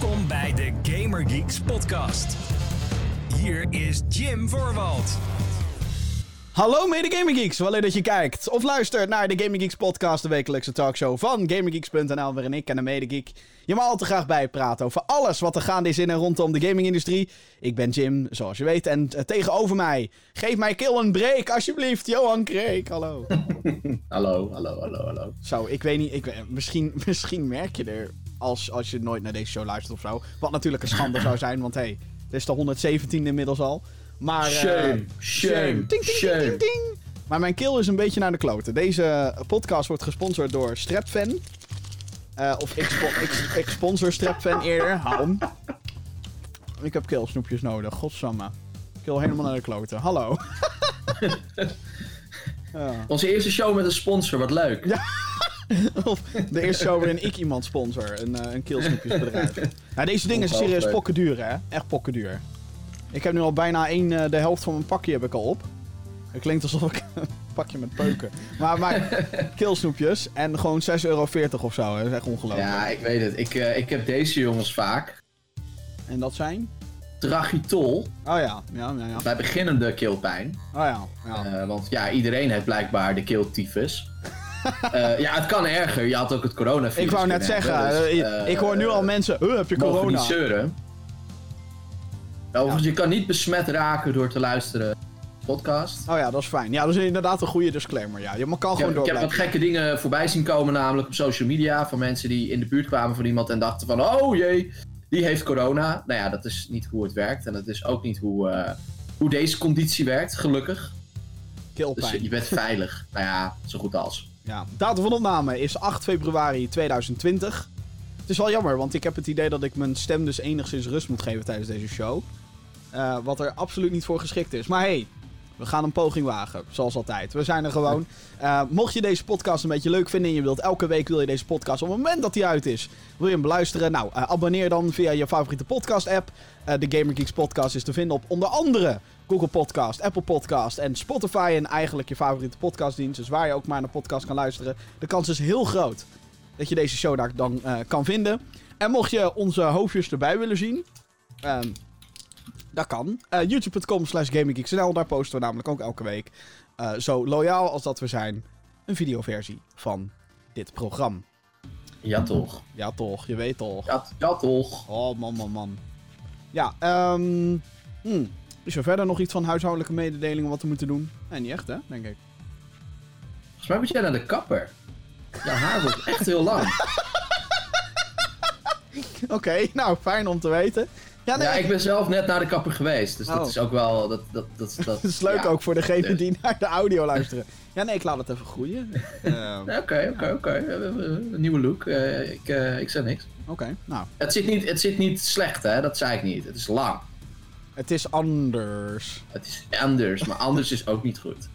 Welkom bij de Gamer Geeks podcast. Hier is Jim Voorwald. Hallo mede Gaming Geeks, wel leuk dat je kijkt of luistert naar de Gaming Geeks podcast, de wekelijkse talkshow van GamingGeeks.nl, waarin ik en de mede geek je maar al te graag bijpraten over alles wat er gaande is in en rondom de gamingindustrie. Ik ben Jim, zoals je weet, en eh, tegenover mij, geef mij kill een break alsjeblieft, Johan Kreek, hallo. hallo, hallo, hallo, hallo. Zo, ik weet niet, ik, misschien, misschien merk je er als, als je nooit naar deze show luistert of zo, wat natuurlijk een schande zou zijn, want hé, hey, het is de 117 inmiddels al. Maar, shame, uh, shame, shame. Ting, ting, Maar mijn kill is een beetje naar de kloten. Deze podcast wordt gesponsord door Strapfan. Uh, of ik, ik, ik, sponsor Strapfan eerder. Hou Ik heb killsnoepjes nodig, godsamme. Kill helemaal naar de kloten. Hallo. ja. Onze eerste show met een sponsor, wat leuk. Ja. of de eerste show waarin ik iemand sponsor. Een, uh, een killsnoepjesbedrijf. nou, deze dingen zijn serieus pokken duur, hè? Echt pokken duur. Ik heb nu al bijna één, uh, de helft van mijn pakje heb ik al op. Het klinkt alsof ik een pakje met peuken. Maar, maar killsnoepjes en gewoon 6,40 euro of zo. Dat is echt ongelooflijk. Ja, ik weet het. Ik, uh, ik heb deze jongens vaak. En dat zijn? Dragitol. Oh ja, ja, ja, ja. Bij beginnende keelpijn. Oh ja, ja. Uh, want ja, iedereen heeft blijkbaar de keeltyfus. uh, ja, het kan erger. Je had ook het coronavirus. Ik wou net zeggen, dus, ik hoor nu al mensen, heb je corona? niet zeuren. Overigens, je kan niet besmet raken door te luisteren podcast. Oh ja, dat is fijn. Ja, dat is inderdaad een goede disclaimer. Ja, je kan gewoon door. Ik heb wat gekke dingen voorbij zien komen, namelijk op social media. Van mensen die in de buurt kwamen van iemand en dachten van... Oh jee, die heeft corona. Nou ja, dat is niet hoe het werkt. En dat is ook niet hoe, uh, hoe deze conditie werkt, gelukkig. Dus je bent veilig. nou ja, zo goed als. Ja, datum van opname is 8 februari 2020. Het is wel jammer, want ik heb het idee dat ik mijn stem dus enigszins rust moet geven tijdens deze show. Uh, wat er absoluut niet voor geschikt is. Maar hey, we gaan een poging wagen, zoals altijd. We zijn er gewoon. Uh, mocht je deze podcast een beetje leuk vinden en je wilt elke week wil je deze podcast op het moment dat die uit is, wil je hem beluisteren? Nou, uh, abonneer dan via je favoriete podcast app. Uh, de Gamer Geeks podcast is te vinden op onder andere Google Podcast, Apple Podcast en Spotify en eigenlijk je favoriete podcastdienst. Dus waar je ook maar naar podcast kan luisteren. De kans is heel groot dat je deze show daar dan kan vinden. En mocht je onze hoofdjes erbij willen zien, ehm, dat kan. Uh, YouTube.com slash GamingGeeksNL. Daar posten we namelijk ook elke week. Uh, zo loyaal als dat we zijn. Een videoversie van dit programma. Ja toch. Ja toch, je weet toch. Ja, ja toch. Oh man, man, man. Ja, um, hmm. Is er verder nog iets van huishoudelijke mededelingen wat we moeten doen? Nee, niet echt hè, denk ik. Volgens mij moet jij naar de kapper. Ja, haar wordt echt heel lang. Oké, okay, nou fijn om te weten. Ja, nee, ja, ik ben zelf net naar de kapper geweest. Dus dat oh. is ook wel. Dat, dat, dat, dat, is leuk ook voor degene die naar de audio luisteren. Ja, nee, ik laat het even groeien. Oké, oké, oké. Een nieuwe look. Uh, ik, uh, ik zeg niks. Oké, nou. Het zit, niet, het zit niet slecht, hè? Dat zei ik niet. Het is lang. Het is anders. Het is anders, maar anders is ook niet goed.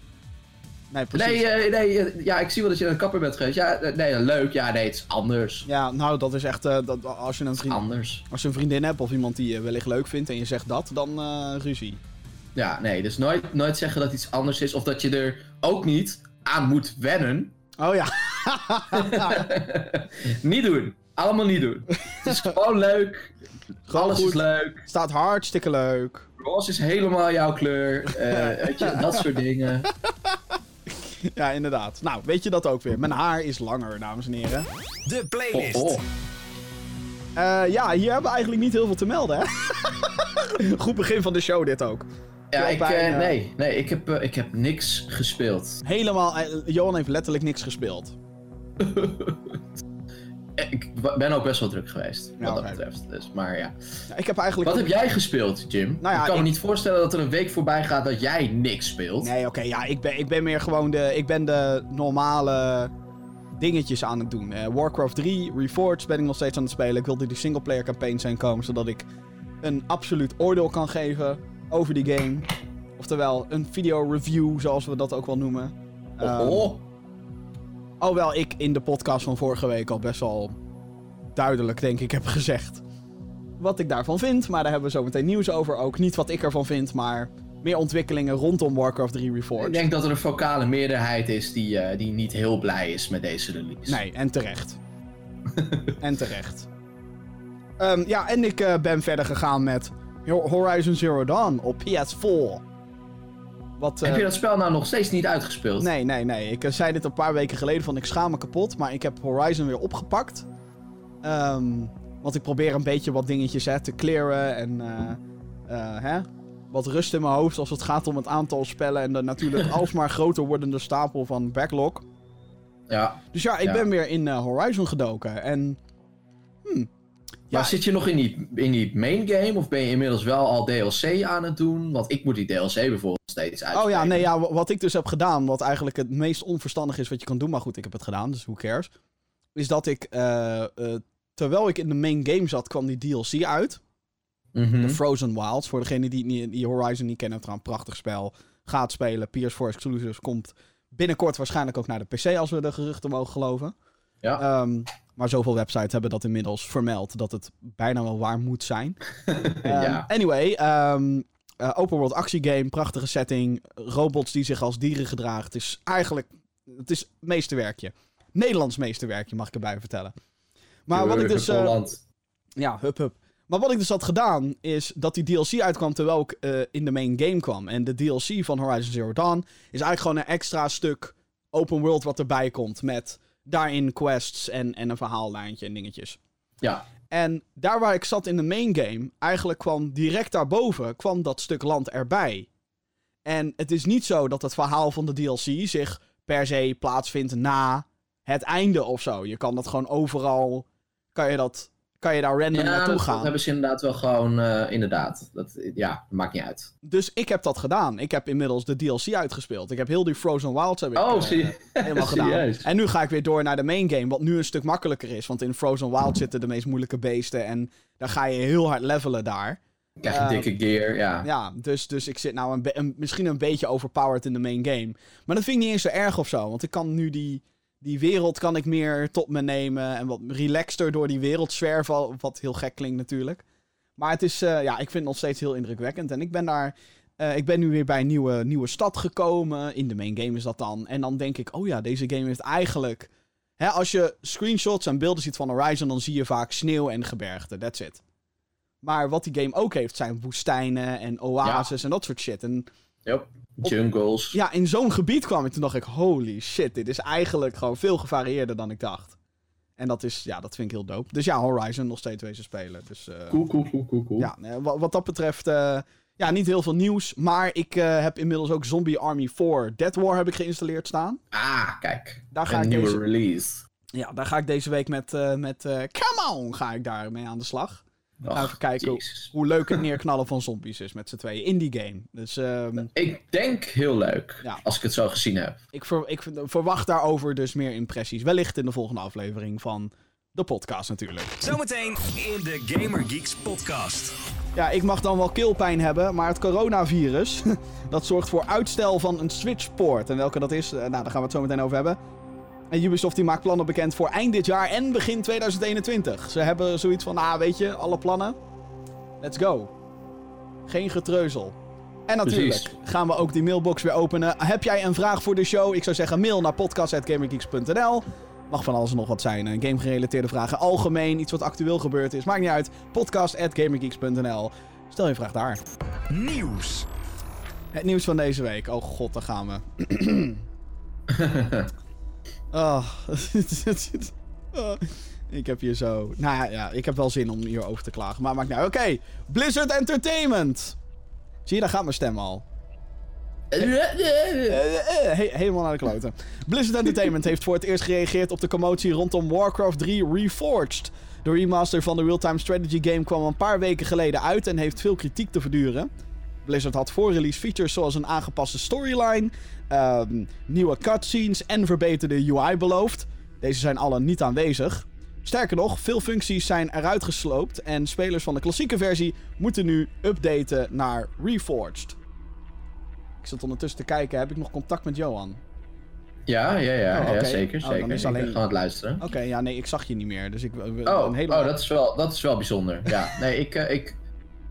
Nee, precies. Nee, uh, nee, ja, ik zie wel dat je een kapper bent geweest. Ja, nee, leuk. Ja, nee, het is anders. Ja, nou, dat is echt... Uh, dat, als, je een vriend, anders. als je een vriendin hebt of iemand die je wellicht leuk vindt en je zegt dat, dan uh, ruzie. Ja, nee, dus nooit, nooit zeggen dat iets anders is of dat je er ook niet aan moet wennen. Oh ja. niet doen. Allemaal niet doen. Het is gewoon leuk. Gewoon Alles goed. is leuk. Staat hartstikke leuk. Roze is helemaal jouw kleur. weet je, dat soort dingen. ja, inderdaad. Nou, weet je dat ook weer. Mijn haar is langer, dames en heren. De playlist. Oh, oh. Uh, ja, hier hebben we eigenlijk niet heel veel te melden, hè? Goed begin van de show dit ook. Ja, ik, uh, nee, nee ik, heb, uh, ik heb niks gespeeld. Helemaal, Johan heeft letterlijk niks gespeeld. ik ben ook best wel druk geweest, wat dat betreft. Dus, maar ja. ja. ik heb eigenlijk wat heb jij gespeeld, Jim? Nou ja, ik kan me niet voorstellen dat er een week voorbij gaat dat jij niks speelt. Nee, oké, ja, ik ben, ik ben meer gewoon de, ik ben de normale dingetjes aan het doen. Uh, Warcraft 3, Reforged ben ik nog steeds aan het spelen. Ik wilde die singleplayer campaigns zijn komen, zodat ik een absoluut oordeel kan geven over die game. Oftewel, een video review, zoals we dat ook wel noemen. Oh, oh. Alhoewel ik in de podcast van vorige week al best wel duidelijk, denk ik, heb gezegd wat ik daarvan vind. Maar daar hebben we zo meteen nieuws over ook. Niet wat ik ervan vind, maar meer ontwikkelingen rondom Warcraft 3 Reforged. Ik denk dat er een vocale meerderheid is die, uh, die niet heel blij is met deze release. Nee, en terecht. en terecht. Ehm, ja, en ik eh, ben verder gegaan met Ho- Horizon Zero Dawn op PS4. Wat, Heb eh, je dat spel nou nog steeds niet uitgespeeld? Nee, nee, nee. Ik eh, zei dit een paar weken geleden van ik schaam me kapot. Maar ik heb Horizon weer opgepakt. Ehm, want ik probeer een beetje wat dingetjes hè, te clearen. En eh, eh, hè, wat rust in mijn hoofd als het gaat om het aantal spellen. En de natuurlijk alsmaar groter wordende stapel van backlog. Ja. Dus ja, ik Ja. ben weer in eh, Horizon gedoken. En Ja, maar zit je nog in die, in die main game? Of ben je inmiddels wel al DLC aan het doen? Want ik moet die DLC bijvoorbeeld steeds uitspelen. Oh ja, nee, ja, wa- wat ik dus heb gedaan, wat eigenlijk het meest onverstandig is wat je kan doen, maar goed, ik heb het gedaan, dus who cares. Is dat ik, eh, eh, terwijl ik in de main game zat, kwam die DLC uit. Mhm. De Frozen Wilds. Voor degene die, niet- die Horizon niet kennen, trouwens, een prachtig spel. Gaat spelen, PS4 exclusives, komt binnenkort waarschijnlijk ook naar de PC, als we de geruchten mogen geloven. Ja. Ehm, maar zoveel websites hebben dat inmiddels vermeld dat het bijna wel waar moet zijn. Ehm. Anyway, ehm, eh, open world actiegame, prachtige setting, robots die zich als dieren gedragen. Het is eigenlijk, het is meesterwerkje. Nederlands meesterwerkje, mag ik erbij vertellen. Maar wat ik dus... eh, ja, hup hup. Maar wat ik dus had gedaan, is dat die DLC uitkwam terwijl ik eh, in de main game kwam. En de DLC van Horizon Zero Dawn is eigenlijk gewoon een extra stuk open world wat erbij komt. Met daarin quests en, en een verhaallijntje en dingetjes. Ja. En daar waar ik zat in de main game, eigenlijk kwam direct daarboven kwam dat stuk land erbij. En het is niet zo dat het verhaal van de DLC zich per se plaatsvindt na het einde of zo. Je kan dat gewoon overal, kan je, dat, kan je daar random Ja, naartoe dat gaan. hebben ze inderdaad wel gewoon, eh, inderdaad. Dat, ja, dat maakt niet uit. Dus ik heb dat gedaan. Ik heb inmiddels de DLC uitgespeeld. Ik heb heel die Frozen Wilds heb ik, Oh, eh, helemaal gedaan. Serieus? En nu ga ik weer door naar de main game, wat nu een stuk makkelijker is. Want in Frozen Wild zitten de meest moeilijke beesten en daar ga je heel hard levelen daar. Krijg je Eh, dikke gear, ja. Ja, dus, dus ik zit nou een- misschien een beetje overpowered in de main game. Maar dat vind ik niet eens zo erg of zo. Want ik kan nu die, die wereld kan ik meer tot me nemen. En wat relaxter door die wereld zwerven. Wat heel gek klinkt natuurlijk. Maar het is, eh, ja, ik vind het nog steeds heel indrukwekkend. En ik ben daar, eh, ik ben nu weer bij een nieuwe, nieuwe stad gekomen. In de main game is dat dan. En dan denk ik, oh ja, deze game heeft eigenlijk... Hè, als je screenshots en beelden ziet van Horizon, dan zie je vaak sneeuw en gebergte. That's it. Maar wat die game ook heeft, zijn woestijnen en oases en dat soort shit. En Yep. Jungles. ja, in zo'n gebied kwam ik, toen dacht ik, holy shit, dit is eigenlijk gewoon veel gevarieerder dan ik dacht. En dat is, ja, dat vind ik heel dope. Dus ja, Horizon nog steeds wezen spelen. Dus eh, Cool, cool, cool, cool, cool. ja, wat, wat dat betreft, eh, ja, niet heel veel nieuws. Maar ik eh, heb inmiddels ook Zombie Army 4 Dead War heb ik geïnstalleerd staan. Ah, kijk. Daar ga een ik nieuwe deze, release. ja, daar ga ik deze week met, met Come on, ga ik daarmee aan de slag. Och, even kijken. Hoe leuk het neerknallen van zombies is met z'n tweeën in die game. Dus ehm, Ik denk heel leuk, Ja. als ik het zo gezien heb. Ik, ver- ik ver- verwacht daarover dus meer impressies. Wellicht in de volgende aflevering van de podcast natuurlijk. Zometeen in de Gamer Geeks podcast. Ja, ik mag dan wel keelpijn hebben, maar het coronavirus... dat zorgt voor uitstel van een Switch-poort. En welke dat is, eh, nou, daar gaan we het zo meteen over hebben. En Ubisoft die maakt plannen bekend voor eind dit jaar en begin 2021. Ze hebben zoiets van, ah, weet je, alle plannen. Let's go. Geen getreuzel. En natuurlijk Precies. gaan we ook die mailbox weer openen. Heb jij een vraag voor de show? Ik zou zeggen mail naar podcast.gamergeeks.nl. Mag van alles en nog wat zijn. Game-gerelateerde vragen. Algemeen, iets wat actueel gebeurd is. Maakt niet uit. Podcast.gamergeeks.nl. Stel je vraag daar. Nieuws. Het nieuws van deze week. Oh god, daar gaan we. oh. Ik heb hier zo... Nou ja, ik heb wel zin om hierover te klagen. Maar maakt niet uit. Oké, Blizzard Entertainment. Zie je, daar gaat mijn stem al. Eh, eh, eh, he- helemaal naar de kloten. Blizzard Entertainment heeft voor het eerst gereageerd op de commotie rondom Warcraft 3 Reforged. De remaster van de real-time strategy game kwam een paar weken geleden uit en heeft veel kritiek te verduren. Blizzard had voor release features zoals een aangepaste storyline, ehm, nieuwe cutscenes en verbeterde UI beloofd. Deze zijn alle niet aanwezig. Sterker nog, veel functies zijn eruit gesloopt en spelers van de klassieke versie moeten nu updaten naar Reforged. Ik zit ondertussen te kijken, heb ik nog contact met Johan? Ja, ja, ja, Oh, ja oké. zeker. Oh, dan zeker. is Ik alleen- aan het luisteren. Oké, ja, nee, ik zag je niet meer, dus ik... Oh, een hele... oh dat, is wel, dat is wel bijzonder. Ja, nee, ik, eh, ik,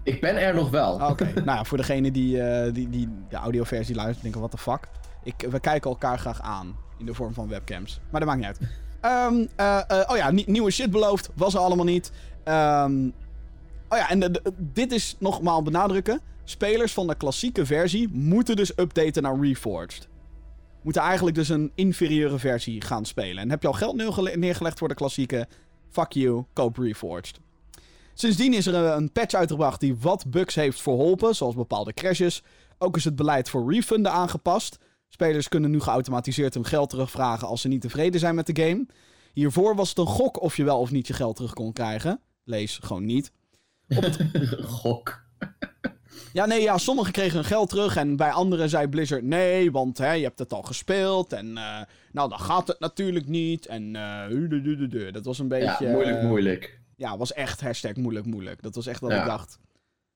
ik ben er nog wel. Ah, Oké, nou ja, voor degene die, eh, die, die de audioversie luistert, denken, what the fuck. Ik, we kijken elkaar graag aan, in de vorm van webcams. Maar dat maakt niet uit. Ehm, eh, eh, oh ja, nie- nieuwe shit beloofd, was er allemaal niet. Ehm, Oh ja, en de- de- dit is nogmaals benadrukken. Spelers van de klassieke versie moeten dus updaten naar Reforged. Moeten eigenlijk dus een inferieure versie gaan spelen. En heb je al geld neergele- neergelegd voor de klassieke? Fuck you, koop Reforged. Sindsdien is er een- een patch uitgebracht die wat bugs heeft verholpen, zoals bepaalde crashes. Ook is het beleid voor refunden aangepast. Spelers kunnen nu geautomatiseerd hun geld terugvragen als ze niet tevreden zijn met de game. Hiervoor was het een gok of je wel of niet je geld terug kon krijgen. Lees gewoon niet. Gok. Ja, nee, ja, sommigen kregen hun geld terug en bij anderen zei Blizzard nee, want hè, je hebt het al gespeeld en eh, nou, dan gaat het natuurlijk niet en eh, du. dat was een Ja, beetje... moeilijk, eh, moeilijk. Ja, was echt hashtag moeilijk, moeilijk. Dat was echt dat Ja. ik dacht,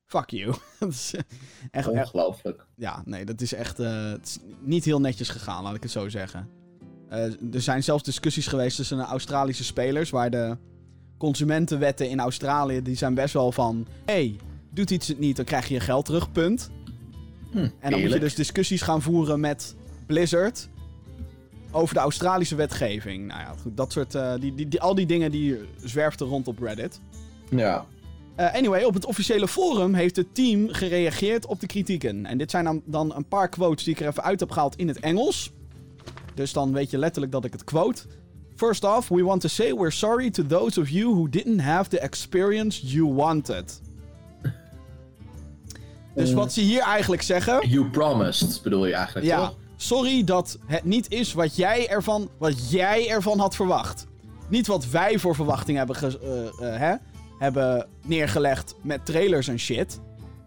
fuck you. Dat is echt, echt, Ongelooflijk. ja, nee, dat is echt eh, het is niet heel netjes gegaan, laat ik het zo zeggen. Eh, er zijn zelfs discussies geweest tussen de Australische spelers, waar de consumentenwetten in Australië, die zijn best wel van, hey, doet iets het niet, dan krijg je je geld terug, punt. Hm, En dan moet je dus discussies gaan voeren met Blizzard over de Australische wetgeving. Nou ja, goed, dat soort, eh, die, die, die, al die dingen die zwerften rond op Reddit. Ja. Eh, anyway, op het officiële forum heeft het team gereageerd op de kritieken. En dit zijn dan, dan een paar quotes die ik er even uit heb gehaald in het Engels. Dus dan weet je letterlijk dat ik het quote. First off, we want to say we're sorry to those of you who didn't have the experience you wanted. Dus wat ze hier eigenlijk zeggen. You promised, bedoel je eigenlijk, Ja, toch? Sorry dat het niet is wat jij ervan, wat jij ervan had verwacht. Niet wat wij voor verwachting hebben, ge- eh, eh, hè, hebben neergelegd met trailers en shit.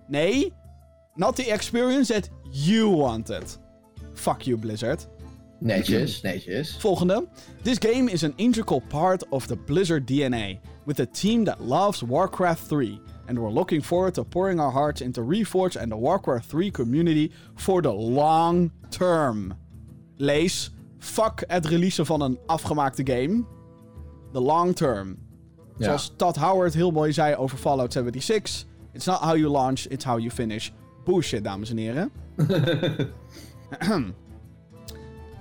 Nee, not the experience that you wanted. Fuck you, Blizzard. Netjes, netjes. Volgende. This game is an integral part of the Blizzard DNA, with a team that loves Warcraft 3. And we're looking forward to pouring our hearts into Reforged and the Warcraft 3 community for the long term. Lees, fuck het releasen van een afgemaakte game. The long term. Ja. Zoals Todd Howard heel mooi zei over Fallout 76. It's not how you launch, it's how you finish. Bullshit, dames en heren.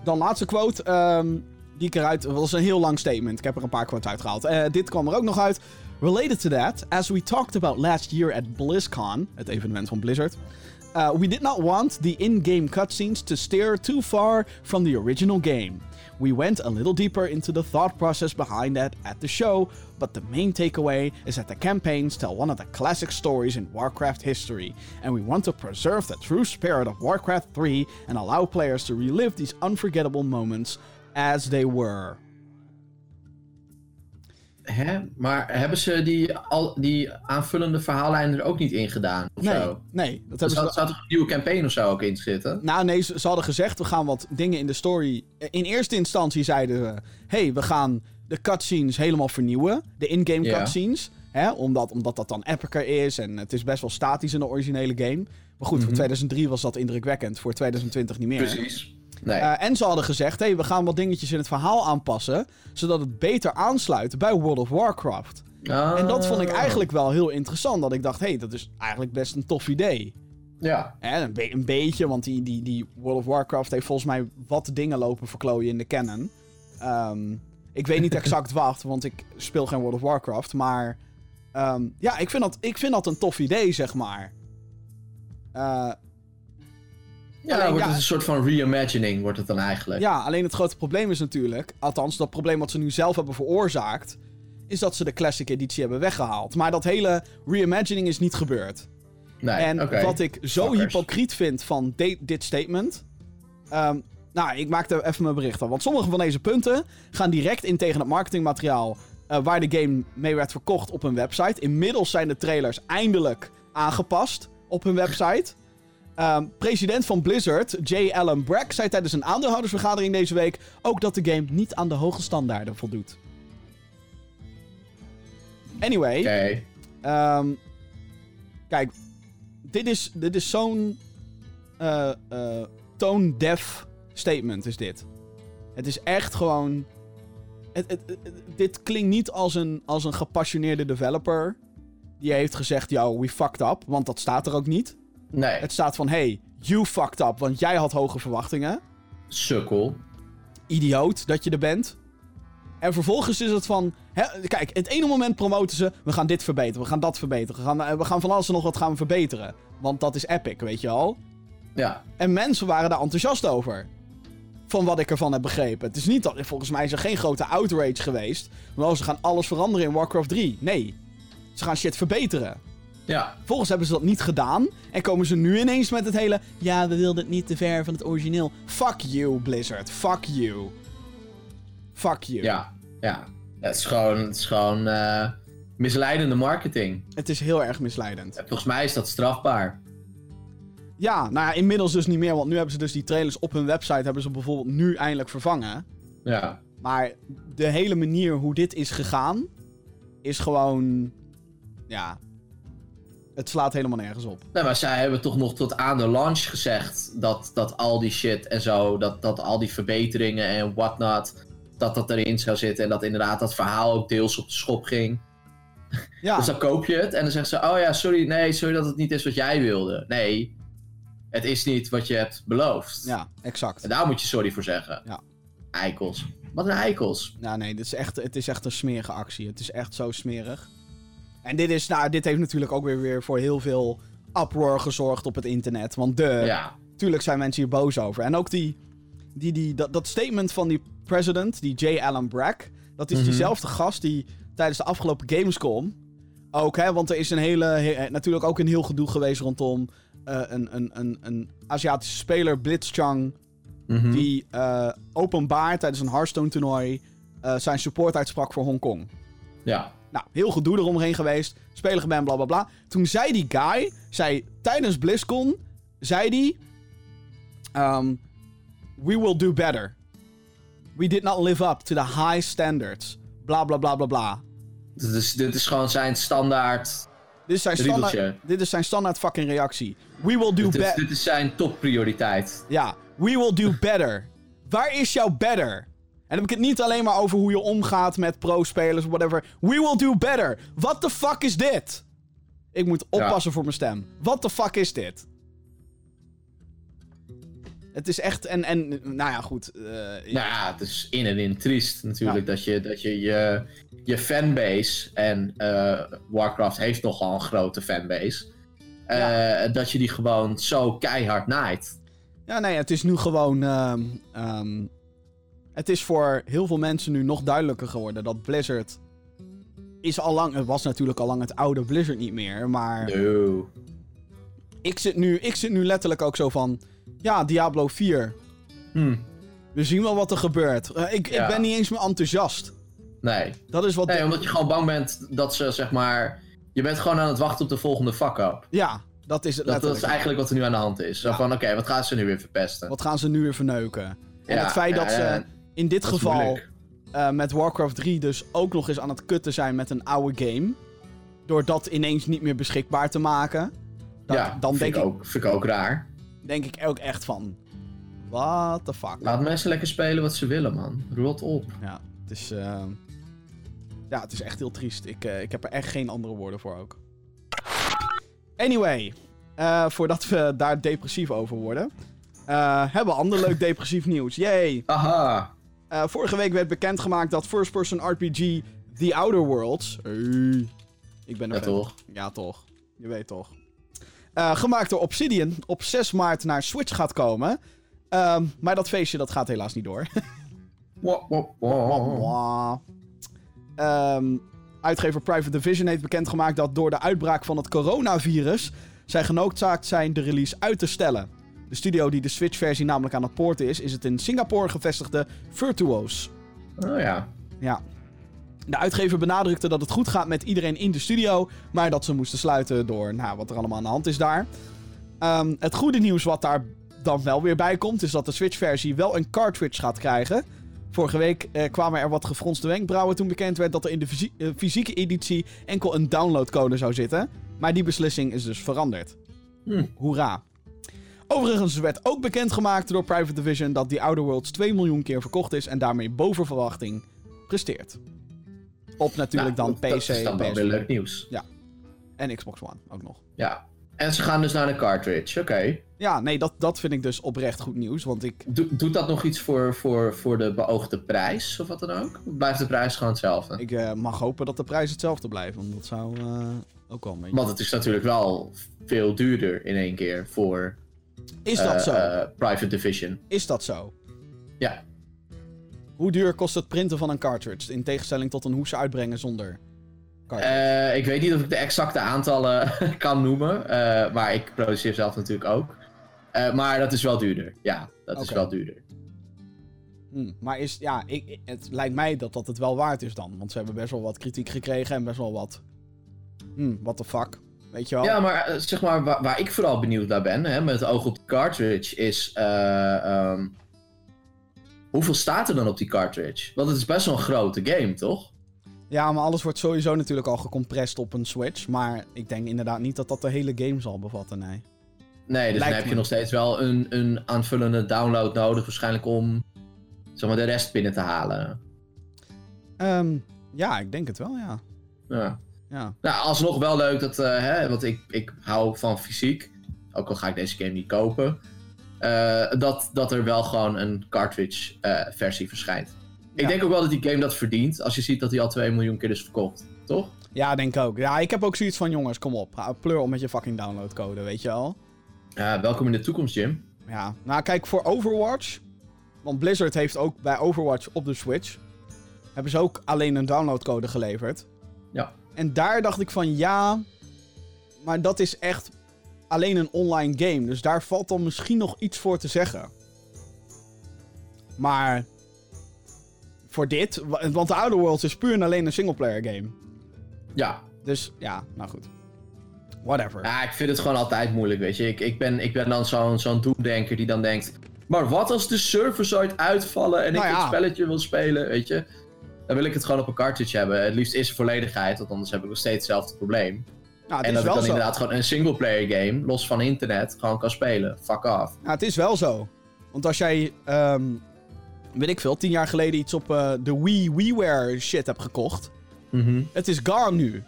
Dan laatste quote. ehm, die ik eruit. Dat was een heel lang statement. Ik heb er een paar quotes uitgehaald. Eh, dit kwam er ook nog uit. Related to that, as we talked about last year at BlizzCon, het evenement van Blizzard. uh, we did not want the in-game cutscenes to steer too far from the original game. We went a little deeper into the thought process behind that at the show, but the main takeaway is that the campaigns tell one of the classic stories in Warcraft history, and we want to preserve the true spirit of Warcraft 3 and allow players to relive these unforgettable moments as they were. Hè? Maar hebben ze die, al, die aanvullende verhaallijnen er ook niet in gedaan? Of Nee, zo? nee, dat Er hebben ze. er een nieuwe campaign of zo ook in zitten? Nou, nee, ze, ze hadden gezegd, we gaan wat dingen in de story... In eerste instantie zeiden ze... hey, we gaan de cutscenes helemaal vernieuwen. De in-game cutscenes. Hè, omdat, omdat dat dan epicer is en het is best wel statisch in de originele game. Maar goed, voor Mhm. 2003 was dat indrukwekkend. Voor 2020 niet meer. Precies. Nee. Eh, en ze hadden gezegd, hey, we gaan wat dingetjes in het verhaal aanpassen... zodat het beter aansluit bij World of Warcraft. En dat vond ik Ah. eigenlijk wel heel interessant. Dat ik dacht, hey, dat is eigenlijk best een tof idee. Ja. Hè, een, be- een beetje, want die, die, die World of Warcraft heeft volgens mij wat dingen lopen verklooien in de canon. Ehm, ik weet niet exact wat, want ik speel geen World of Warcraft. Maar ehm, ja, ik vind, dat, ik vind dat een tof idee, zeg maar. Eh, Ja, Alleen, wordt ja. het een soort van reimagining, wordt het dan eigenlijk. ja, alleen het grote probleem is natuurlijk, althans dat probleem wat ze nu zelf hebben veroorzaakt, is dat ze de classic editie hebben weggehaald. Maar dat hele reimagining is niet gebeurd. Nee, En wat ik zo Fuckers. hypocriet vind van de- dit statement. ehm, nou, ik maak er even mijn bericht van. Want sommige van deze punten gaan direct in tegen het marketingmateriaal. eh, waar de game mee werd verkocht op hun website. Inmiddels zijn de trailers eindelijk aangepast op hun website. Ehm, president van Blizzard, J. Allen Brack, zei tijdens een aandeelhoudersvergadering deze week ook dat de game niet aan de hoge standaarden voldoet. Anyway. Ehm, kijk, dit is, dit is zo'n eh, eh, tone-deaf statement, is dit. Het is echt gewoon... Het, het, het- dit klinkt niet als een, als een gepassioneerde developer... die heeft gezegd, yo, we fucked up. Want dat staat er ook niet. Nee, Het staat van, hey, you fucked up, want jij had hoge verwachtingen. sukkel. Idioot dat je er bent. En vervolgens is het van... Hè, kijk, het ene moment promoten ze... We gaan dit verbeteren, we gaan dat verbeteren. We gaan, eh, we gaan van alles en nog wat gaan verbeteren. Want dat is epic, weet je al. Ja. En mensen waren daar enthousiast over. Van wat ik ervan heb begrepen. Het is niet dat... Volgens mij is er geen grote outrage geweest. Want oh, ze gaan alles veranderen in Warcraft 3. Nee. Ze gaan shit verbeteren. Ja. Volgens hebben ze dat niet gedaan. En komen ze nu ineens met het hele... Ja, we wilden het niet te ver van het origineel. Fuck you, Blizzard. Fuck you. Fuck you. Ja. Ja. Het is gewoon, het is gewoon eh, misleidende marketing. Het is heel erg misleidend. Volgens mij is dat strafbaar. Ja, nou ja, inmiddels dus niet meer. Want nu hebben ze dus die trailers op hun website... hebben ze bijvoorbeeld nu eindelijk vervangen. Ja. Maar de hele manier hoe dit is gegaan... is gewoon... Ja... Het slaat helemaal nergens op. Nee, maar zij hebben toch nog tot aan de launch gezegd dat, dat al die shit en zo, dat, dat al die verbeteringen en whatnot, dat dat erin zou zitten. En dat inderdaad dat verhaal ook deels op de schop ging. Ja, Dus dan koop je het en dan zeggen ze, oh ja, sorry, nee, sorry dat het niet is wat jij wilde. Nee, het is niet wat je hebt beloofd. ja exact. En daar moet je sorry voor zeggen. Ja. Eikels. Wat een eikels. Ja, nee, dit is echt, het is echt een smerige actie. Het is echt zo smerig. En dit, is, nou, dit heeft natuurlijk ook weer, weer voor heel veel uproar gezorgd op het internet. Want de, Ja. tuurlijk zijn mensen hier boos over. En ook die, die, die, dat, dat statement van die president, die J. Allen Brack. Dat is Mhm. diezelfde gast die tijdens de afgelopen Gamescom. Ook, hè, want er is een hele, he- natuurlijk ook een heel gedoe geweest rondom eh, een, een, een, een Aziatische speler, Blitzchung. Mhm. Die eh, openbaar tijdens een Hearthstone toernooi eh, zijn support uitsprak voor Hongkong. Ja. Nou, heel gedoe eromheen geweest. Speler geband, bla bla bla. Toen zei die guy, zei tijdens BlizzCon, zei die... ehm, we will do better. We did not live up to the high standards. Bla bla bla bla bla. Dit is, dit is gewoon zijn standaard. Dit is zijn Riedeltje. standaard, dit is zijn standaard fucking reactie. We will do better. dit is zijn topprioriteit. Ja, we will do better. Waar is jouw better? En dan heb ik het niet alleen maar over hoe je omgaat met pro-spelers of whatever. We will do better. What the fuck is dit? Ik moet oppassen voor mijn stem. What the fuck is dit? Het is echt... En, en nou ja, goed. eh, Nou ja, het is in en in triest natuurlijk dat je dat je, je, je fanbase, en eh, Warcraft heeft nogal een grote fanbase, eh, dat je die gewoon zo keihard naait. Ja, nee, het is nu gewoon. ehm, ehm, het is voor heel veel mensen nu nog duidelijker geworden dat Blizzard. Is al lang. Het was natuurlijk al lang het oude Blizzard niet meer. Maar No. ik, zit nu, ik zit nu letterlijk ook zo van. Ja, Diablo 4. Hm, We zien wel wat er gebeurt. Eh, ik, Ja. ik ben niet eens meer enthousiast. nee. Dat is wat. Nee, omdat je gewoon bang bent dat ze zeg maar. Je bent gewoon aan het wachten op de volgende fuck-up. Ja, dat is het Dat, is eigenlijk wat er nu aan de hand is. Zo Ja. van, oké, wat gaan ze nu weer verpesten? Wat gaan ze nu weer verneuken? En Ja, het feit ja, dat ze in dit geval eh, met Warcraft 3 dus ook nog eens aan het kutten zijn met een oude game. Door dat ineens niet meer beschikbaar te maken. Dat, ja, dan vind, denk ik ook, vind ik ook raar. denk ik ook echt van. What the fuck? Laat mensen lekker spelen wat ze willen, man. Rot op. Ja, het is, eh, ja, het is echt heel triest. Ik, eh, ik heb er echt geen andere woorden voor ook. Anyway, eh, voordat we daar depressief over worden, hebben we ander leuk depressief nieuws. Yay! Aha. Eh, vorige week werd bekendgemaakt dat first-person RPG The Outer Worlds. Hey, ik ben er Ja, fan. toch? Ja, toch. Je weet toch. Eh, gemaakt door Obsidian op 6 maart naar Switch gaat komen. Ehm, maar dat feestje dat gaat helaas niet door. Wa, wa, wa. Mwah. Ehm, uitgever Private Division heeft bekendgemaakt dat door de uitbraak van het coronavirus zij genoodzaakt zijn de release uit te stellen. De studio die de Switch-versie namelijk aan het poorten is, is het in Singapore gevestigde Virtuos. Oh ja. Ja. De uitgever benadrukte dat het goed gaat met iedereen in de studio, maar dat ze moesten sluiten door nou, wat er allemaal aan de hand is daar. Ehm, het goede nieuws wat daar dan wel weer bij komt, is dat de Switch-versie wel een cartridge gaat krijgen. Vorige week eh, kwamen er wat gefronste wenkbrauwen toen bekend werd dat er in de fysie- eh, fysieke editie enkel een downloadcode zou zitten. Maar die beslissing is dus veranderd. Hm. Hoera. Overigens werd ook bekendgemaakt door Private Division dat The Outer Worlds 2 miljoen keer verkocht is en daarmee boven verwachting presteert. Op natuurlijk Nou, dan PC Dat is dan wel PS4 weer leuk nieuws. en Xbox One ook nog. Ja. En ze gaan dus naar een cartridge, oké. Ja, nee, dat, dat vind ik dus oprecht goed nieuws. Want ik. Do- doet dat nog iets voor, voor, voor de beoogde prijs of wat dan ook? Blijft de prijs gewoon hetzelfde? Ik eh, mag hopen dat de prijzen hetzelfde blijven. Want dat zou eh, ook wel een beetje. Want het is natuurlijk wel veel duurder in één keer voor Is dat zo? eh, Private Division. Is dat zo? Ja. Hoe duur kost het printen van een cartridge? In tegenstelling tot een hoe ze uitbrengen zonder cartridge. Eh, ik weet niet of ik de exacte aantallen kan noemen, eh, maar ik produceer zelf natuurlijk ook. Maar dat is wel duurder. Ja, dat is wel duurder. Hm, Maar is, ja, ik, het lijkt mij dat dat het wel waard is dan. Want ze hebben best wel wat kritiek gekregen en best wel wat. Hm, what the fuck? Weet je wel? Ja, maar eh, zeg maar, waar, waar ik vooral benieuwd naar ben, hè, met het oog op de cartridge, is. eh, ehm, hoeveel staat er dan op die cartridge? Want het is best wel een grote game, toch? Ja, maar alles wordt sowieso natuurlijk al gecompressed op een Switch. Maar ik denk inderdaad niet dat dat de hele game zal bevatten, nee. Nee, dus Lijkt dan heb me. je nog steeds wel een, een aanvullende download nodig, waarschijnlijk om zeg maar, de rest binnen te halen. Ehm, ja, ik denk het wel, ja. Ja. Ja, Nou, alsnog wel leuk dat, eh, hè, want ik, ik hou van fysiek, ook al ga ik deze game niet kopen, eh, dat, dat er wel gewoon een cartridge eh, versie verschijnt. Ik denk ook wel dat die game dat verdient, als je ziet dat hij al 2 miljoen keer is verkocht, toch? ja denk ik ook. Ja, ik heb ook zoiets van, jongens, kom op. Pleur op met je fucking downloadcode, weet je wel. Welkom in de toekomst, Jim. Ja, nou kijk, voor Overwatch... Want Blizzard heeft ook bij Overwatch op de Switch... hebben ze ook alleen een downloadcode geleverd. Ja. En daar dacht ik van, ja... Maar dat is echt alleen een online game. Dus daar valt dan misschien nog iets voor te zeggen. Maar... Voor dit... wa- Want de Outer Worlds is puur en alleen een singleplayer game. Ja. Dus ja, nou goed. Whatever. ja, ik vind het gewoon altijd moeilijk, weet je. Ik, ik, ben, ik ben dan zo'n zo'n doemdenker die dan denkt... Maar wat als de servers ooit uitvallen en Nou ik ja. het spelletje wil spelen, weet je? Dan wil ik het gewoon op een cartridge hebben. Het liefst is volledigheid, want anders heb ik nog steeds hetzelfde probleem. Nou, het en is dat ik dan zo. inderdaad gewoon een singleplayer game, los van internet, gewoon kan spelen. Fuck off. Ja, het is wel zo. Want als jij, ehm, weet ik veel, tien jaar geleden iets op eh, de Wii WiiWare shit hebt gekocht. Het is gone nu.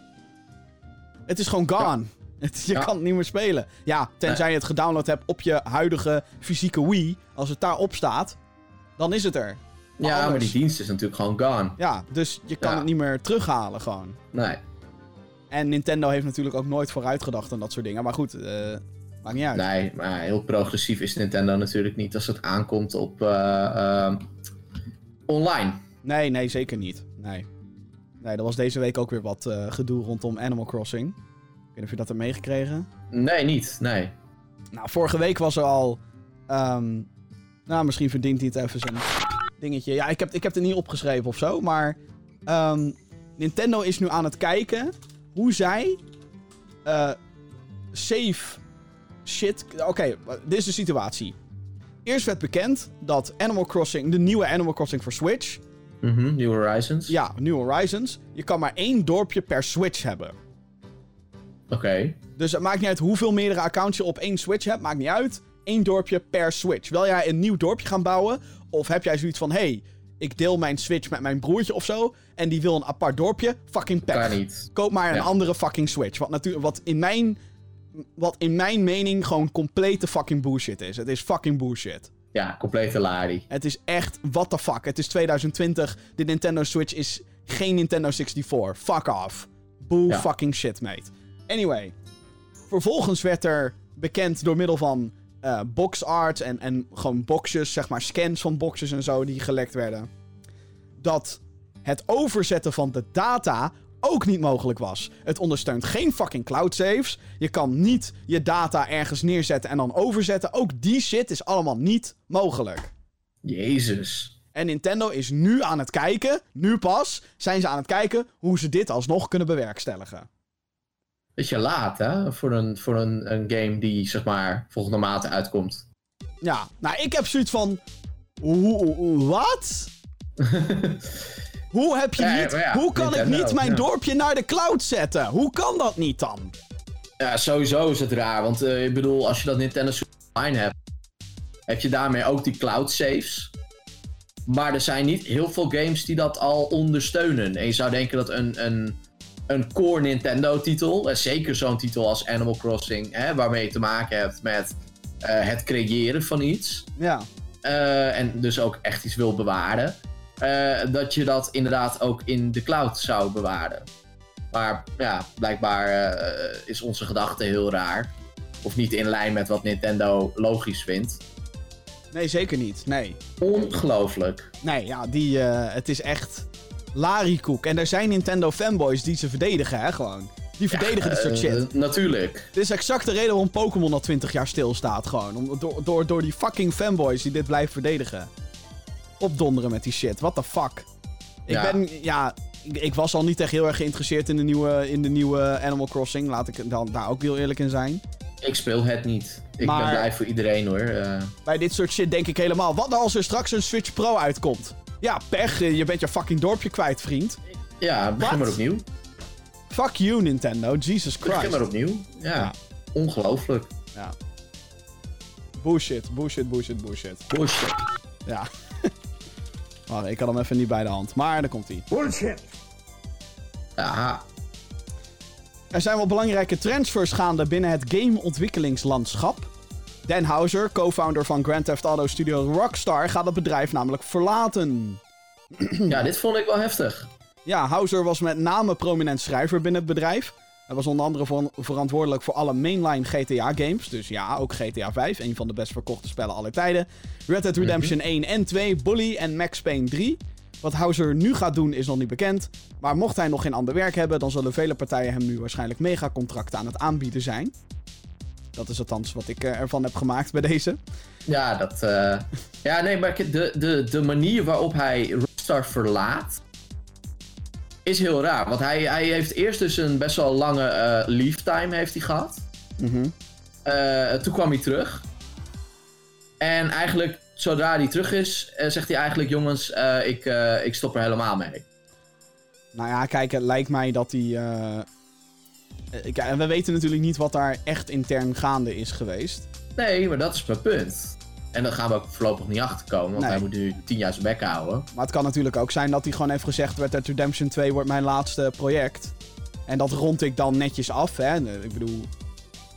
Het is gewoon gone. Het, je Ja. kan het niet meer spelen. Ja, tenzij je het gedownload hebt op je huidige fysieke Wii. Als het daarop staat, dan is het er. Maar Ja, maar die dienst is natuurlijk gewoon gone. Ja, dus je kan Ja. het niet meer terughalen gewoon. Nee. En Nintendo heeft natuurlijk ook nooit vooruit gedacht aan dat soort dingen. Maar goed, eh, maakt niet uit. Nee, maar heel progressief is Nintendo natuurlijk niet als het aankomt op eh, ehm, online. Nee, nee, zeker niet. Nee. Nee, er was deze week ook weer wat eh, gedoe rondom Animal Crossing. Ik weet niet of je dat hebt meegekregen. Nee, niet. Nee. Nou, vorige week was er al... ehm, nou, misschien verdient hij het even zijn dingetje. Ja, ik heb, ik heb het niet opgeschreven of zo, maar... ehm, Nintendo is nu aan het kijken hoe zij... eh, safe shit... Oké, dit is de situatie. Eerst werd bekend dat Animal Crossing, de nieuwe Animal Crossing voor Switch... Mhm, New Horizons. Ja, New Horizons. Je kan maar één dorpje per Switch hebben. Oké. Dus het maakt niet uit hoeveel meerdere accounts je op één Switch hebt. Maakt niet uit. Eén dorpje per Switch. Wil jij een nieuw dorpje gaan bouwen? Of heb jij zoiets van... hey, ik deel mijn Switch met mijn broertje of zo... en die wil een apart dorpje? Fucking pech. Kan niet. Koop maar een Ja. andere fucking Switch. Wat, natuurlijk, wat, in mijn, wat in mijn mening gewoon complete fucking bullshit is. Het is fucking bullshit. Ja, complete lari. Het is echt, what the fuck. Het is 2020. De Nintendo Switch is geen Nintendo 64. Fuck off. Bull Ja. fucking shit, mate. Anyway. Vervolgens werd er bekend door middel van eh box art en, en gewoon boxjes, zeg maar scans van boxes en zo die gelekt werden. Dat het overzetten van de data ook niet mogelijk was. Het ondersteunt geen fucking cloud saves. Je kan niet je data ergens neerzetten en dan overzetten. Ook die shit is allemaal niet mogelijk. Jezus. En Nintendo is nu aan het kijken, nu pas, zijn ze aan het kijken hoe ze dit alsnog kunnen bewerkstelligen. Beetje laat, hè? Voor een, voor een, een game die, zeg maar, volgende maand uitkomt. Ja, nou, ik heb zoiets van. Wat? hoe heb je niet. ja, hoe kan ik niet mijn ja. dorpje naar de cloud zetten? Hoe kan dat niet dan? Ja, sowieso is het raar. Want eh, ik bedoel, als je dat Nintendo Switch Online hebt, heb je daarmee ook die cloud saves. Maar er zijn niet heel veel games die dat al ondersteunen. En je zou denken dat een, een een core Nintendo-titel. En zeker zo'n titel als Animal Crossing, hè, waarmee je te maken hebt met eh, het creëren van iets. Ja. eh, en dus ook echt iets wil bewaren. eh, dat je dat inderdaad ook in de cloud zou bewaren. Maar ja, blijkbaar eh, is onze gedachte heel raar. Of niet in lijn met wat Nintendo logisch vindt. Nee, zeker niet. Nee. Ongelooflijk. Nee, ja, die, eh, het is echt lariekoek. En er zijn Nintendo fanboys die ze verdedigen, hè, gewoon. Die verdedigen dit soort Eh, shit. natuurlijk. Dit is exact de reden waarom Pokémon al 20 jaar stilstaat, gewoon. Om, door, door, door die fucking fanboys die dit blijven verdedigen. Opdonderen met die shit, what the fuck. Ik Ja. ben, ja, ik, ik was al niet echt heel erg geïnteresseerd in de nieuwe, in de nieuwe Animal Crossing. Laat ik dan daar ook heel eerlijk in zijn. Ik speel het niet. Ik Maar- ben blij voor iedereen hoor. Eh, Bij dit soort shit denk ik helemaal. Wat nou als er straks een Switch Pro uitkomt? Ja, pech, je bent je fucking dorpje kwijt, vriend. ja, begin maar opnieuw. Fuck you, Nintendo. Jesus Begin Christ. maar opnieuw. Ja, Ja. ongelooflijk. Ja. Bullshit, bullshit, bullshit, bullshit. Bullshit. Ja. Wacht, ik had hem even niet bij de hand. Maar daar komt hij. Ja, Er zijn wel belangrijke transfers gaande binnen het gameontwikkelingslandschap. Dan Houser, co-founder van Grand Theft Auto Studio Rockstar, gaat het bedrijf namelijk verlaten. ja, dit vond ik wel heftig. Ja, Houser was met name prominent schrijver binnen het bedrijf. Hij was onder andere verantwoordelijk voor alle mainline GTA-games. Dus ja, ook GTA 5, een van de best verkochte spellen aller tijden. Red Dead Redemption 1 en 2, Bully en Max Payne 3. Wat Houser nu gaat doen is nog niet bekend. Maar mocht hij nog geen ander werk hebben, dan zullen vele partijen hem nu waarschijnlijk megacontracten aan het aanbieden zijn. Dat is althans wat ik eh, ervan heb gemaakt bij deze. Ja, dat. eh, Ja, nee, maar de, de, de manier waarop hij Rockstar verlaat. is heel raar. Want hij, hij heeft eerst dus een best wel lange leave time heeft hij gehad. Mhm. Toen kwam hij terug. En eigenlijk, zodra hij terug is, zegt hij eigenlijk: Jongens, ik, ik stop er helemaal mee. Nou ja, kijk, het lijkt mij dat hij. Eh, en we weten natuurlijk niet wat daar echt intern gaande is geweest. Nee, maar dat is mijn punt. En dan gaan we ook voorlopig niet achterkomen, want Nee. hij moet nu tien jaar zijn bek houden. Maar het kan natuurlijk ook zijn dat hij gewoon heeft gezegd: Red Dead Redemption 2 wordt mijn laatste project. En dat rond ik dan netjes af. Hè? Eh, Ik bedoel,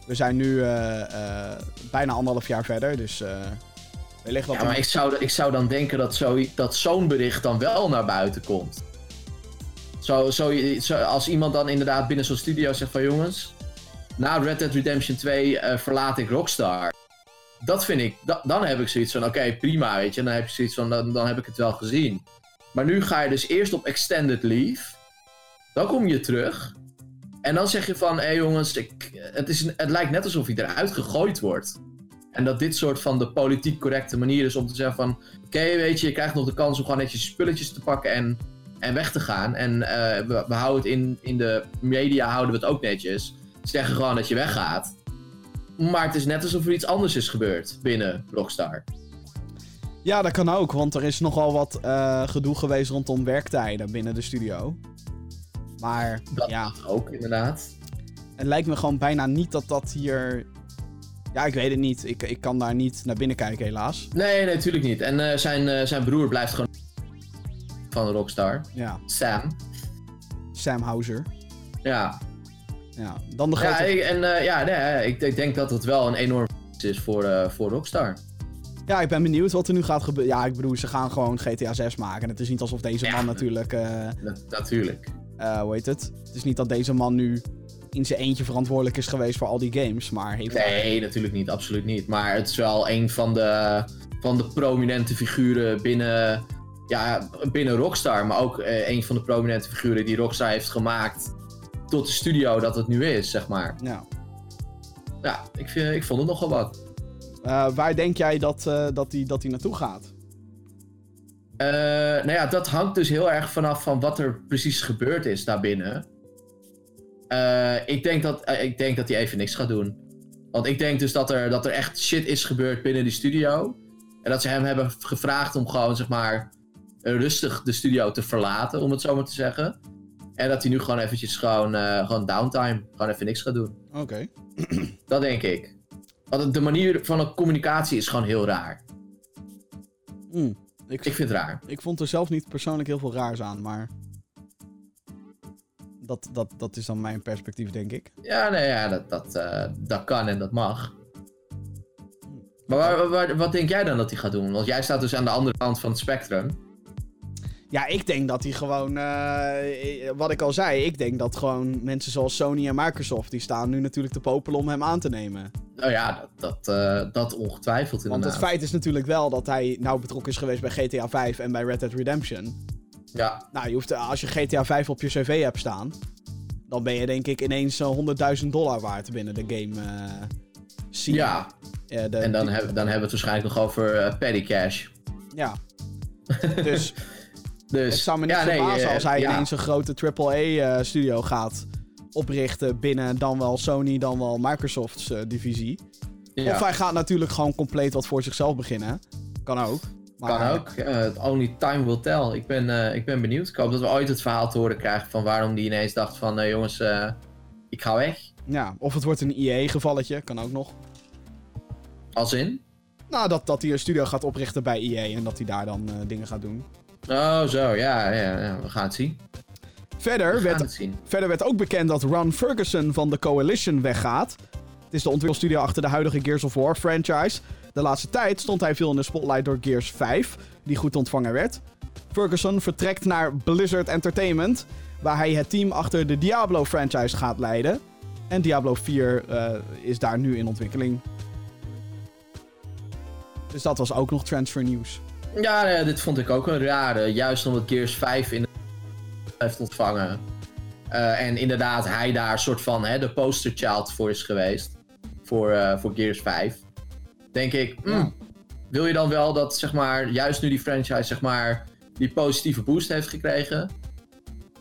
we zijn nu eh, bijna anderhalf jaar verder. Dus eh wellicht dat. Ja, maar ik zou, ik zou dan denken dat zo- dat zo'n bericht dan wel naar buiten komt. Zo, zo, als iemand dan inderdaad binnen zo'n studio zegt van jongens, na Red Dead Redemption 2 eh, verlaat ik Rockstar. Dat vind ik, da- dan heb ik zoiets van oké, prima, weet je. Dan heb je zoiets van, dan, dan heb ik het wel gezien. Maar nu ga je dus eerst op extended leave. Dan kom je terug. En dan zeg je van, hé jongens, ik, het, is, het lijkt net alsof hij eruit gegooid wordt. En dat dit soort van de politiek correcte manier is om te zeggen van... Oké, weet je, je krijgt nog de kans om gewoon netjes je spulletjes te pakken en, en weg te gaan. En eh, we, we houden het in, in de media houden we het ook netjes. Ze zeggen gewoon dat je weggaat. Maar het is net alsof er iets anders is gebeurd binnen Rockstar. Ja, dat kan ook, want er is nogal wat eh, gedoe geweest rondom werktijden binnen de studio. Maar Dat ja, ook, inderdaad. het lijkt me gewoon bijna niet dat dat hier. Ja, ik weet het niet. Ik, ik kan daar niet naar binnen kijken, helaas. Nee, nee, natuurlijk niet. En eh, zijn, zijn broer blijft gewoon van Rockstar. Ja, Sam. Sam Houser. Ja, Ja, dan de ja grote... ik, en eh, ja, nee, ik, ik denk dat het wel een enorm is voor, eh, voor Rockstar. Ja, ik ben benieuwd wat er nu gaat gebeuren. Ja, ik bedoel, ze gaan gewoon GTA 6 maken. Het is niet alsof deze Ja. man natuurlijk... eh, natuurlijk. eh, hoe heet het? Het is niet dat deze man nu in zijn eentje verantwoordelijk is geweest voor al die games, maar heeft... Nee, natuurlijk niet, absoluut niet. Maar het is wel een van de, van de prominente figuren binnen, ja, binnen Rockstar. Maar ook eh, een van de prominente figuren die Rockstar heeft gemaakt tot de studio dat het nu is, zeg maar. Ja. Ja, ik, vind, ik vond het nogal wat. Eh, waar denk jij dat hij dat die, dat die naartoe gaat? Eh, nou ja, dat hangt dus heel erg vanaf van wat er precies gebeurd is daarbinnen. Eh, ik, denk dat, eh, ik denk dat hij even niks gaat doen. Want ik denk dus dat er, dat er echt shit is gebeurd binnen die studio. En dat ze hem hebben gevraagd om gewoon, zeg maar, eh, rustig de studio te verlaten, om het zo maar te zeggen. En dat hij nu gewoon eventjes gewoon, eh, gewoon downtime, gewoon even niks gaat doen. Oké. Dat denk ik. Want de manier van de communicatie is gewoon heel raar. Hmm. Ik, Ik vind het raar. ik vond er zelf niet persoonlijk heel veel raars aan, maar... Dat, dat, dat is dan mijn perspectief, denk ik. Ja, nee, ja, dat, dat, eh, dat kan en dat mag. Maar waar, waar- wat denk jij dan dat hij gaat doen? Want jij staat dus aan de andere kant van het spectrum. Ja, ik denk dat hij gewoon, eh, wat ik al zei, ik denk dat gewoon mensen zoals Sony en Microsoft, die staan nu natuurlijk te popelen om hem aan te nemen. Oh ja, dat, dat, eh, dat ongetwijfeld Want inderdaad. het feit is natuurlijk wel dat hij nou betrokken is geweest bij GTA 5 en bij Red Dead Redemption. Ja, Nou, je hoeft, als je GTA 5 op je cv hebt staan, dan ben je denk ik ineens eh, 100.000 dollar waard binnen de game eh scene. ja. Eh, de- en dan, die- hebben dan hebben we het waarschijnlijk nog over eh, petty cash. Ja. Dus Dus, het zou me niet ja, verbazen eh, als hij ja. ineens een grote AAA-studio gaat oprichten binnen dan wel Sony, dan wel Microsoft's eh, divisie. Ja, Of hij gaat natuurlijk gewoon compleet wat voor zichzelf beginnen. Kan ook. Maar, kan ook. Eh, only time will tell. Ik ben, eh, ik ben benieuwd. Ik hoop dat we ooit het verhaal te horen krijgen van waarom die ineens dacht van... eh, jongens, eh, ik ga weg. Ja, of het wordt een EA-gevalletje, kan ook nog. Als in? Nou, dat, dat hij een studio gaat oprichten bij EA en dat hij daar dan eh, dingen gaat doen. Oh, zo. Ja, ja, ja, we gaan het zien. Verder We werd, zien. verder werd ook bekend dat Ron Ferguson van de Coalition weggaat. Het is de ontwikkelstudio achter de huidige Gears of War franchise. De laatste tijd stond hij veel in de spotlight door Gears 5, die goed ontvangen werd. Ferguson vertrekt naar Blizzard Entertainment, waar hij het team achter de Diablo franchise gaat leiden. En Diablo 4 eh, is daar nu in ontwikkeling. Dus dat was ook nog transfer nieuws. Ja, nee, dit vond ik ook een rare. Juist omdat Gears 5 in heeft ontvangen. Eh, en inderdaad, hij daar soort van hè, de poster child voor is geweest. Voor, eh, voor Gears 5. Denk ik, hmm, Ja. wil je dan wel dat, zeg maar, juist nu die franchise, zeg maar, die positieve boost heeft gekregen.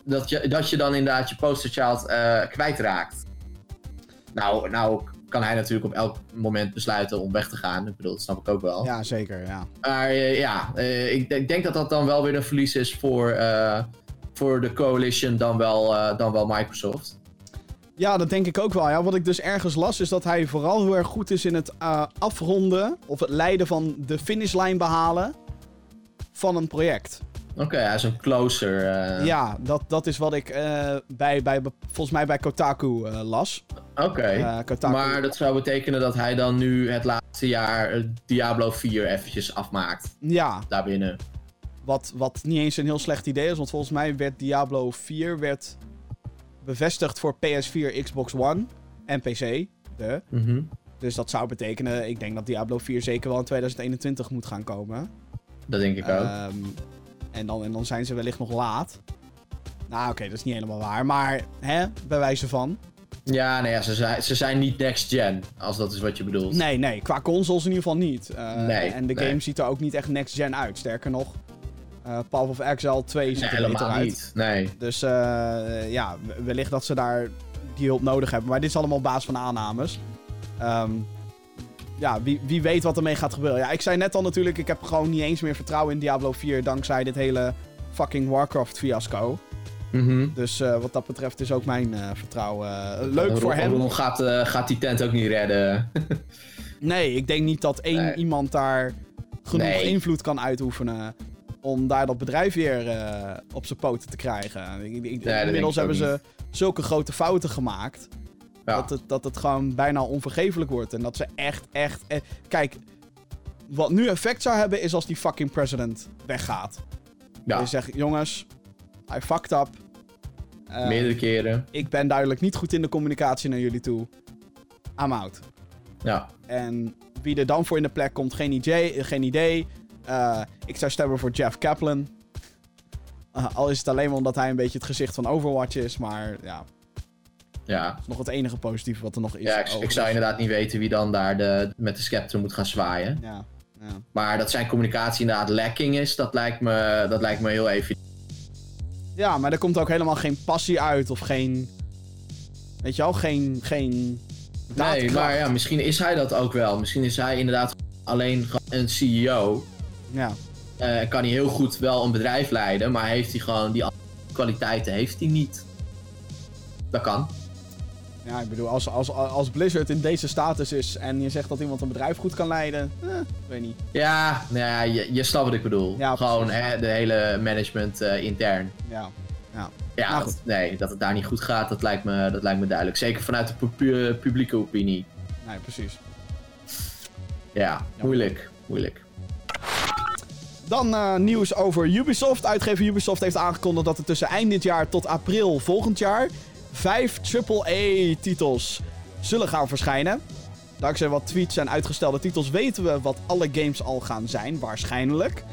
Dat je, dat je dan inderdaad je poster child eh, kwijtraakt. Nou, nou kan hij natuurlijk op elk moment besluiten om weg te gaan. Ik bedoel, dat snap ik ook wel. Ja, zeker, ja. Maar eh, ja, eh, ik, ik denk dat dat dan wel weer een verlies is voor, eh, voor de Coalition dan wel, dan wel Microsoft. Ja, dat denk ik ook wel. Ja, wat ik dus ergens las, is dat hij vooral heel erg goed is in het afronden of het leiden van de finishlijn behalen van een project. Oké, hij is een closer. eh, Ja, dat, dat is wat ik eh, bij, bij, volgens mij bij Kotaku eh, las. Oké. Maar dat zou betekenen dat hij dan nu het laatste jaar Diablo 4 eventjes afmaakt. Ja, Daarbinnen. wat, wat niet eens een heel slecht idee is, want volgens mij werd Diablo 4 werd bevestigd voor PS4, Xbox One en PC. De. Mhm. Dus dat zou betekenen, ik denk dat Diablo 4 zeker wel in 2021 moet gaan komen. Dat denk ik ook. Ehm, en, dan, en dan zijn ze wellicht nog laat. Nou, oké, dat is niet helemaal waar. Maar, hè, bij wijze van. ja, nee, ja, ze, zijn, ze zijn niet next gen, als dat is wat je bedoelt. Nee, nee, qua consoles in ieder geval niet. Eh, Nee, en de nee. game ziet er ook niet echt next gen uit. Sterker nog, eh Path of Exile 2 Nee, ziet er beter helemaal uit. niet. Nee. Dus eh, ja, wellicht dat ze daar die hulp nodig hebben. Maar dit is allemaal op basis van aannames. Ehm, ja, wie, wie weet wat ermee gaat gebeuren. Ja, ik zei net al natuurlijk, ik heb gewoon niet eens meer vertrouwen in Diablo 4 dankzij dit hele fucking Warcraft fiasco. Mhm. Dus eh, wat dat betreft is ook mijn eh, vertrouwen eh, leuk voor hem. Ron gaat, gaat die tent ook niet redden. Nee, ik denk niet dat één Nee. iemand daar genoeg Nee. invloed kan uitoefenen om daar dat bedrijf weer op zijn poten te krijgen. Ik, ik- inmiddels hebben ze zulke grote fouten gemaakt Ja. dat, het, dat het gewoon bijna onvergeeflijk wordt. En dat ze echt, echt... eh, kijk, wat nu effect zou hebben is als die fucking president weggaat. ja, Je zegt, jongens, I fucked up. Eh, meerdere keren. ik ben duidelijk niet goed in de communicatie naar jullie toe. I'm out. Ja. En wie er dan voor in de plek komt, geen idee. Geen idee. Eh, ik zou stemmen voor Jeff Kaplan. Eh, al is het alleen maar omdat hij een beetje het gezicht van Overwatch is. Maar ja, Ja. dat is nog het enige positieve wat er nog is. Ja, ik, zou inderdaad niet weten wie dan daar de, met de scepter moet gaan zwaaien. Ja, ja. Maar dat zijn communicatie inderdaad lacking is, dat lijkt me, dat lijkt me heel evident. ja, maar er komt ook helemaal geen passie uit. Of geen... Weet je wel, geen... geen Nee, maar ja, misschien is hij dat ook wel. Misschien is hij inderdaad alleen een CEO. Ja. Eh, kan hij heel goed wel een bedrijf leiden, maar heeft hij gewoon die kwaliteiten heeft hij niet. Dat kan. Ja, ik bedoel, als, als, als Blizzard in deze status is en je zegt dat iemand een bedrijf goed kan leiden... Eh, weet niet. Ja, nou ja je, je snapt wat ik bedoel. Ja, gewoon hè, de hele management eh, intern. Ja. Ja. Ja, Maar dat- nee, dat het daar niet goed gaat, dat lijkt me, dat lijkt me duidelijk. Zeker vanuit de pu- pu- publieke opinie. Nee, precies. Ja, moeilijk, moeilijk. Dan eh, nieuws over Ubisoft. Uitgever Ubisoft heeft aangekondigd dat er tussen eind dit jaar tot april volgend jaar vijf AAA-titels zullen gaan verschijnen. Dankzij wat tweets en uitgestelde titels weten we wat alle games al gaan zijn, waarschijnlijk.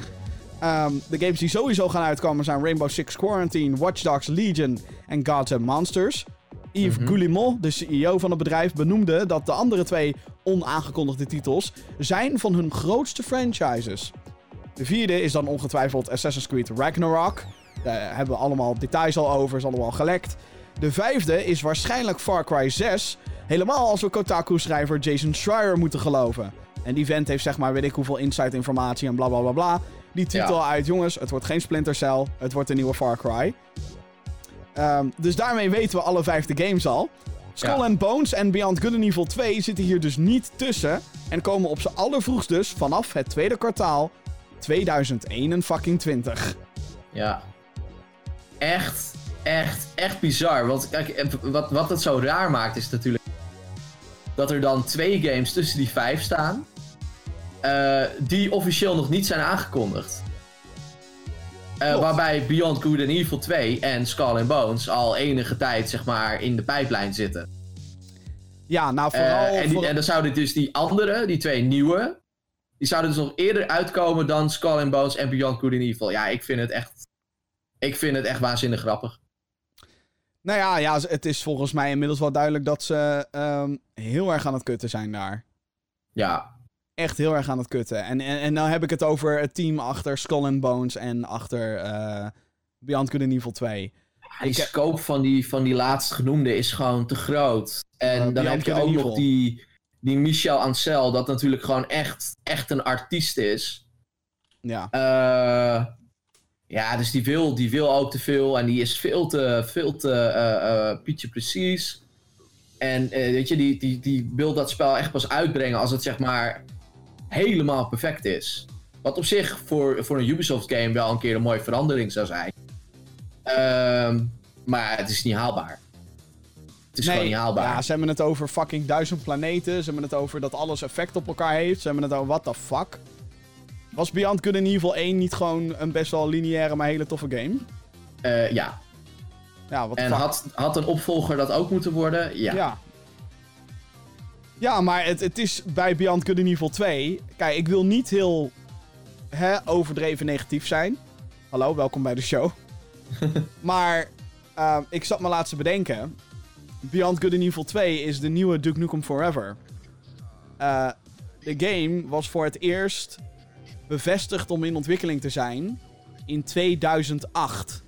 Ehm, de games die sowieso gaan uitkomen zijn Rainbow Six Quarantine, Watch Dogs Legion en Gods and Monsters. Yves Mhm. Goulimont, de CEO van het bedrijf, benoemde dat de andere twee onaangekondigde titels zijn van hun grootste franchises. De vierde is dan ongetwijfeld Assassin's Creed Ragnarok. Daar hebben we allemaal details al over, is allemaal gelekt. De vijfde is waarschijnlijk Far Cry 6. Helemaal als we Kotaku-schrijver Jason Schreier moeten geloven. En die vent heeft zeg maar weet ik hoeveel insight informatie en bla bla bla bla. Die titel Ja. uit, jongens, het wordt geen Splinter Cell, het wordt een nieuwe Far Cry. Ehm, dus daarmee weten we alle vijf de games al. Skull Ja. and Bones en Beyond Good and Evil 2 zitten hier dus niet tussen. En komen op z'n allervroegst dus vanaf het tweede kwartaal 2021. Ja. Echt, echt, echt bizar. Want kijk, wat, wat het zo raar maakt is natuurlijk dat er dan twee games tussen die vijf staan. eh, die officieel nog niet zijn aangekondigd. Eh, waarbij Beyond Good and Evil 2 en Skull and Bones al enige tijd zeg maar in de pijplijn zitten. Ja, nou Eh, vooral... en, die, en dan zouden dus die andere, die twee nieuwe, die zouden dus nog eerder uitkomen dan Skull and Bones en Beyond Good and Evil. Ja, ik vind het echt, ik vind het echt waanzinnig grappig. Nou ja, ja, het is volgens mij inmiddels wel duidelijk dat ze ehm, heel erg aan het kutten zijn daar. Ja, Echt heel erg aan het kutten. En, en, en dan heb ik het over het team achter Skull and Bones en achter eh, Beyond Good and Evil 2. die Ik- scope van die, van die laatst genoemde is gewoon te groot. En Eh, dan heb je ook nog die, die Michel Ancel, dat natuurlijk gewoon echt, echt een artiest is. Ja. Eh, ja, dus die wil, die wil ook te veel en die is veel te, veel te eh, eh, Pietje precies. En eh, weet je, die, die, die wil dat spel echt pas uitbrengen als het zeg maar helemaal perfect is. Wat op zich voor, voor een Ubisoft game wel een keer een mooie verandering zou zijn. Ehm, maar het is niet haalbaar. Het is gewoon niet haalbaar. Ja, ze hebben het over fucking duizend planeten. Ze hebben het over dat alles effect op elkaar heeft. Ze hebben het over what the fuck. Was Beyond Good and Evil 1 niet gewoon een best wel lineaire, maar hele toffe game? Eh, ja. Ja, the En fuck. had, had een opvolger dat ook moeten worden? Ja. Ja. Ja, maar het, het is bij Beyond Good and Evil 2... Kijk, ik wil niet heel hè, overdreven negatief zijn. Hallo, welkom bij de show. maar eh, ik zat me laatst te bedenken. Beyond Good and Evil 2 is de nieuwe Duke Nukem Forever. Eh, de game was voor het eerst bevestigd om in ontwikkeling te zijn in 2008.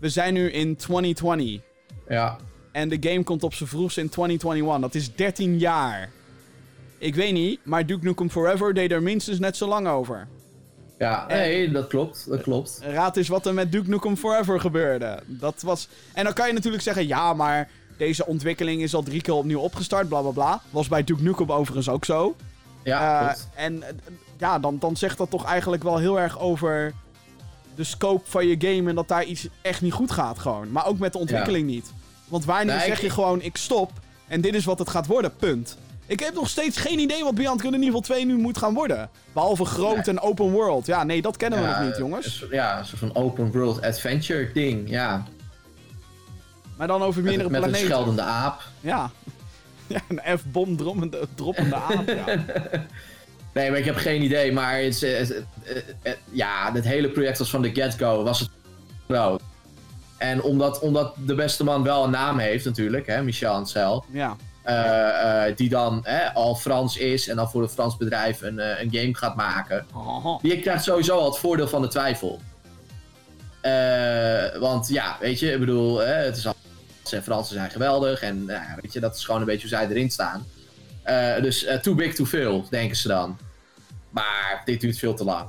We zijn nu in 2020. ja. En de game komt op zijn vroegst in 2021. Dat is 13 jaar. Ik weet niet, maar Duke Nukem Forever deed er minstens net zo lang over. Ja, nee, dat klopt. Dat klopt. Raad eens wat er met Duke Nukem Forever gebeurde. Dat was... En dan kan je natuurlijk zeggen, ja, maar deze ontwikkeling is al drie keer opnieuw opgestart, bla bla bla. Was bij Duke Nukem overigens ook zo. Ja, Eh, en eh, ja, dan, dan zegt dat toch eigenlijk wel heel erg over de scope van je game en dat daar iets echt niet goed gaat gewoon. Maar ook met de ontwikkeling niet. Want wanneer Nee, zeg ik- je gewoon, ik stop en dit is wat het gaat worden, punt. Ik heb nog steeds geen idee wat Beyond Good Evil 2 nu moet gaan worden. Behalve groot Nee. en open world. Ja, nee, dat kennen we nog niet, jongens. Ja, een soort van open world adventure ding, ja. Maar dan over Met, meerdere met een planeten. scheldende aap. Ja. ja, een F-bom droppende, droppende aap, ja. Nee, maar ik heb geen idee, maar het, eh, het- het- het- ja, het hele project was van de get-go, was het groot. En omdat, omdat de beste man wel een naam heeft natuurlijk, hè, Michel Ancel, Ja. eh, eh, die dan hè, al Frans is en dan voor een Frans bedrijf een, eh, een game gaat maken. Oh, Die krijgt sowieso al het voordeel van de twijfel. Eh, want ja, weet je, ik bedoel, hè, het is al. En Fransen zijn geweldig en nou weet je, dat is gewoon een beetje hoe zij erin staan. Eh, dus eh, too big to fail, denken ze dan. Maar dit duurt veel te lang.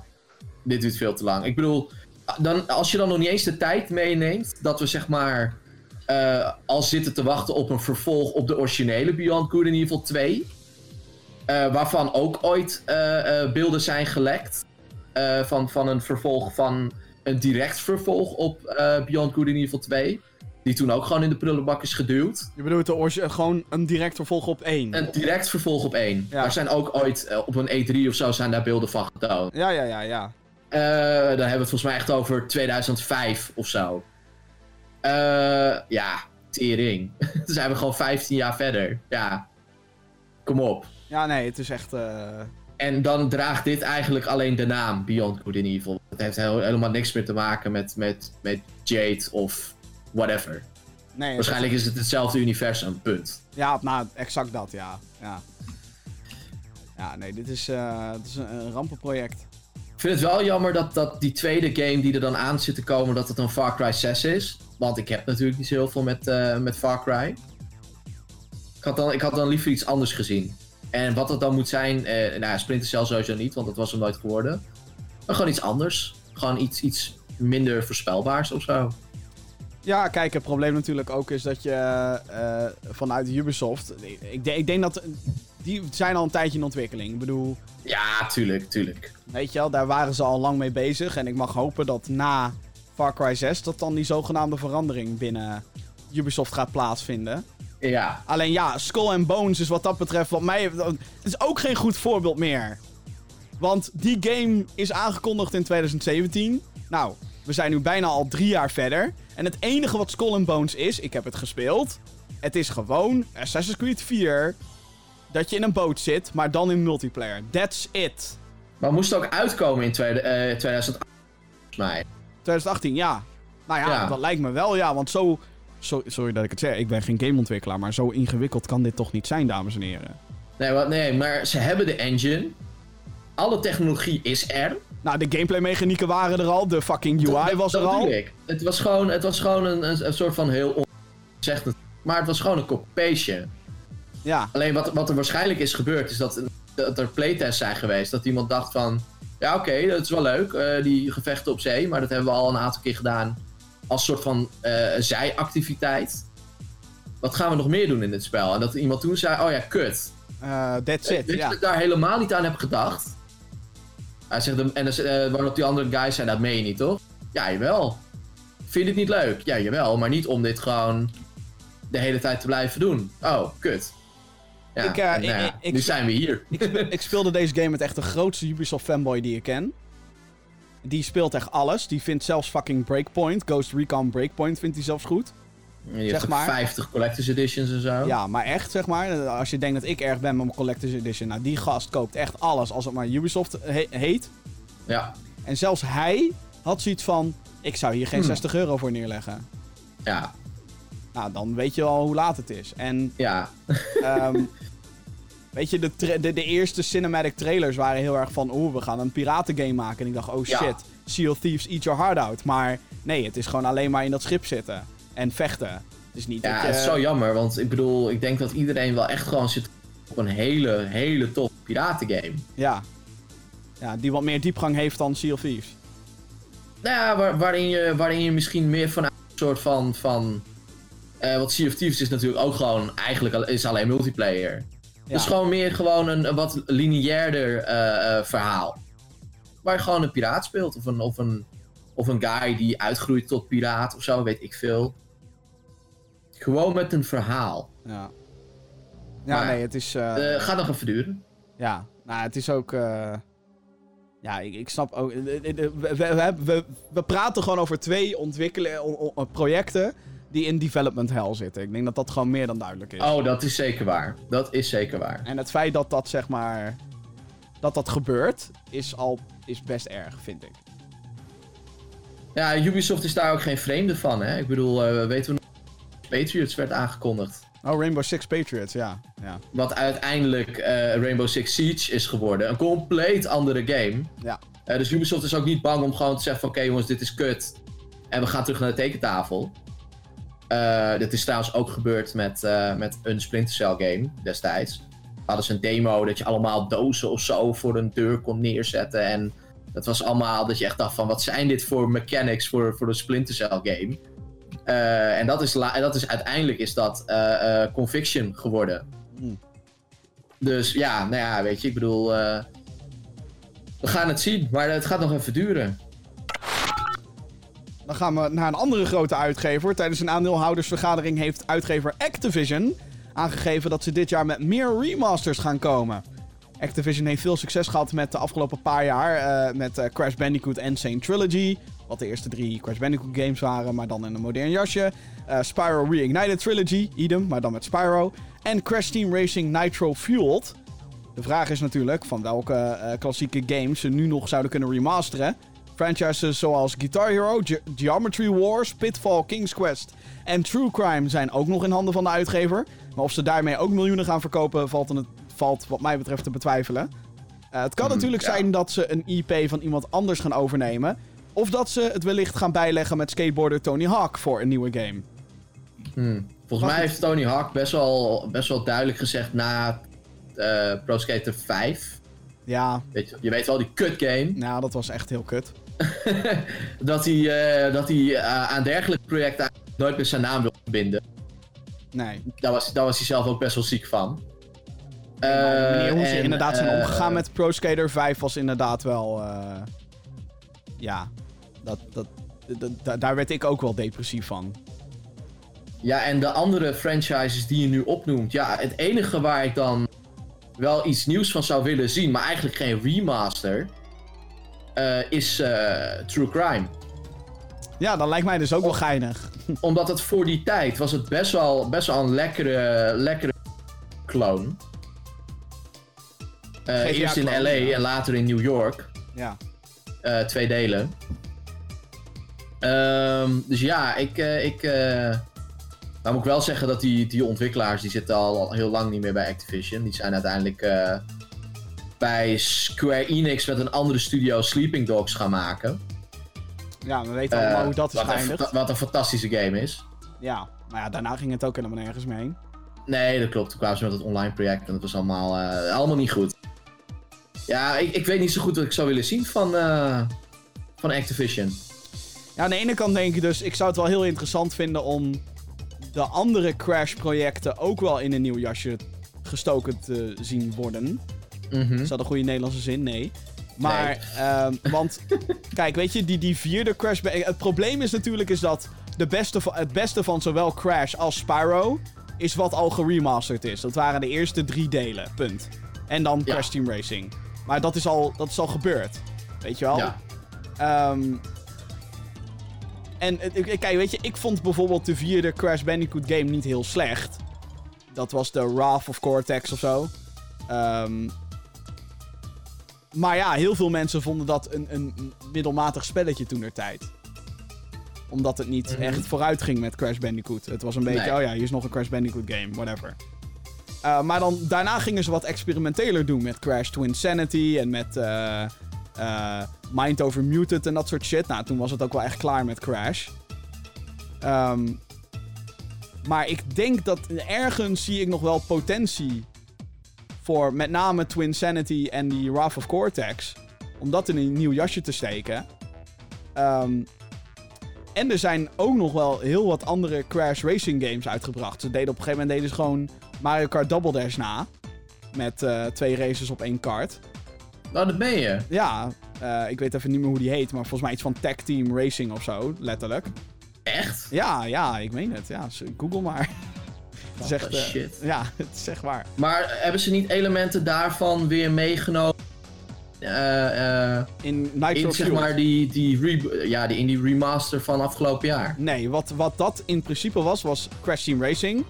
Dit duurt veel te lang. Ik bedoel, dan, als je dan nog niet eens de tijd meeneemt dat we zeg maar eh, al zitten te wachten op een vervolg op de originele Beyond Good and Evil 2. eh, waarvan ook ooit beelden zijn gelekt. van, van een vervolg van een direct vervolg op Beyond Good and Evil 2. Die toen ook gewoon in de prullenbak is geduwd. Je bedoelt de gewoon een direct vervolg op één? Een direct vervolg op 1. Ja. Daar zijn ook ooit eh, op een E3 of zo zijn daar beelden van getoond. Ja, ja, ja, ja. Eh, dan hebben we het volgens mij echt over 2005 of zo. Eh, ja, tering. Dan zijn we gewoon 15 jaar verder. Ja, kom op. Ja, nee, het is echt... En dan draagt dit eigenlijk alleen de naam Beyond Good and Evil. Het heeft heel- helemaal niks meer te maken met, met, met Jade of whatever. Nee, Waarschijnlijk is het hetzelfde universum, punt. ja, nou, exact dat, ja. Ja, ja nee, dit is, eh, het is een, een rampenproject. Ik vind het wel jammer dat, dat die tweede game die er dan aan zit te komen, dat het een Far Cry 6 is. Want ik heb natuurlijk niet zo heel veel met, eh, met Far Cry. Ik had, dan, ik had dan liever iets anders gezien. En wat het dan moet zijn, eh, nou Splinter Cell sowieso niet, want dat was hem nooit geworden. Maar gewoon iets anders. Gewoon iets, iets minder voorspelbaars of zo. Ja, kijk, het probleem natuurlijk ook is dat je eh, vanuit Ubisoft... Ik, denk- ik denk dat... Die zijn al een tijdje in ontwikkeling. Ik bedoel, Ja, tuurlijk, tuurlijk. weet je wel, daar waren ze al lang mee bezig. En ik mag hopen dat na Far Cry 6... dat dan die zogenaamde verandering binnen Ubisoft gaat plaatsvinden. Ja, Alleen ja, Skull and Bones is wat dat betreft, wat mij. Het is ook geen goed voorbeeld meer. Want die game is aangekondigd in 2017. Nou, we zijn nu bijna al drie jaar verder. En het enige wat Skull and Bones is, ik heb het gespeeld. Het is gewoon Assassin's Creed 4. Dat je in een boot zit, maar dan in multiplayer. That's it. maar moest ook uitkomen in tweede, eh 2008, volgens mij. 2018, ja. Nou ja, Ja. dat lijkt me wel, ja. Want zo. zo- Sorry dat ik het zeg, ik ben geen gameontwikkelaar. Maar zo ingewikkeld kan dit toch niet zijn, dames en heren. Nee, wat, nee, maar ze hebben de engine. Alle technologie is er. Nou, de gameplay-mechanieken waren er al. De fucking UI Dat- was dat er al. ik. Het was gewoon, het was gewoon een, een, een soort van heel on... Zegt het. Maar het was gewoon een copy-paste. Ja, Alleen wat, wat er waarschijnlijk is gebeurd, is dat, dat er playtests zijn geweest. Dat iemand dacht van... Ja, oké, dat is wel leuk, eh, die gevechten op zee. Maar dat hebben we al een aantal keer gedaan als soort van eh, zijactiviteit. Wat gaan we nog meer doen in dit spel? En dat iemand toen zei, oh ja, kut. eh, that's it. Ja. dat ik daar helemaal niet aan heb gedacht? Hij zegt, en dan, eh, waarop die andere guys zijn, dat meen je niet, toch? Ja, jawel. Vind je het niet leuk? Ja, jawel, maar niet om dit gewoon de hele tijd te blijven doen. Oh, kut. Ja, Ik, eh, en, nou ja, ik- ik- nu zijn we hier. ik speelde deze game met echt de grootste Ubisoft fanboy die ik ken. Die speelt echt alles. Die vindt zelfs fucking Breakpoint, Ghost Recon Breakpoint vindt hij zelfs goed. Je zeg maar. 50 collector's editions en zo. Ja, maar echt zeg maar. Als je denkt dat ik erg ben met mijn Collector's Edition. Nou, die gast koopt echt alles als het maar Ubisoft he- heet. Ja, En zelfs hij had zoiets van... Ik zou hier geen Hmm. 60 euro voor neerleggen. ja, Nou, dan weet je al hoe laat het is. En ja. Ehm, weet je, de, de, de eerste cinematic trailers waren heel erg van... Oeh, we gaan een piratengame maken. En ik dacht, oh shit, Sea of Thieves, eat your heart out. Maar nee, het is gewoon alleen maar in dat schip zitten. En vechten. Het is niet Ja, dat je... het is zo jammer, want ik bedoel, ik denk dat iedereen wel echt gewoon zit op een hele, hele top piratengame. Ja. ja, die wat meer diepgang heeft dan Sea of Thieves. Nou ja, waar- waarin, je, waarin je misschien meer vanuit een soort van. van eh want Sea of Thieves is natuurlijk ook gewoon. Eigenlijk is alleen multiplayer. Ja. Dus gewoon meer gewoon een, een wat lineairder eh, eh, verhaal. Waar je gewoon een piraat speelt. Of een, of, een, of een guy die uitgroeit tot piraat of zo, weet ik veel. Gewoon met een verhaal. Ja. Ja, Maar- nee, het is... eh, Eh gaat nog even duren. Ja, nou, het is ook. eh, Ja, ik, ik snap ook. We, we, we, we, praten gewoon over twee ontwikkelen, projecten die in development hell zitten. Ik denk dat dat gewoon meer dan duidelijk is. Oh, dat is zeker waar. Dat is zeker waar. En het feit dat dat zeg maar. dat dat gebeurt, is al. is best erg, vind ik. Ja, Ubisoft is daar ook geen vreemde van, hè? Ik bedoel, eh weten we nog... Patriots werd aangekondigd. Oh, Rainbow Six Patriots, ja. ja. Wat uiteindelijk eh, Rainbow Six Siege is geworden. Een compleet andere game. Ja. Eh, dus Ubisoft is ook niet bang om gewoon te zeggen van... Oké jongens, dit is kut. En we gaan terug naar de tekentafel. Dit is trouwens ook gebeurd met, met een Splinter Cell game destijds. Hadden ze een demo dat je allemaal dozen of zo voor een deur kon neerzetten. En dat was allemaal dat je echt dacht van... Wat zijn dit voor mechanics voor, voor een Splinter Cell game? Eh, en dat is, dat is uiteindelijk is dat eh, eh, Conviction geworden. Hmm. Dus ja, nou ja, weet je, ik bedoel... we gaan het zien, maar het gaat nog even duren. Dan gaan we naar een andere grote uitgever. Tijdens een aandeelhoudersvergadering heeft uitgever Activision aangegeven dat ze dit jaar met meer remasters gaan komen. Activision heeft veel succes gehad met de afgelopen paar jaar uh, met uh, Crash Bandicoot en Insane Trilogy. Wat de eerste drie Crash Bandicoot games waren, maar dan in een modern jasje. Uh, Spyro Reignited Trilogy, idem, maar dan met Spyro. En Crash Team Racing Nitro Fueled. De vraag is natuurlijk van welke klassieke games ze nu nog zouden kunnen remasteren. Franchises zoals Guitar Hero, Ge Geometry Wars, Pitfall, King's Quest en True Crime zijn ook nog in handen van de uitgever. Maar of ze daarmee ook miljoenen gaan verkopen, valt, het, valt wat mij betreft te betwijfelen. Uh, het kan Mm, natuurlijk ja. zijn dat ze een IP van iemand anders gaan overnemen. Of dat ze het wellicht gaan bijleggen met skateboarder Tony Hawk voor een nieuwe game. Hmm. Volgens mij heeft Tony Hawk best wel, best wel duidelijk gezegd na eh, Pro Skater 5. Ja, Weet je, je weet wel, die kut game. nou, dat was echt heel kut. dat hij, eh, dat hij eh, aan dergelijke projecten nooit meer zijn naam wil verbinden. Nee. Daar was, daar was hij zelf ook best wel ziek van. De manier hoe ze en, inderdaad zijn eh, omgegaan met Pro Skater 5 was inderdaad wel. eh, ja, dat, dat, dat- da- daar werd ik ook wel depressief van. Ja, en de andere franchises die je nu opnoemt. Ja, het enige waar ik dan wel iets nieuws van zou willen zien, maar eigenlijk geen remaster, eh, is eh, True Crime. Ja, dat lijkt mij dus ook wel geinig. Omdat het voor die tijd was het best wel, best wel een lekkere, lekkere clone. Eh, eerst in LA ja. en later in New York. Ja. Eh, twee delen. Ehm, dus ja, ik. eh, ik nou moet ik wel zeggen dat die, die ontwikkelaars die zitten al, al heel lang niet meer bij Activision. Die zijn uiteindelijk bij Square Enix met een andere studio Sleeping Dogs gaan maken. Ja, we weten allemaal hoe dat is wat, een, wat een fantastische game is. Ja, maar ja, daarna ging het ook helemaal nergens mee heen. Nee, dat klopt. Toen kwamen ze met het online project en dat was allemaal, eh, allemaal niet goed. Ja, ik, ik weet niet zo goed wat ik zou willen zien van, eh, van Activision. Ja, aan de ene kant denk ik dus, ik zou het wel heel interessant vinden om de andere Crash-projecten ook wel in een nieuw jasje gestoken te zien worden. Mhm. Is dat een goede Nederlandse zin? Nee. Maar, ehm, want, kijk, weet je, die, die vierde Crash... Het probleem is natuurlijk is dat de beste van, het beste van zowel Crash als Spyro is wat al geremasterd is. Dat waren de eerste drie delen, punt. En dan Ja. Crash Team Racing. Maar dat is al, dat is al gebeurd. Weet je wel? Ja. Ehm, en kijk, weet je, ik vond bijvoorbeeld de vierde Crash Bandicoot game niet heel slecht. Dat was de Wrath of Cortex of zo. Ehm, maar ja, heel veel mensen vonden dat een, een middelmatig spelletje toen der tijd. Omdat het niet Mhm. echt vooruit ging met Crash Bandicoot. Het was een beetje, Nee. oh ja, hier is nog een Crash Bandicoot game, whatever. Uh, maar dan, daarna gingen ze wat experimenteler doen met Crash Twin Sanity en met uh, uh, Mind Over Muted en dat soort shit. Nou, toen was het ook wel echt klaar met Crash. Um, maar ik denk dat ergens zie ik nog wel potentie voor met name Twin Sanity en die Wrath of Cortex. Om dat in een nieuw jasje te steken. Um, en er zijn ook nog wel heel wat andere Crash Racing games uitgebracht. Ze deden op een gegeven moment deden ze gewoon Mario Kart Double Dash na. Met uh, twee races op één kart. Nou, dat ben je. Ja, uh, ik weet even niet meer hoe die heet. Maar volgens mij iets van Tag Team Racing of zo, letterlijk. Echt? Ja, ja, ik meen het. Ja, Google maar. het is echt, uh, shit. Ja, het is echt waar. Maar hebben ze niet elementen daarvan weer meegenomen? Uh, in Nitro in, zeg maar, die, die, ja, die, in die remaster van afgelopen jaar. Nee, wat, wat dat in principe was, was Crash Team Racing.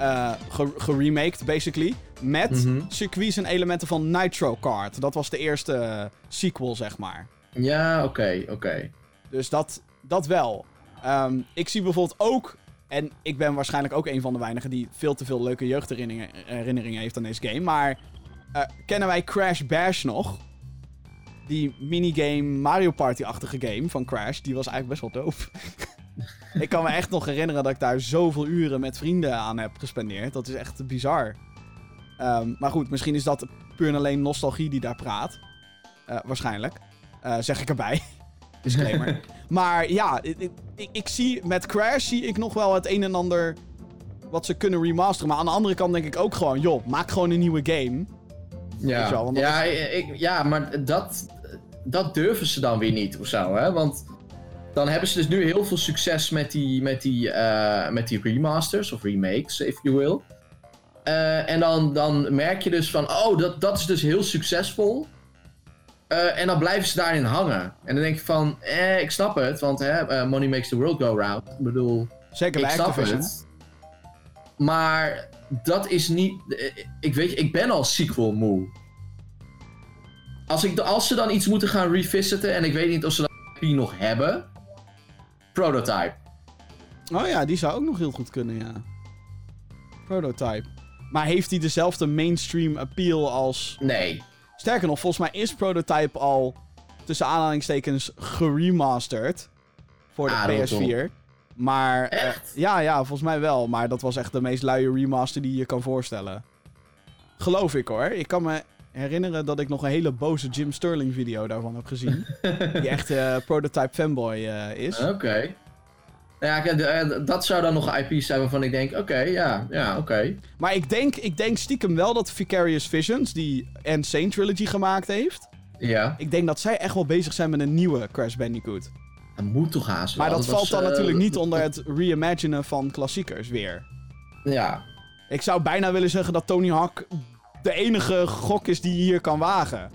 Uh, geremaked, basically. Met mm -hmm. circuits en elementen van Nitro Kart. Dat was de eerste sequel, zeg maar. Ja, oké, okay, oké. Okay. Dus dat, dat wel. Um, ik zie bijvoorbeeld ook... En ik ben waarschijnlijk ook een van de weinigen die veel te veel leuke jeugdherinneringen heeft aan deze game. Maar uh, kennen wij Crash Bash nog? Die minigame Mario Party-achtige game van Crash, die was eigenlijk best wel doof. ik kan me echt nog herinneren dat ik daar zoveel uren met vrienden aan heb gespendeerd. Dat is echt bizar. Um, maar goed, misschien is dat puur en alleen nostalgie die daar praat. Uh, waarschijnlijk. Uh, zeg ik erbij. Disclaimer. maar ja, ik, ik, ik, zie met Crash zie ik nog wel het een en ander wat ze kunnen remasteren. Maar aan de andere kant denk ik ook gewoon, joh, maak gewoon een nieuwe game. Ja, wel, ja, is... ik, ja maar dat, dat durven ze dan weer niet of zo, hè? Want dan hebben ze dus nu heel veel succes met die, met die, eh, met die remasters of remakes, if you will. Eh, en dan, dan merk je dus van, oh, dat, dat is dus heel succesvol. Eh, en dan blijven ze daarin hangen. En dan denk je van, eh, ik snap het, want hè, money makes the world go round. Ik bedoel, Zeker ik snap Activision. het. Maar dat is niet. Ik weet, ik ben al sequel moe. Als, ik, als ze dan iets moeten gaan revisiten en ik weet niet of ze dat IP nog hebben. Prototype. Oh ja, die zou ook nog heel goed kunnen, ja. Prototype. Maar heeft hij dezelfde mainstream appeal als... Nee. Sterker nog, volgens mij is Prototype al tussen aanhalingstekens geremasterd voor de Ah, dat PS4. Maar eh, Echt? ja, ja, volgens mij wel. Maar dat was echt de meest luie remaster die je kan voorstellen. Geloof ik hoor. Ik kan me herinneren dat ik nog een hele boze Jim Sterling video daarvan heb gezien. die echt eh, Prototype fanboy eh, is. Oké. Ja, kijk, eh, dat zou dan nog een IP zijn waarvan ik denk: oké, ja, ja, oké. Maar ik denk, ik denk stiekem wel dat Vicarious Visions, die Insane Trilogy gemaakt heeft. Ja, Ik denk dat zij echt wel bezig zijn met een nieuwe Crash Bandicoot. dat moet toch haast. Maar dat was, valt dan natuurlijk niet onder het reimaginen van klassiekers weer. Ja, Ik zou bijna willen zeggen dat Tony Hawk de enige gok is die je hier kan wagen.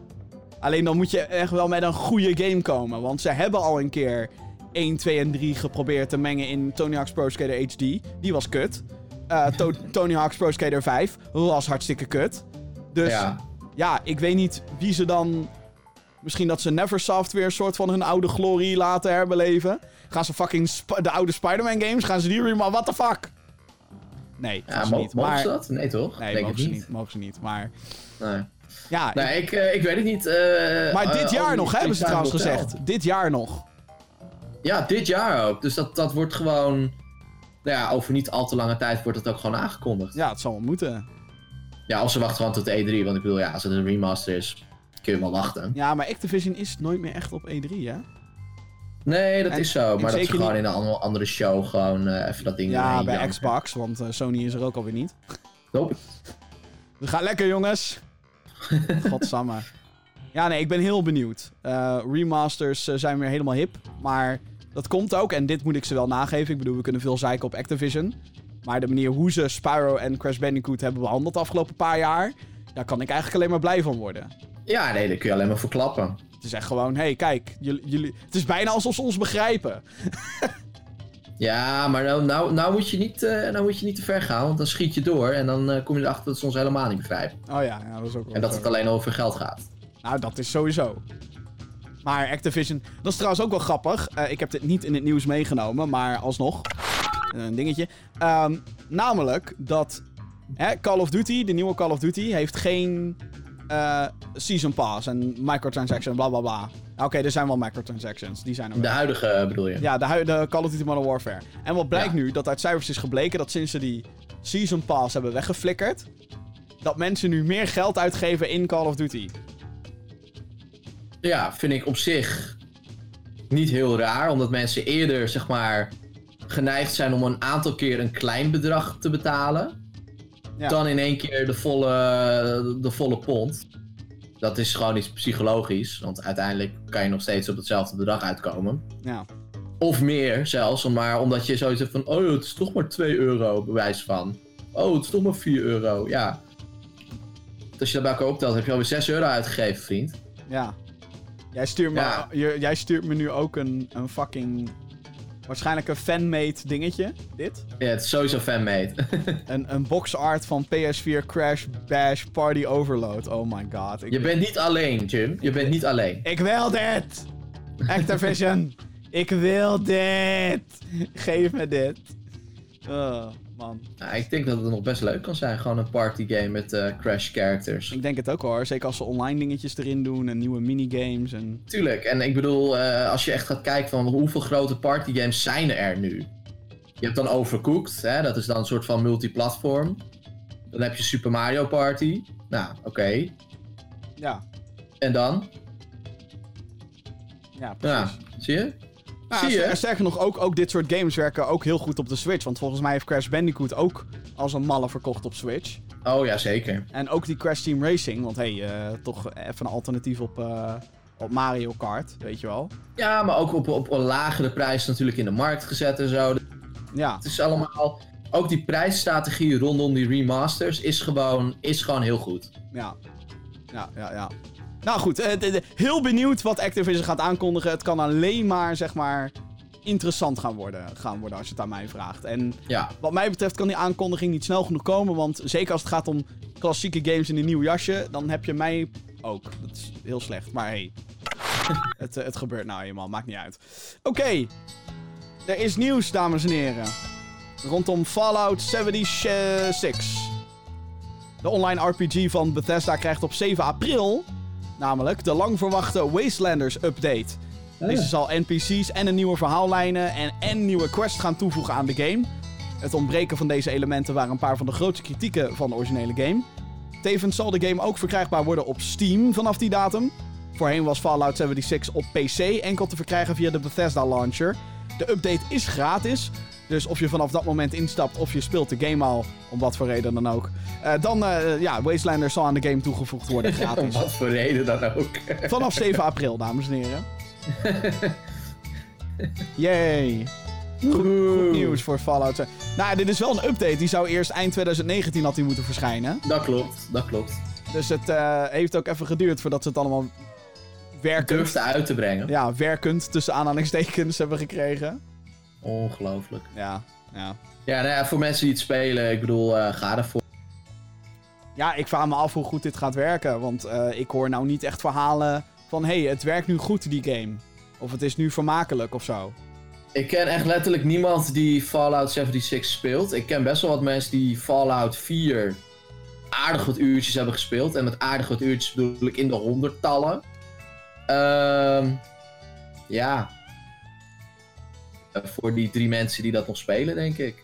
Alleen dan moet je echt wel met een goede game komen. Want ze hebben al een keer 1, 2 en 3 geprobeerd te mengen in Tony Hawk's Pro Skater HD. Die was kut. To- Tony Hawk's Pro Skater 5 was hartstikke kut. Dus ja. ja. ik weet niet wie ze dan... Misschien dat ze Neversoft weer een soort van hun oude glorie laten herbeleven. Gaan ze fucking de oude Spider-Man games, gaan ze die remaken? What the fuck? Nee, ja mo- niet. mogen Maar... ze dat? Nee, toch? Nee, denk mogen ze niet. Mogen ze niet. Maar Nee. ja, Nee, ik, eh, ik weet het niet. eh, maar eh, dit jaar over nog, hebben ze trouwens Hotel. gezegd. Dit jaar nog. Ja, dit jaar ook. Dus dat, dat wordt gewoon. Nou ja, over niet al te lange tijd wordt het ook gewoon aangekondigd. Ja, Ja, het zal wel moeten. of ze wachten gewoon tot de E3. Want ik bedoel, ja, als het een remaster is, kun je wel wachten. Ja, maar Activision is nooit meer echt op E3, hè? Nee, dat En- is zo. Maar dat ze gewoon in een andere, show gewoon eh, even dat ding Ja, bij janken. Xbox, want eh, Sony is er ook alweer niet. Nope. We gaan lekker, jongens. Godsamme. Ja, nee, ik ben heel benieuwd. Eh, remasters zijn weer helemaal hip, maar dat komt ook. En dit moet ik ze wel nageven. Ik bedoel, we kunnen veel zeiken op Activision. Maar de manier hoe ze Spyro en Crash Bandicoot hebben behandeld de afgelopen paar jaar... daar kan ik eigenlijk alleen maar blij van worden. Ja, nee, daar kun je alleen maar voor klappen. Het is echt gewoon, hé, hey, kijk, jullie, jullie... Het is bijna alsof ze ons begrijpen. Ja, maar nou, nou, nou, moet je niet, eh, nou moet je niet te ver gaan, want dan schiet je door en dan eh, kom je erachter dat ze ons helemaal niet begrijpen. Oh ja, ja dat is ook wel En dat zo. het alleen over geld gaat. Nou, dat is sowieso. Maar Activision, dat is trouwens ook wel grappig. Eh, ik heb dit niet in het nieuws meegenomen, maar alsnog. Een dingetje. Ehm, namelijk dat hè, Call of Duty, de nieuwe Call of Duty, heeft geen eh, Season Pass en microtransaction, bla bla bla. Oké, er zijn wel microtransactions, die zijn er wel. De huidige eh, bedoel je? Ja, de, de Call of Duty Modern Warfare. En wat blijkt Ja. nu? Dat uit cijfers is gebleken dat sinds ze die Season Pass hebben weggeflikkerd... dat mensen nu meer geld uitgeven in Call of Duty. Ja, vind ik op zich niet heel raar, omdat mensen eerder, zeg maar, geneigd zijn om een aantal keer een klein bedrag te betalen, Ja. dan in één keer de volle, de volle pond. Dat is gewoon iets psychologisch, want uiteindelijk kan je nog steeds op hetzelfde bedrag uitkomen. Ja. Of meer zelfs, maar omdat je zoiets hebt van, oh het is toch maar 2 euro, bewijs van. Oh, het is toch maar 4 euro, ja. Als je dat bij elkaar optelt, heb je alweer 6 euro uitgegeven, vriend. Ja. Jij stuurt me, Ja. jij stuurt me nu ook een, een fucking... Waarschijnlijk een fanmade dingetje. Dit. Ja, het is sowieso fanmade. Een, een box art van PS4 Crash Bash Party Overload. Oh my god. Ik, Je bent niet alleen, Jim. Je bent niet alleen. ik wil dit! Activision. ik wil dit! Geef me dit. Oh, man. Nou, ik denk dat het nog best leuk kan zijn. Gewoon een partygame met eh, Crash characters. Ik denk het ook hoor. Zeker als ze online dingetjes erin doen en nieuwe minigames en... Tuurlijk. En ik bedoel, eh, als je echt gaat kijken van hoeveel grote partygames zijn er nu. Je hebt dan Overcooked. Hè? Dat is dan een soort van multiplatform. Dan heb je Super Mario Party. Nou, oké. Ja, En dan? ja precies. Ja, zie je? Ja, zie je? Sterker nog, ook, ook dit soort games werken ook heel goed op de Switch. Want volgens mij heeft Crash Bandicoot ook als een malle verkocht op Switch. Oh ja, zeker. En ook die Crash Team Racing. Want hey, eh, toch even een alternatief op, eh, op Mario Kart, weet je wel. Ja, maar ook op, op een lagere prijs natuurlijk in de markt gezet en zo. Ja, Het is allemaal... Ook die prijsstrategie rondom die remasters is gewoon, is gewoon heel goed. ja. Ja, ja, ja. Nou goed, eh, de- de- heel benieuwd wat Activision gaat aankondigen. Het kan alleen maar, zeg maar, interessant gaan worden, gaan worden als je het aan mij vraagt. En Ja, wat mij betreft kan die aankondiging niet snel genoeg komen. Want zeker als het gaat om klassieke games in een nieuw jasje, dan heb je mij ook. Dat is heel slecht, maar hey. het, eh, het gebeurt nou eenmaal, maakt niet uit. Oké, er is nieuws, dames en heren. Rondom Fallout 76. De online RPG van Bethesda krijgt op 7 april, namelijk de lang verwachte Wastelanders update. Deze zal NPC's en een nieuwe verhaallijnen en, en nieuwe quests gaan toevoegen aan de game. Het ontbreken van deze elementen waren een paar van de grootste kritieken van de originele game. Tevens zal de game ook verkrijgbaar worden op Steam vanaf die datum. Voorheen was Fallout 76 op PC enkel te verkrijgen via de Bethesda launcher. De update is gratis, dus of je vanaf dat moment instapt of je speelt de game al, om wat voor reden dan ook. eh, dan, eh, ja, Wastelanders zal aan de game toegevoegd worden om gratis. wat voor reden dan ook. Vanaf 7 april, dames en heren. Yay. Goed nieuws voor Fallout. Nou, dit is wel een update. Die zou eerst eind 2019 had die moeten verschijnen. Dat klopt, dat klopt. Dus het eh, heeft ook even geduurd voordat ze het allemaal werkend, Durfde uit te brengen. ja, werkend tussen aanhalingstekens hebben gekregen. Ongelooflijk. Ja, ja. Ja, nou ja, voor mensen die het spelen, ik bedoel, eh, ga ervoor. Ja, ik vraag me af hoe goed dit gaat werken. Want eh, ik hoor nou niet echt verhalen van... hé, hey, het werkt nu goed, die game. Of het is nu vermakelijk of zo. Ik ken echt letterlijk niemand die Fallout 76 speelt. Ik ken best wel wat mensen die Fallout 4 aardig wat uurtjes hebben gespeeld. En met aardig wat uurtjes bedoel ik in de honderdtallen. Ehm ja. Eh, voor die drie mensen die dat nog spelen, denk ik.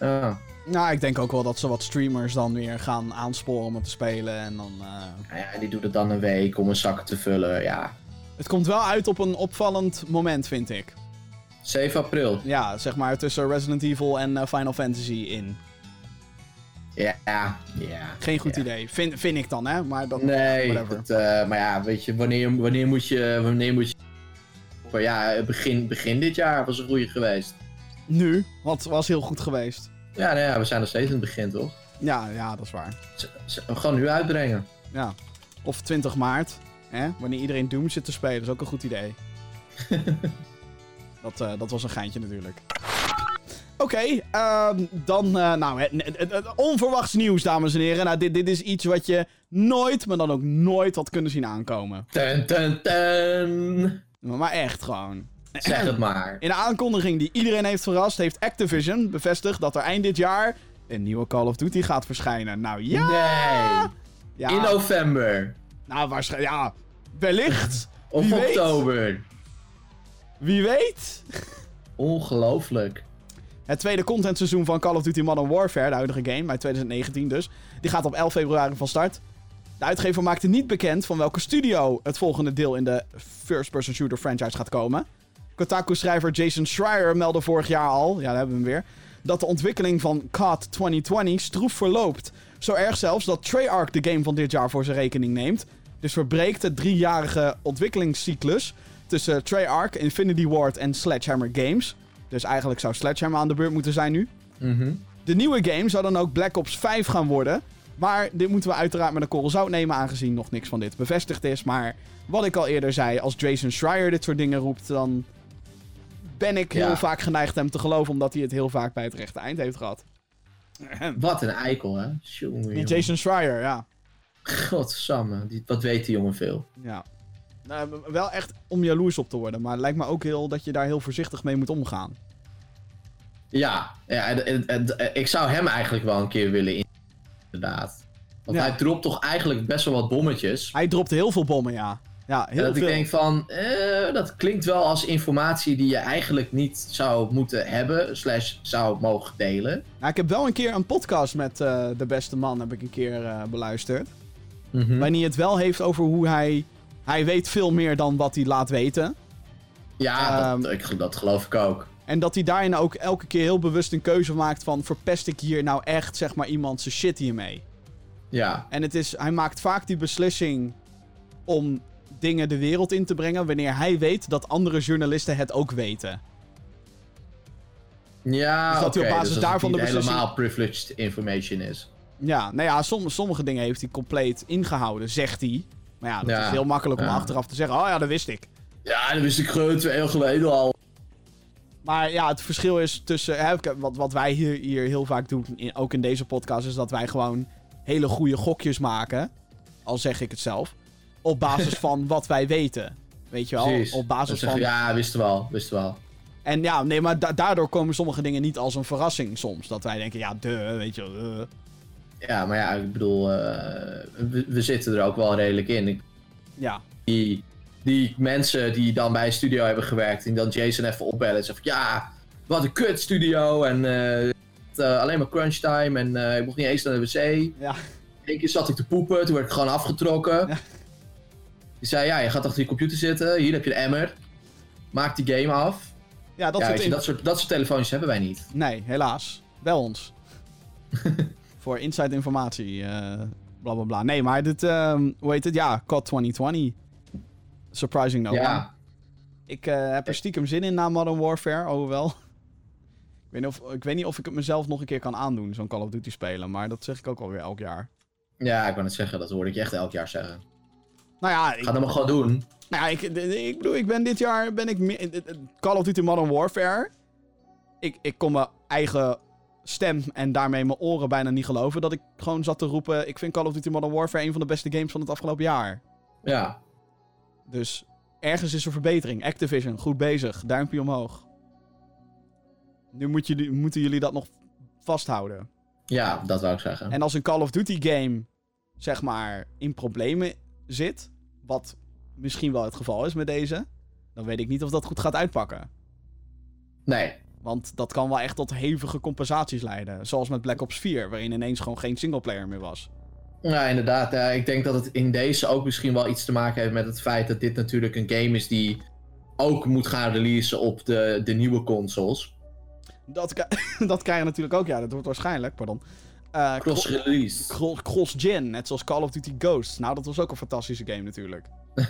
Ja. Nou, ik denk ook wel dat ze wat streamers dan weer gaan aansporen om het te spelen. En dan... eh, Nou ja, die doet het dan een week om een zak te vullen. Ja. Het komt wel uit op een opvallend moment, vind ik. 7 april. Ja, zeg maar tussen Resident Evil en eh, Final Fantasy in. Ja, ja. Geen goed Ja. idee. Vind, vind ik dan, hè? Maar dat... Nee, dat, maar ja, weet je, wanneer, wanneer moet je... Wanneer moet je ja, begin, begin dit jaar was een goede geweest. Nu, het was heel goed geweest. Ja, nou ja, we zijn nog steeds in het begin, toch? Ja, ja, dat is waar. Z- Gewoon nu uitbrengen. Ja. Of 20 maart, hè? Wanneer iedereen Doom zit te spelen. is ook een goed idee. dat, eh, dat was een geintje natuurlijk. Oké, ehm, dan, eh, nou, het, het- het- het onverwachts nieuws, dames en heren. Nou, dit, dit is iets wat je nooit, maar dan ook nooit had kunnen zien aankomen. Ten, ten, ten. Maar echt gewoon. Zeg het maar. In de aankondiging die iedereen heeft verrast, heeft Activision bevestigd dat er eind dit jaar een nieuwe Call of Duty gaat verschijnen. Nou ja! Nee. ja In november. nou, waarschijnlijk, ja, wellicht. Of Wie weet. oktober. Wie weet? Ongelooflijk. Het tweede contentseizoen van Call of Duty Modern Warfare, de huidige game, uit 2019 dus, die gaat op 11 februari van start. De uitgever maakte niet bekend van welke studio het volgende deel in de first-person shooter franchise gaat komen. Kotaku-schrijver Jason Schreier meldde vorig jaar al, ja daar hebben we hem weer, dat de ontwikkeling van COD 2020 stroef verloopt. Zo erg zelfs dat Treyarch de game van dit jaar voor zijn rekening neemt. Dus verbreekt de driejarige ontwikkelingscyclus tussen Treyarch, Infinity Ward en Sledgehammer Games. Dus eigenlijk zou Sledgehammer aan de beurt moeten zijn nu. Mhm. De nieuwe game zou dan ook Black Ops 5 gaan worden. Maar dit moeten we uiteraard met een korrel zout nemen, aangezien nog niks van dit bevestigd is. Maar wat ik al eerder zei, als Jason Schreier dit soort dingen roept, dan ben ik heel Ja. vaak geneigd hem te geloven, omdat hij het heel vaak bij het rechte eind heeft gehad. Wat een eikel, hè? Die. Jason Schreier, ja. Godsamme, die, wat weet die jongen veel. ja. Nou, wel echt om jaloers op te worden, maar het lijkt me ook heel dat je daar heel voorzichtig mee moet omgaan. Ja, ja ik zou hem eigenlijk wel een keer willen in. Inderdaad. Want Ja. hij dropt toch eigenlijk best wel wat bommetjes. Hij dropte heel veel bommen, ja. Ja, En heel dat veel. ik denk van, eh, dat klinkt wel als informatie die je eigenlijk niet zou moeten hebben, slash zou mogen delen. Nou, ik heb wel een keer een podcast met eh, de beste man heb ik een keer eh, beluisterd. Mhm. Waarin hij het wel heeft over hoe hij... Hij weet veel meer dan wat hij laat weten. Ja, Ehm, dat, ik, dat geloof ik ook. En dat hij daarin ook elke keer heel bewust een keuze maakt van... Verpest ik hier nou echt, zeg maar, iemand zijn shit hiermee? Ja, En het is, hij maakt vaak die beslissing om dingen de wereld in te brengen wanneer hij weet dat andere journalisten het ook weten. Ja, Dus dat hij op basis dus daarvan de beslissing- helemaal privileged information is. Ja, nou ja, som- sommige dingen heeft hij compleet ingehouden, zegt hij. Maar ja, dat Ja, is heel makkelijk om ja. achteraf te zeggen. Oh ja, dat wist ik. Ja, dat wist ik gewoon twee jaar geleden al. Maar ja, het verschil is tussen. Hè, wat, wat wij hier, hier heel vaak doen, in- ook in deze podcast, is dat wij gewoon hele goede gokjes maken. Al zeg ik het zelf. Op basis van wat wij weten. Weet je wel? Precies. Op basis van. Ja, wisten we al, wisten we al. En ja, nee, maar da- daardoor komen sommige dingen niet als een verrassing soms. Dat wij denken, ja, de, weet je wel. Ja, maar ja, ik bedoel, eh, we, we zitten er ook wel redelijk in. Ik- Ja, Die, die mensen die dan bij een studio hebben gewerkt, en dan Jason even opbellen en zeggen van, ja, wat een kut studio en eh, eh, alleen maar crunch time en eh, ik mocht niet eens naar de wc. ja. Eén keer zat ik te poepen, toen werd ik gewoon afgetrokken. Ja. Die zei, ja, je gaat achter je computer zitten, hier heb je de emmer. Maak die game af. ja dat ja, soort weet je, in- dat, soort, dat soort telefoontjes hebben wij niet. Nee, helaas. Bel ons. Voor inside informatie. bla bla bla. Nee, maar dit, ehm, hoe heet het? Ja, COD 2020. Surprising no one. ja, Ik eh, heb er stiekem zin in na Modern Warfare, alhoewel. ik, weet niet of, ik weet niet of ik het mezelf nog een keer kan aandoen, zo'n Call of Duty spelen. Maar dat zeg ik ook alweer elk jaar. ja, ik wou het zeggen, dat hoorde ik je echt elk jaar zeggen. Nou ja, ik, Ga dat maar gewoon doen. nou ja, ik, ik bedoel, ik ben dit jaar ben ik meer, Call of Duty Modern Warfare. Ik, ik kon mijn eigen stem en daarmee mijn oren bijna niet geloven dat ik gewoon zat te roepen. Ik vind Call of Duty Modern Warfare een van de beste games van het afgelopen jaar. Ja, Dus ergens is er verbetering. Activision, goed bezig. Duimpje omhoog. Nu moet jullie, moeten jullie dat nog vasthouden. ja, dat wou ik zeggen. En als een Call of Duty game, zeg maar, in problemen zit, wat misschien wel het geval is met deze, dan weet ik niet of dat goed gaat uitpakken. Nee, Want dat kan wel echt tot hevige compensaties leiden. Zoals met Black Ops 4, waarin ineens gewoon geen singleplayer meer was. Ja, inderdaad. Ja, ik denk dat het in deze ook misschien wel iets te maken heeft met het feit dat dit natuurlijk een game is die ook moet gaan releasen op de, de nieuwe consoles. Dat, dat krijg je natuurlijk ook, ja, dat wordt waarschijnlijk, pardon. Eh, cro- Cross-release. cro- Cross-gen, net zoals Call of Duty Ghosts. Nou, dat was ook een fantastische game natuurlijk.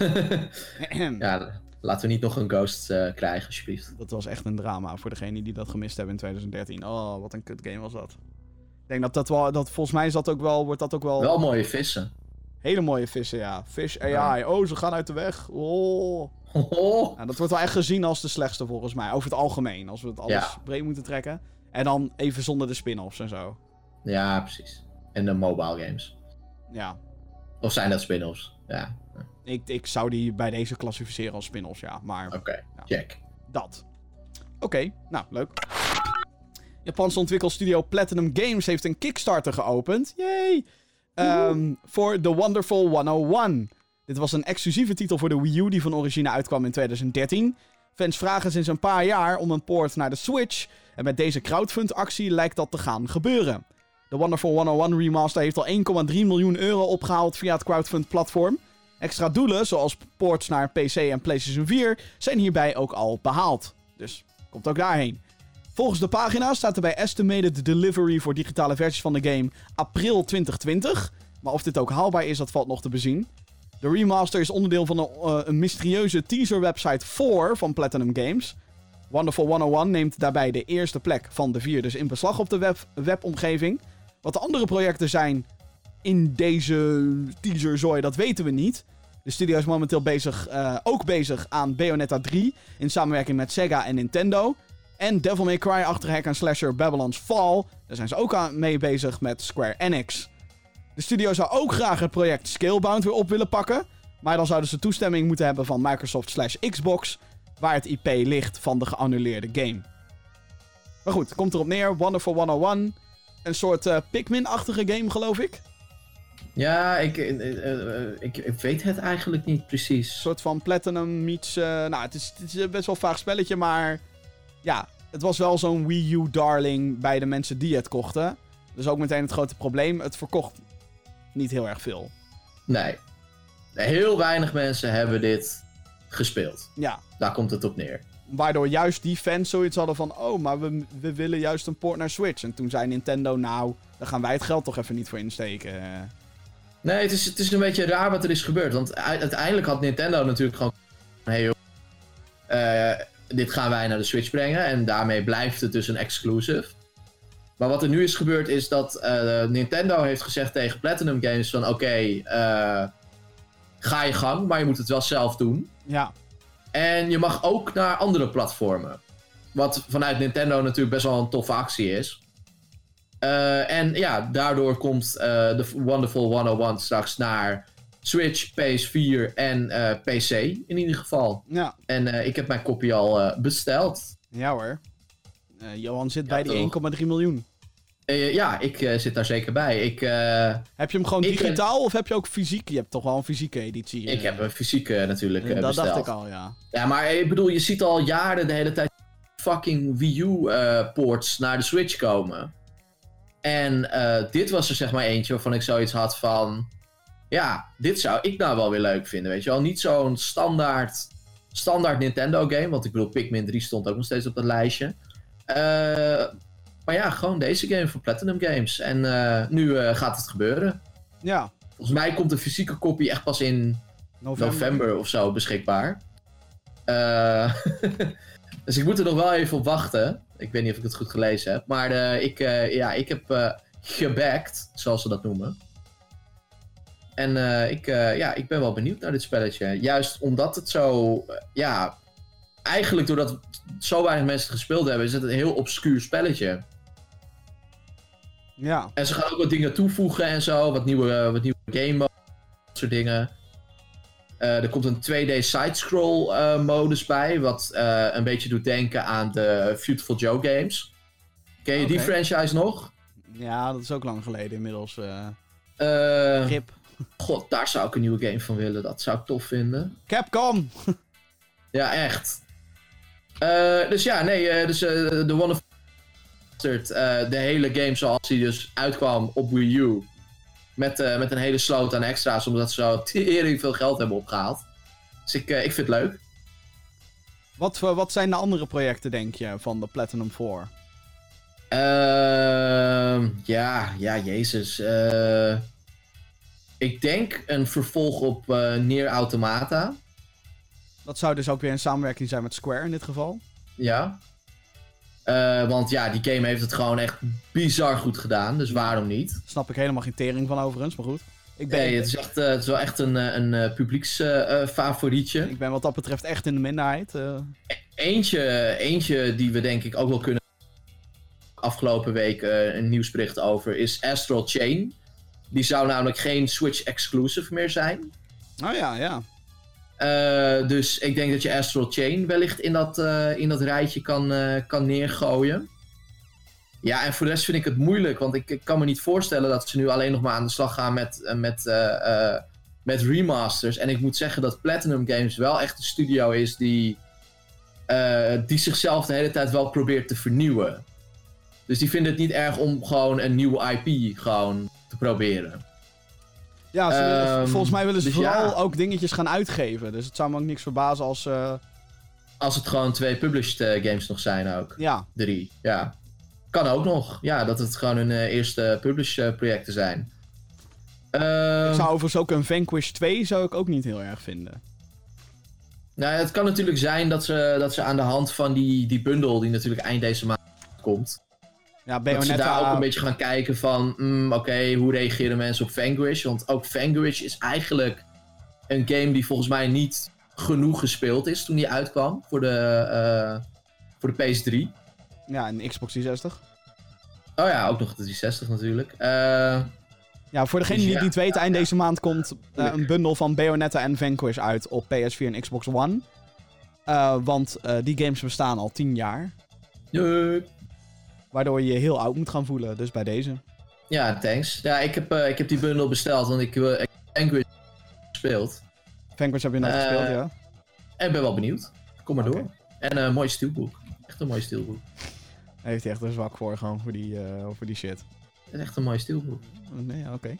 ja, laten we niet nog een Ghost eh, krijgen, alsjeblieft. Dat was echt een drama voor degenen die dat gemist hebben in 2013. Oh, wat een kut game was dat. Ik denk dat dat wel, dat volgens mij is dat ook wel, wordt dat ook wel, Wel mooie vissen. hele mooie vissen, ja. Fish AI, oh, ze gaan uit de weg. Oh. Nou, dat wordt wel echt gezien als de slechtste volgens mij, over het algemeen. Als we het alles Ja. breed moeten trekken. En dan even zonder de spin-offs en zo. Ja, precies. En de mobile games. Ja, Of zijn dat spin-offs? Ja, ik, ik zou die bij deze klassificeren als spin-offs, ja. Maar oké. Ja. Check. Dat. Oké, nou, leuk. Japanse ontwikkelstudio Platinum Games heeft een Kickstarter geopend. Yay! Ehm, Voor The Wonderful 101. Dit was een exclusieve titel voor de Wii U die van origine uitkwam in 2013. Fans vragen sinds een paar jaar om een port naar de Switch. En met deze crowdfund-actie lijkt dat te gaan gebeuren. De Wonderful 101 remaster heeft al 1,3 miljoen euro opgehaald via het crowdfund-platform. Extra doelen, zoals ports naar PC en PlayStation 4, zijn hierbij ook al behaald. Dus komt ook daarheen. Volgens de pagina staat er bij Estimated Delivery voor digitale versies van de game april 2020. Maar of dit ook haalbaar is, dat valt nog te bezien. De remaster is onderdeel van een, eh, mysterieuze teaser-website 4 van Platinum Games. Wonderful 101 neemt daarbij de eerste plek van de vier dus in beslag op de web, webomgeving. Wat de andere projecten zijn in deze teaser-zooi, dat weten we niet. De studio is momenteel bezig, eh, ook bezig aan Bayonetta 3 in samenwerking met Sega en Nintendo. En Devil May Cry-achtige hack en slasher Babylon's Fall. Daar zijn ze ook aan mee bezig met Square Enix. De studio zou ook graag het project Scalebound weer op willen pakken. Maar dan zouden ze toestemming moeten hebben van Microsoft slash Xbox. Waar het IP ligt van de geannuleerde game. Maar goed, komt erop neer. Wonderful 101. Een soort eh, Pikmin-achtige game, geloof ik. Ja, ik, eh, eh, ik, ik weet het eigenlijk niet Een precies. soort van Platinum meets... nou, het is, het is een best wel vaag spelletje, maar... Ja, het was wel zo'n Wii U-darling bij de mensen die het kochten. Dus ook meteen het grote probleem. Het verkocht niet heel erg veel. Nee. Heel weinig mensen hebben dit gespeeld. Ja, Daar komt het op neer. waardoor juist die fans zoiets hadden van... Oh, maar we, we willen juist een port naar Switch. En toen zei Nintendo, nou, daar gaan wij het geld toch even niet voor insteken. Nee, het is, het is een beetje raar wat er is gebeurd. Want uiteindelijk had Nintendo natuurlijk gewoon... Hey, joh, eh, dit gaan wij naar de Switch brengen. En daarmee blijft het dus een exclusive. Maar wat er nu is gebeurd is dat eh, Nintendo heeft gezegd tegen Platinum Games van... Oké, eh, ga je gang, maar je moet het wel zelf doen. Ja, En je mag ook naar andere platformen. Wat vanuit Nintendo natuurlijk best wel een toffe actie is. Eh, en ja, daardoor komt de Wonderful 101 straks naar Switch, PS4 en eh, PC in ieder geval. ja. En eh, ik heb mijn kopie al eh, besteld. Ja hoor. Johan zit bij die 1,3 miljoen. Ja, ik zit daar zeker bij. Ik, Heb je hem gewoon ben- digitaal of heb je ook fysiek? Je hebt toch wel een fysieke editie. ik heb een fysieke natuurlijk Dat besteld. dacht ik al, ja. Ja, maar ik bedoel, je ziet al jaren de hele tijd fucking Wii U-ports naar de Switch komen. En dit was er zeg maar eentje waarvan ik zoiets had van... Ja, dit zou ik nou wel weer leuk vinden, weet je wel. Niet zo'n standaard, standaard Nintendo game, want ik bedoel, Pikmin 3 stond ook nog steeds op dat lijstje. Eh, maar ja, gewoon deze game van Platinum Games. En eh, nu eh, gaat het gebeuren. Ja, Volgens mij komt de fysieke kopie echt pas in november. november of zo beschikbaar. Dus ik moet er nog wel even op wachten. Ik weet niet of ik het goed gelezen heb. Maar ik, ja, ik heb gebackt, zoals ze dat noemen. En eh, ik, eh, ja, ik ben wel benieuwd naar dit spelletje. Juist omdat het zo... eh, ja, eigenlijk doordat zo weinig mensen het gespeeld hebben... is het een heel obscuur spelletje. Ja, En ze gaan ook wat dingen toevoegen en zo. Wat nieuwe, wat nieuwe game mode, dat soort dingen. Er komt een 2D sidescroll modus bij. Wat een beetje doet denken aan de Beautiful Joe games. Ken je die franchise nog? ja, dat is ook lang geleden inmiddels. eh Eh, Rip. God, daar zou ik een nieuwe game van willen. Dat zou ik tof vinden. Capcom! Ja, echt. Eh, dus ja, nee, eh, dus eh, de Wonderful Bastard, eh, de hele game zoals die dus uitkwam op Wii U. Met, met een hele sloot aan extra's, omdat ze zo tering veel geld hebben opgehaald. Dus ik, ik vind het leuk. Wat, voor- wat zijn de andere projecten, denk je, van de Platinum 4? Ehm, ja, ja, jezus. Eh, ik denk een vervolg op eh Nier Automata. Dat zou dus ook weer een samenwerking zijn met Square in dit geval. Ja. Eh, want ja, die game heeft het gewoon echt bizar goed gedaan. Dus waarom niet? Snap ik helemaal geen tering van overigens, maar goed. Ik ben, Nee, het is, echt, eh, het is wel echt een, een publieksfavorietje. ik ben wat dat betreft echt in de minderheid. eh. eentje, eentje die we denk ik ook wel kunnen... Afgelopen week een nieuwsbericht over is Astral Chain. Die zou namelijk geen Switch exclusive meer zijn. Oh ja, ja. Eh, dus ik denk dat je Astral Chain wellicht in dat, eh, in dat rijtje kan, eh, kan neergooien. Ja, en voor de rest vind ik het moeilijk, want ik, ik kan me niet voorstellen dat ze nu alleen nog maar aan de slag gaan met, met, met remasters. En ik moet zeggen dat Platinum Games wel echt een studio is die, die zichzelf de hele tijd wel probeert te vernieuwen. Dus die vinden het niet erg om gewoon een nieuwe IP gewoon te proberen. Ja, ze Ehm, volgens mij willen ze dus vooral ja. ook dingetjes gaan uitgeven. Dus het zou me ook niks verbazen als... eh, Als het gewoon twee published eh, games nog zijn ook. ja, Drie, ja. Kan ook nog. Ja, dat het gewoon hun eh, eerste publish eh, projecten zijn. Ehm, ik zou overigens ook een Vanquish 2 zou ik ook niet heel erg vinden. Nou, het kan natuurlijk zijn dat ze, dat ze aan de hand van die, die bundle, die natuurlijk eind deze maand komt, Ja, dat ze daar ook Bayonetta... een beetje gaan kijken van, mm, oké, hoe reageren mensen op Vanquish? Want ook Vanquish is eigenlijk een game die volgens mij niet genoeg gespeeld is toen die uitkwam voor de, eh, voor de PS3. Ja, een Xbox 360. Oh ja, ook nog de 360 natuurlijk. Eh, Ja, voor degene Dus die het niet weet, eind deze maand komt eh, een bundel van Bayonetta en Vanquish uit op PS4 en Xbox One. Want die games bestaan al 10 jaar. Waardoor je je heel oud moet gaan voelen. Dus bij deze. Ja, thanks. Ja, ik heb, eh, ik heb die bundle besteld, want ik, wil heb Vanquish gespeeld. Vanquish heb je Eh, gespeeld, ja? En ben wel benieuwd. Kom maar door. En een mooi steelbook. Echt een mooi. Daar heeft hij echt een zwak voor, gewoon, voor die, eh, voor die shit. Echt een mooi steelbook. Nee, oké.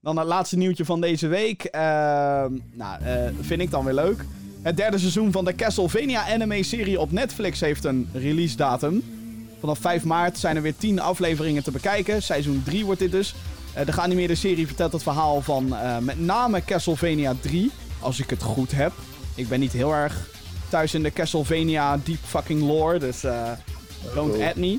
Dan het laatste nieuwtje van deze week. Ehm, nou, eh, vind ik dan weer leuk. Het derde seizoen van de Castlevania anime-serie op Netflix heeft een release datum. Vanaf 5 maart zijn er weer 10 afleveringen te bekijken. Seizoen 3 wordt dit dus. Eh, de geanimeerde serie vertelt het verhaal van eh, met name Castlevania 3, als ik het goed heb. Ik ben niet heel erg thuis in de Castlevania deep fucking lore, dus eh, don't cool. add me.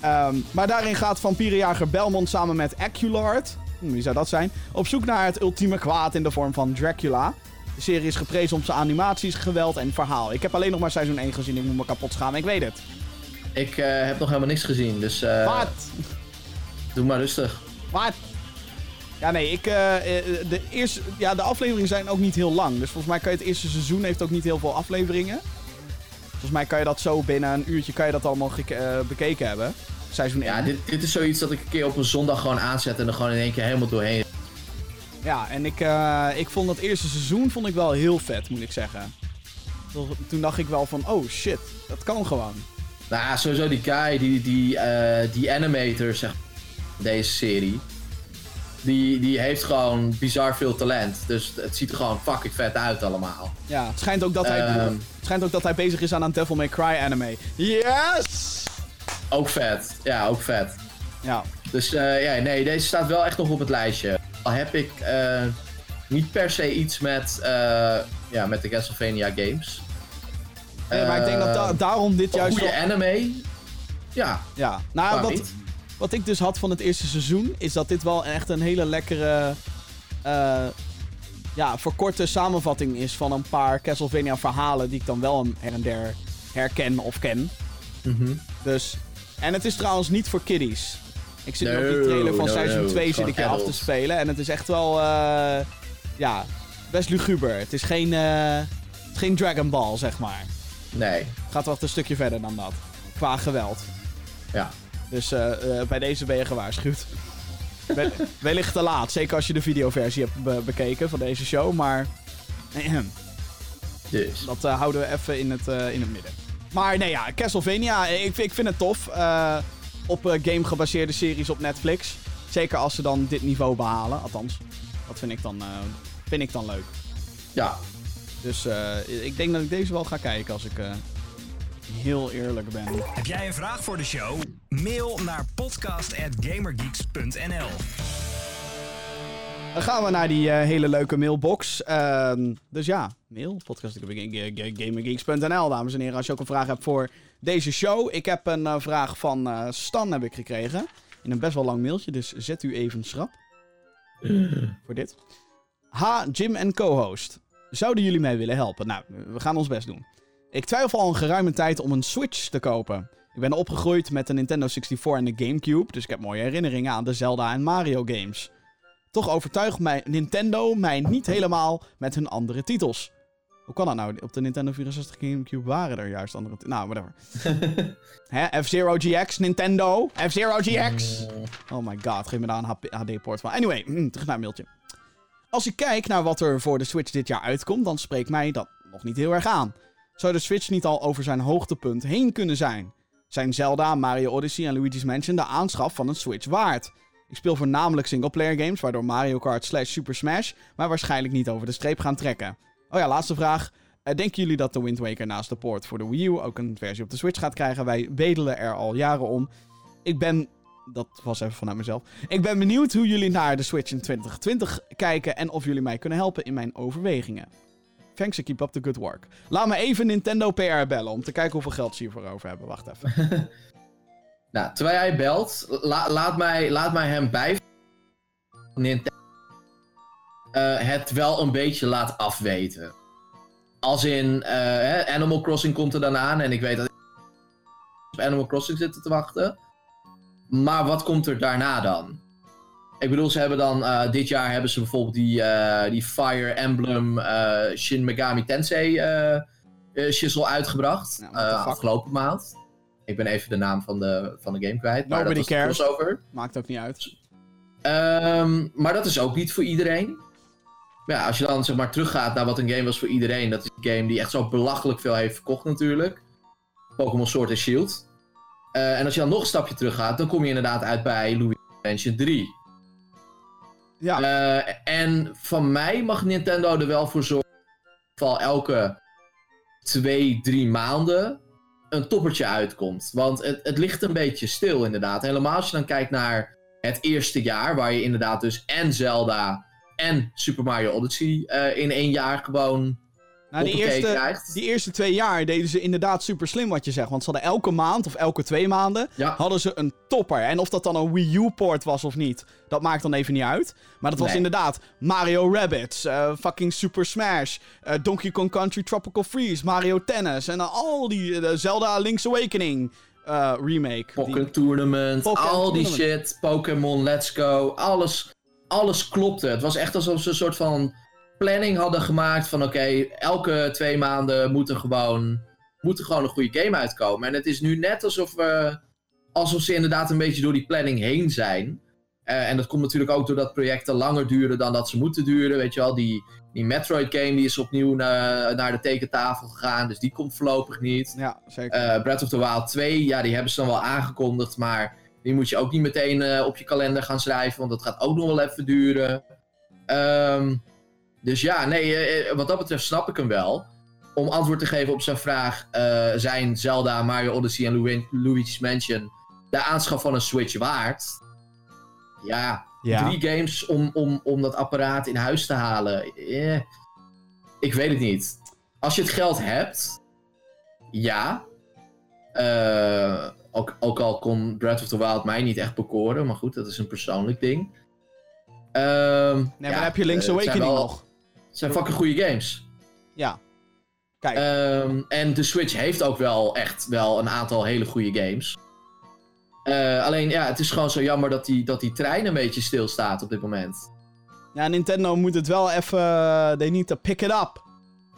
Ehm, maar daarin gaat vampierenjager Belmont samen met Aculard, hm, wie zou dat zijn, op zoek naar het ultieme kwaad in de vorm van Dracula. De serie is geprezen om zijn animaties, geweld en verhaal. Ik heb alleen nog maar seizoen 1 gezien, ik moet me kapot schamen, ik weet het. Ik eh, heb nog helemaal niks gezien, dus eh, Wat? doe maar rustig. Wat? Ja, nee, ik, eh, de, eerste, ja, de afleveringen zijn ook niet heel lang. Dus volgens mij kan je het eerste seizoen heeft ook niet heel veel afleveringen. Volgens mij kan je dat zo binnen een uurtje kan je dat allemaal bekeken hebben. Seizoen 1. Ja, dit, dit is zoiets dat ik een keer op een zondag gewoon aanzet en er gewoon in één keer helemaal doorheen. Ja, en ik, ik vond dat eerste seizoen vond ik wel heel vet, moet ik zeggen. Toen dacht ik wel van, oh shit, dat kan gewoon. Nou, sowieso die guy, die, die, eh, die animator, zeg deze serie. Die, die heeft gewoon bizar veel talent. Dus het ziet er gewoon fucking vet uit allemaal. Ja, het schijnt ook dat hij, Ehm. het schijnt ook dat hij bezig is aan een Devil May Cry anime. Yes! Ook vet. Ja, ook vet. Ja, Dus eh, ja, nee, deze staat wel echt nog op het lijstje. Al heb ik eh, niet per se iets met, eh, ja, met de Castlevania games. Nee, maar ik denk dat da- Eh, daarom dit een juist goede wel... anime. Ja, Ja, nou, wat, niet? Wat ik dus had van het eerste seizoen, is dat dit wel echt een hele lekkere, eh, ja, verkorte samenvatting is van een paar Castlevania verhalen die ik dan wel her en der herken of ken. Mhm. Dus, en het is trouwens niet voor kiddies. Ik zit nu op No, die trailer van no, seizoen no. 2 zit ik af te spelen en het is echt wel, eh, ja, best luguber. Het is geen, het is geen Dragon Ball, zeg maar. Nee, gaat wel echt een stukje verder dan dat. Qua geweld. ja. Dus eh, eh, bij deze ben je gewaarschuwd. Wel- wellicht te laat, zeker als je de videoversie hebt be- bekeken van deze show, maar Dus. dat eh, houden we even in het, in het midden. Maar nee ja, Castlevania, ik, ik vind het tof. op game gebaseerde series op Netflix. Zeker als ze dan dit niveau behalen, althans. Dat vind ik dan, vind ik dan leuk. Ja, Dus eh, ik denk dat ik deze wel ga kijken als ik eh, heel eerlijk ben. Heb jij een vraag voor de show? Mail naar podcast@gamergeeks.nl. Dan gaan we naar die eh, hele leuke mailbox. Ehm, dus ja, mail, podcast.gamergeeks.nl, dames en heren. Als je ook een vraag hebt voor deze show. Ik heb een vraag van eh, Stan heb ik gekregen. In een best wel lang mailtje, dus zet u even schrap. voor dit. Ha, Jim en co-host. Zouden jullie mij willen helpen? Nou, we gaan ons best doen. Ik twijfel al een geruime tijd om een Switch te kopen. Ik ben opgegroeid met de Nintendo 64 en de Gamecube, dus ik heb mooie herinneringen aan de Zelda en Mario games. Toch overtuigt mij Nintendo mij niet helemaal met hun andere titels. Hoe kan dat nou? Op de Nintendo 64 Gamecube waren er juist andere. Nou, whatever. Hè? F-Zero GX, Nintendo. F-Zero GX. Oh my god, geef me daar een HD-poort van. Anyway, terug naar het mailtje. Als ik kijk naar wat er voor de Switch dit jaar uitkomt, dan spreekt mij dat nog niet heel erg aan. Zou de Switch niet al over zijn hoogtepunt heen kunnen zijn? Zijn Zelda, Mario Odyssey en Luigi's Mansion de aanschaf van een Switch waard? Ik speel voornamelijk singleplayer games, waardoor Mario Kart slash Super Smash maar waarschijnlijk niet over de streep gaan trekken. Oh ja, laatste vraag. Eh, denken jullie dat de Wind Waker naast de port voor de Wii U ook een versie op de Switch gaat krijgen? Wij bedelen er al jaren om. Ik ben... Dat was even vanuit mezelf. Ik ben benieuwd hoe jullie naar de Switch in 2020 kijken en of jullie mij kunnen helpen in mijn overwegingen. Thanks and keep up the good work. Laat me even Nintendo PR bellen om te kijken hoeveel geld ze hiervoor over hebben. Wacht even. Nou, terwijl jij belt, la- laat, mij, laat mij hem bij Nintendo eh, het wel een beetje laat afweten. Als in, eh, Animal Crossing komt er dan aan en ik weet dat Animal Crossing zitten te wachten. Maar wat komt er daarna dan? Ik bedoel, ze hebben dan, eh, dit jaar hebben ze bijvoorbeeld die, eh, die Fire Emblem eh, Shin Megami Tensei eh, shizzle uitgebracht. Fuck? afgelopen maand. Ik ben even de naam van de, van de game kwijt. Maar Nobody cares. Maakt ook niet uit. Ehm, maar dat is ook niet voor iedereen. Ja, als je dan zeg maar teruggaat naar wat een game was voor iedereen. Dat is een game die echt zo belachelijk veel heeft verkocht natuurlijk. Pokémon Sword en Shield. Eh, en als je dan nog een stapje terug gaat, dan kom je inderdaad uit bij Luigi's Mansion 3. Ja, Eh, en van mij mag Nintendo er wel voor zorgen. dat in ieder geval elke twee, drie maanden een toppertje uitkomt. Want het, het ligt een beetje stil inderdaad. Helemaal als je dan kijkt naar het eerste jaar, waar je inderdaad dus en Zelda en Super Mario Odyssey eh, in één jaar gewoon Nou, die eerste, krijgt. die eerste twee jaar deden ze inderdaad super slim wat je zegt. Want ze hadden elke maand of elke twee maanden Ja. hadden ze een topper. En of dat dan een Wii U-port was of niet, dat maakt dan even niet uit. Maar dat was Nee. inderdaad Mario Rabbids, eh, fucking Super Smash, eh, Donkey Kong Country Tropical Freeze, Mario Tennis en al die eh, Zelda Link's Awakening remake. Pokken Die- Tournament, Pokken al die Tournament. shit, Pokémon Let's Go, alles, alles klopte. Het was echt alsof ze een soort van planning hadden gemaakt van oké, elke twee maanden moet er gewoon, moet er gewoon een goede game uitkomen. En het is nu net alsof, we, alsof ze inderdaad een beetje door die planning heen zijn. Eh, en dat komt natuurlijk ook doordat projecten langer duren dan dat ze moeten duren. Weet je wel, die, die Metroid game die is opnieuw naar, naar de tekentafel gegaan, dus die komt voorlopig niet. Ja, zeker. Eh, Breath of the Wild 2, ja, die hebben ze dan wel aangekondigd, maar die moet je ook niet meteen eh, op je kalender gaan schrijven, want dat gaat ook nog wel even duren. Ehm, dus ja, nee, eh, eh, wat dat betreft snap ik hem wel. Om antwoord te geven op zijn vraag, eh, zijn Zelda, Mario Odyssey en Lu- Luigi's Mansion de aanschaf van een Switch waard? Ja, ja. drie games om, om, om dat apparaat in huis te halen. Eh, ik weet het niet. Als je het geld hebt, ja. Ook, ook al kon Breath of the Wild mij niet echt bekoren, maar goed, dat is een persoonlijk ding. Ehm, Nee, maar ja, heb je Link's Awakening wel- nog. Het zijn fucking goede games. Ja. Kijk, Ehm, en de Switch heeft ook wel echt wel een aantal hele goede games. Eh, alleen ja, het is gewoon zo jammer dat die, dat die trein een beetje stilstaat op dit moment. ja, Nintendo moet het wel even... eh, They need to pick it up.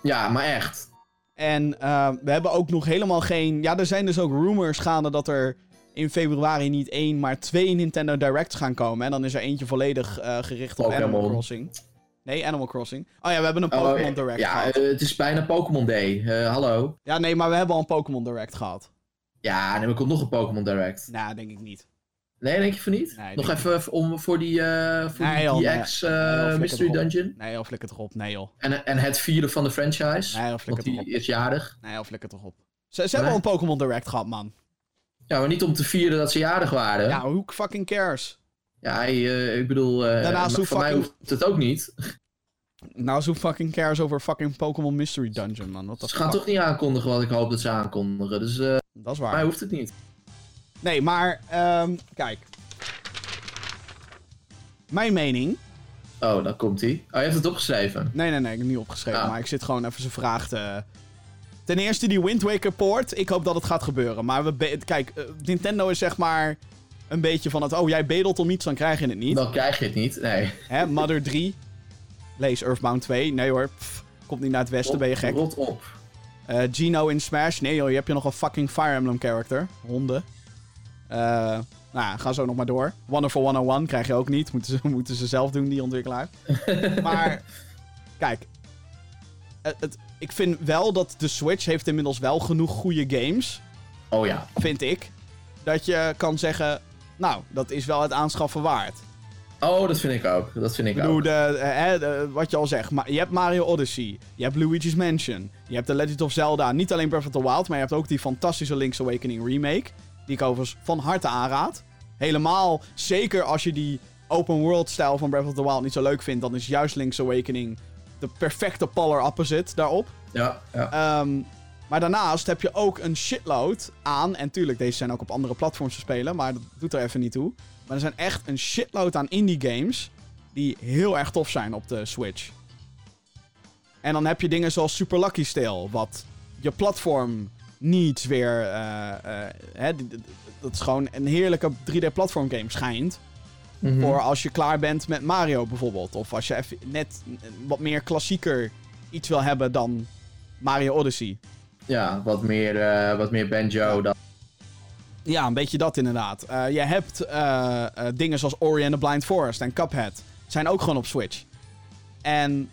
Ja, maar echt. En eh, we hebben ook nog helemaal geen. Ja, er zijn dus ook rumors gaande dat er in februari niet één, maar twee Nintendo Directs gaan komen. En dan is er eentje volledig gericht op Pokémon. Animal Crossing. Nee, Animal Crossing. Oh ja, we hebben een Oh, Pokémon Direct ja, gehad. eh, het is bijna Pokémon Day. Eh, hallo. Ja, nee, maar we hebben al een Pokémon Direct gehad. Ja, en er komt nog een Pokémon Direct. Nou, denk ik niet. Nee, denk je van niet? Nee, nog even om, voor die, eh voor Nee, die joh, nee. DX Nee, Mystery. Dungeon. Nee, joh, flikker toch op. Nee, joh. En, en het vieren van de franchise. Nee, joh, flikker want toch die op. is jarig. Nee, joh, flikker toch op. Ze, ze hebben al Nee? een Pokémon Direct gehad, man. Ja, maar niet om te vieren dat ze jarig waren. Ja, who fucking cares? Ja, eh, ik bedoel, eh, Daarnaast voor mij fucking- hoeft het ook niet. Nou, zo fucking cares over fucking Pokémon Mystery Dungeon, man. Wat Ze gaan toch niet aankondigen wat ik hoop dat ze aankondigen. Dus eh Dat is waar. mij hoeft het niet. Nee, maar ehm, kijk. Mijn mening. Oh, dan komt hij. Oh, je hebt het opgeschreven. Nee, nee, nee, ik heb het niet opgeschreven. Ah. Maar ik zit gewoon even zijn vraag te. Ten eerste die Wind Waker poort. Ik hoop dat het gaat gebeuren. Maar we kijk, Nintendo is zeg maar een beetje van het. Oh, jij bedelt om iets, dan krijg je het niet. Dan krijg je het niet. Nee. Hè, Mother 3. Lees Earthbound 2. Nee hoor. pff, komt niet naar het westen, ben je gek. Rot op. Eh, Gino in Smash. Nee joh, je hebt je nog een fucking Fire Emblem character. Honden. Eh, nou, ja, ga zo nog maar door. Wonderful 101 krijg je ook niet. Moeten ze, moeten ze zelf doen, die ontwikkelaar. maar, kijk. Het, het- ik vind wel dat de Switch heeft inmiddels wel genoeg goede games. Oh ja. Vind ik. Dat je kan zeggen, nou, dat is wel het aanschaffen waard. Oh, dat vind ik ook. Dat vind ik Ik bedoel, ook. de, eh, de- wat je al zegt. Maar je hebt Mario Odyssey. Je hebt Luigi's Mansion. Je hebt The Legend of Zelda. Niet alleen Breath of the Wild, maar je hebt ook die fantastische Link's Awakening remake. Die ik overigens van harte aanraad. Helemaal, zeker als je die open world stijl van Breath of the Wild niet zo leuk vindt, dan is juist Link's Awakening de perfecte polar opposite daarop. Ja, ja. Ehm, maar daarnaast heb je ook een shitload aan. En tuurlijk, deze zijn ook op andere platforms te spelen. Maar dat doet er even niet toe. Maar er zijn echt een shitload aan indie games. Die heel erg tof zijn op de Switch. En dan heb je dingen zoals Super Lucky Tale. Wat je platform needs weer. eh, eh, hè, dat is gewoon een heerlijke 3D-platform game schijnt. Mhm. Voor als je klaar bent met Mario bijvoorbeeld. Of als je even net wat meer klassieker iets wil hebben dan Mario Odyssey. Ja, wat meer, eh, wat meer banjo dan. Ja, een beetje dat inderdaad. Eh, je hebt eh, dingen zoals Ori and the Blind Forest en Cuphead. Zijn ook gewoon op Switch. En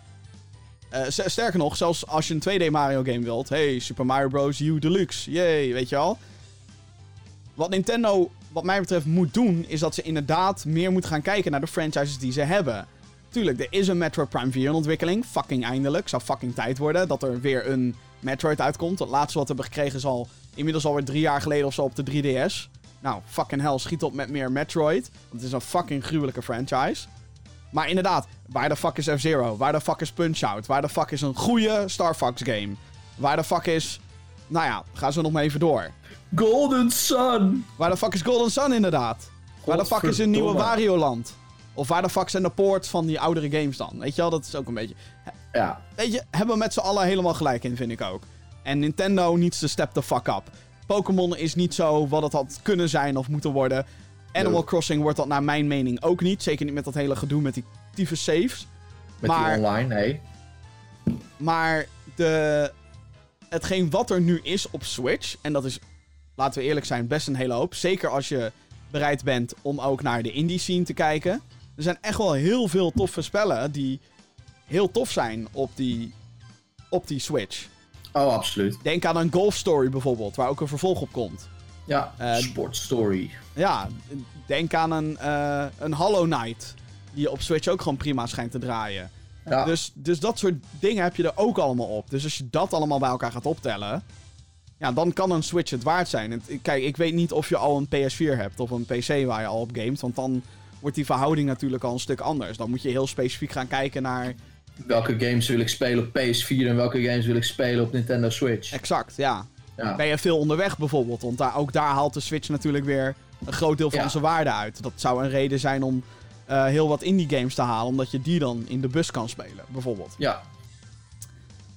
sterker nog, zelfs als je een 2D Mario game wilt. Hey, Super Mario Bros. U Deluxe. Yay, weet je al. Wat Nintendo, wat mij betreft, moet doen... is dat ze inderdaad meer moeten gaan kijken naar de franchises die ze hebben. Tuurlijk, er is een Metroid Prime 4 in ontwikkeling. Fucking eindelijk. Zou fucking tijd worden dat er weer een Metroid uitkomt. Het laatste wat we hebben gekregen is al inmiddels alweer drie jaar geleden of zo op de 3DS. Nou, fucking hell, schiet op met meer Metroid. Want het is een fucking gruwelijke franchise. Maar inderdaad, waar de fuck is F-Zero? Waar de fuck is Punch-Out? Waar de fuck is een goede Star Fox game? Waar de fuck is... Nou ja, gaan ze nog maar even door. Golden Sun! Waar de fuck is Golden Sun inderdaad? Waar de fuck is een nieuwe Godverdomme. Of waar de fuck zijn de poorts van die oudere games dan? Weet je wel, dat is ook een beetje... Ja, Weet je, hebben we met z'n allen helemaal gelijk in, vind ik ook. En Nintendo needs to step the fuck up. Pokémon is niet zo wat het had kunnen zijn of moeten worden. Animal No. Crossing wordt dat naar mijn mening ook niet. Zeker niet met dat hele gedoe met die tyfus saves. met Maar- die online, nee. Maar de... hetgeen wat er nu is op Switch, en dat is, laten we eerlijk zijn, best een hele hoop. Zeker als je bereid bent om ook naar de indie scene te kijken. Er zijn echt wel heel veel toffe spellen die heel tof zijn op die, op die Switch. Oh, absoluut. Denk aan een Golf Story bijvoorbeeld, waar ook een vervolg op komt. Ja, Eh, Sport Story. Ja, denk aan een, eh, een Hollow Knight, die op Switch ook gewoon prima schijnt te draaien. Ja, Dus, dus dat soort dingen heb je er ook allemaal op. Dus als je dat allemaal bij elkaar gaat optellen, ja, dan kan een Switch het waard zijn. Kijk, ik weet niet of je al een PS4 hebt of een PC waar je al op gamet, want dan wordt die verhouding natuurlijk al een stuk anders. Dan moet je heel specifiek gaan kijken naar welke games wil ik spelen op PS4 en welke games wil ik spelen op Nintendo Switch. exact, ja. Ja, Ben je veel onderweg bijvoorbeeld, want daar, ook daar haalt de Switch natuurlijk weer een groot deel van Ja. zijn waarde uit. Dat zou een reden zijn om eh, heel wat indie games te halen, omdat je die dan in de bus kan spelen, bijvoorbeeld. ja,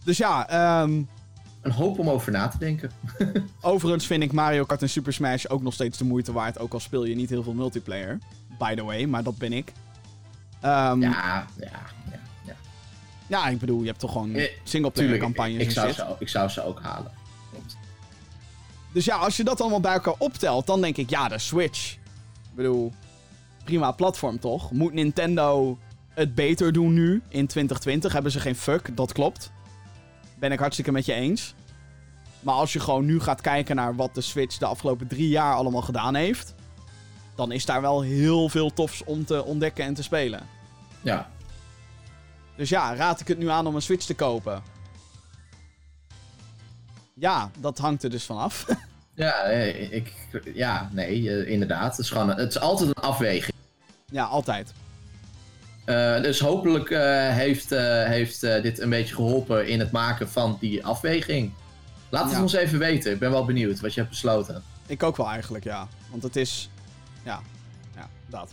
Dus ja, ehm, een hoop om over na te denken. Overigens vind ik Mario Kart en Super Smash ook nog steeds de moeite waard. Ook al speel je niet heel veel multiplayer. By the way, maar dat ben ik. Ehm, ja. Ja, ja, ja. ja. ik bedoel, je hebt toch gewoon Eh, singleplayer campagnes ik, en zou ze, ik zou ze ook halen. Klopt. Dus ja, als je dat allemaal bij elkaar optelt, dan denk ik, ja, de Switch. Ik bedoel, prima platform toch? Moet Nintendo het beter doen nu, in 2020? Hebben ze geen fuck, dat klopt. Ben ik hartstikke met je eens. Maar als je gewoon nu gaat kijken naar wat de Switch de afgelopen drie jaar allemaal gedaan heeft... dan is daar wel heel veel tofs om te ontdekken en te spelen. Ja, Dus ja, raad ik het nu aan om een Switch te kopen? Ja, dat hangt er dus vanaf. ja, eh, ik, ja nee, eh, inderdaad. Het is, gewoon, het is altijd een afweging. ja, altijd. Eh, dus hopelijk heeft, heeft dit een beetje geholpen in het maken van die afweging. Laat het Ja. ons even weten. Ik ben wel benieuwd wat je hebt besloten. Ik ook wel eigenlijk, ja. Want het is... Ja, ja, dat.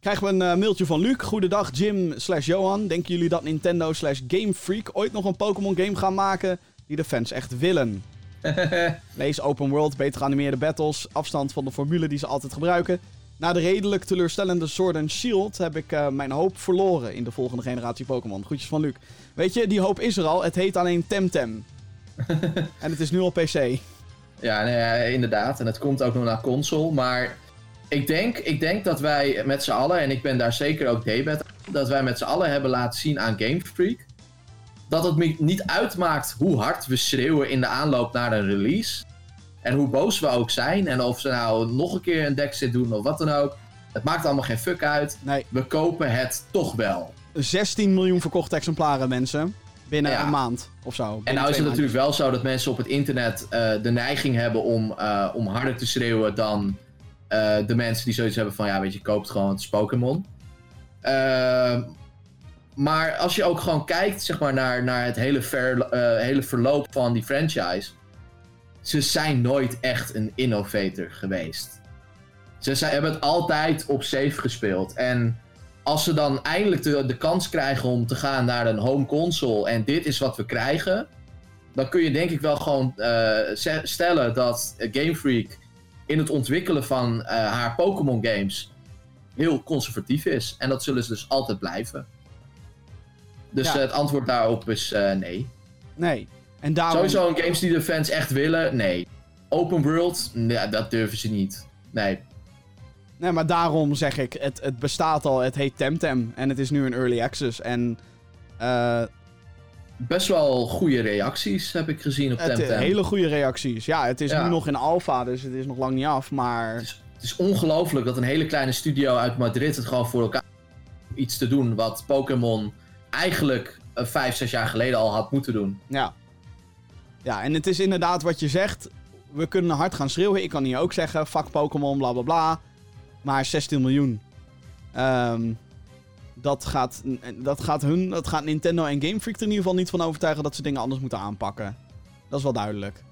Krijgen we een eh, mailtje van Luc. Goedendag Jim slash Johan. Denken jullie dat Nintendo slash Game Freak ooit nog een Pokémon game gaan maken die de fans echt willen? Lees open world, beter geanimeerde battles, afstand van de formule die ze altijd gebruiken. Na de redelijk teleurstellende Sword and Shield heb ik eh, mijn hoop verloren in de volgende generatie Pokémon. Groetjes van Luc. Weet je, die hoop is er al. Het heet alleen Temtem. en het is nu al PC. Ja, nee, inderdaad. En het komt ook nog naar console. Maar ik denk, ik denk dat wij met z'n allen, en ik ben daar zeker ook debet aan, dat wij met z'n allen hebben laten zien aan Game Freak. Dat het niet uitmaakt hoe hard we schreeuwen in de aanloop naar een release. En hoe boos we ook zijn. En of ze nou nog een keer een deckset doen of wat dan ook. Het maakt allemaal geen fuck uit. Nee, We kopen het toch wel. 16 miljoen verkochte exemplaren, mensen. Binnen Ja. een maand of zo. En nou is het natuurlijk wel zo dat mensen op het internet eh, de neiging hebben om, eh, om harder te schreeuwen dan eh, de mensen die zoiets hebben van ja, weet je, koopt gewoon het Pokémon. Ehm, maar als je ook gewoon kijkt zeg maar, naar, naar het hele, ver, hele verloop van die franchise, ze zijn nooit echt een innovator geweest. Ze zijn, hebben het altijd op safe gespeeld. En als ze dan eindelijk de, de kans krijgen om te gaan naar een home console en dit is wat we krijgen, dan kun je denk ik wel gewoon eh, stellen dat Game Freak in het ontwikkelen van eh, haar Pokémon games heel conservatief is. En dat zullen ze dus altijd blijven. Dus Ja. het antwoord daarop is eh, nee. Nee. En daarom... Sowieso een games die de fans echt willen, nee. Open world, ja, dat durven ze niet. Nee. Nee, maar daarom zeg ik, het, het bestaat al, het heet Temtem. En het is nu een early access. En eh, Best wel goede reacties heb ik gezien op het, Temtem. hele goede reacties. Ja, het is Ja. nu nog in alpha, dus het is nog lang niet af. Maar Het is, het is ongelooflijk dat een hele kleine studio uit Madrid het gewoon voor elkaar iets te doen wat Pokémon eigenlijk eh, vijf, zes jaar geleden al had moeten doen. ja. Ja, en het is inderdaad wat je zegt. we kunnen hard gaan schreeuwen. Ik kan hier ook zeggen, fuck Pokémon, bla bla bla. Maar 16 miljoen. Ehm, dat, gaat, dat, gaat hun, dat gaat Nintendo en Game Freak er in ieder geval niet van overtuigen dat ze dingen anders moeten aanpakken. Dat is wel duidelijk.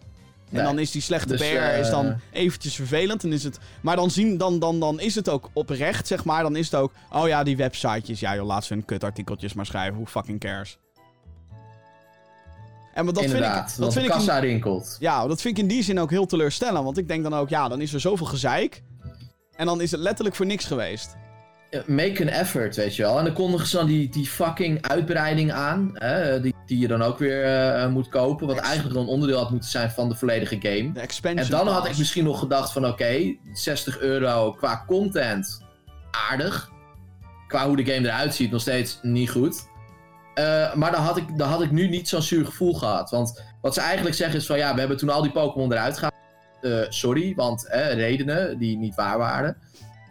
En dan is die slechte Dus, PR eh, is dan eventjes vervelend. En is het, maar dan, zien, dan, dan, dan is het ook oprecht, zeg maar. Dan is het ook, oh ja, die websitejes. Ja joh, laat ze hun kutartikeltjes maar schrijven. Who fucking cares? En maar dat Inderdaad, vind ik, dat vind de ik in- kassa rinkelt. ja, dat vind ik in die zin ook heel teleurstellend. Want ik denk dan ook, ja, dan is er zoveel gezeik. En dan is het letterlijk voor niks geweest. Make an effort, weet je wel. En dan kondigen ze dan die, die fucking uitbreiding aan. Hè, die, die je dan ook weer eh, moet kopen. Wat eigenlijk dan onderdeel had moeten zijn van de volledige game. De expansion En dan had ik misschien nog gedacht van oké, 60 euro qua content aardig. Qua hoe de game eruit ziet nog steeds niet goed. Eh, maar dan had, ik, dan had ik nu niet zo'n zuur gevoel gehad. Want wat ze eigenlijk zeggen is van ja, we hebben toen al die Pokémon eruit gehaald. Eh, sorry, want eh, redenen die niet waar waren.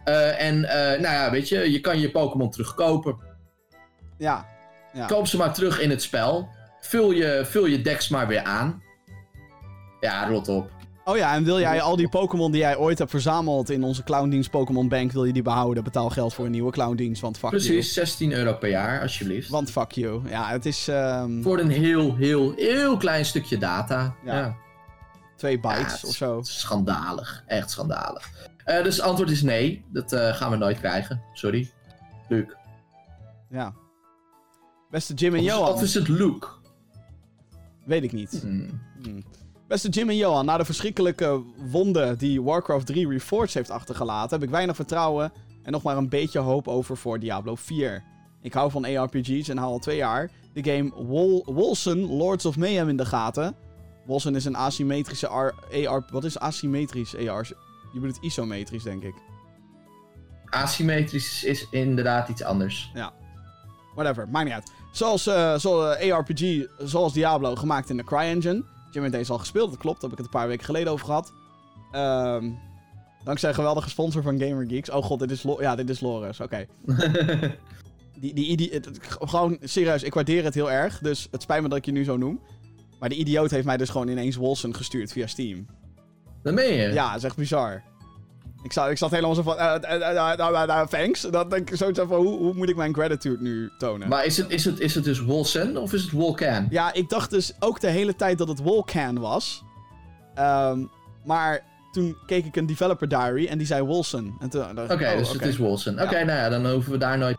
Eh, en eh, nou ja, weet je, je kan je Pokémon terugkopen. Ja. ja. Koop ze maar terug in het spel. Vul je, vul je decks maar weer aan. Ja, rot op. Oh ja, en wil jij al die Pokémon die jij ooit hebt verzameld in onze clowndienst Pokémon Bank, wil je die behouden? Betaal geld voor een nieuwe clowndienst, want fuck Precies, 16 euro per jaar, alsjeblieft. Want fuck you. Ja, het is ehm, Voor een heel, heel, heel klein stukje data. Ja. Ja. Twee Ja, bytes of zo. Schandalig. Echt schandalig. Eh, dus het antwoord is nee. Dat eh, gaan we nooit krijgen. Sorry. Luke. Ja. Beste Jim en Of, Johan. of is het Luke? Weet ik niet. Hmm. Hmm. Beste Jim en Johan, na de verschrikkelijke wonden die Warcraft 3 Reforged heeft achtergelaten, heb ik weinig vertrouwen en nog maar een beetje hoop over voor Diablo 4. Ik hou van ARPG's en hou al twee jaar de game Wol Wolsen Lords of Mayhem in de gaten. Wolsen is een asymmetrische AR. Wat is asymmetrisch AR? Je bedoelt isometrisch, denk ik. Asymmetrisch is inderdaad iets anders. Whatever, maakt niet uit. Zoals, eh zoals eh, ARPG, zoals Diablo, gemaakt in de CryEngine. Jim heeft deze al gespeeld, dat klopt. Daar heb ik het een paar weken geleden over gehad. Ehm, dankzij een geweldige sponsor van GamerGeeks. Oh god, dit is, Lo- ja, dit is Loris, oké. Die, die het- gewoon, serieus, ik waardeer het heel erg. Dus het spijt me dat ik je nu zo noem. Maar de idioot heeft mij dus gewoon ineens Wolsen gestuurd via Steam. Dat meen je? Ja, dat is echt bizar. Ik zat, ik zat helemaal zo van, eh, eh, eh, thanks. Dat denk ik zoiets van, hoe, hoe moet ik mijn gratitude nu tonen? Maar is het, is, het, is het dus Wolsen of is het Wolcan? Ja, ik dacht dus ook de hele tijd dat het Wolcan was. Ehm, maar toen keek ik een developer diary en die zei Wolsen. Oké, oh, dus het is Wolsen. Oké, Ja. nou ja, dan hoeven we daar nooit...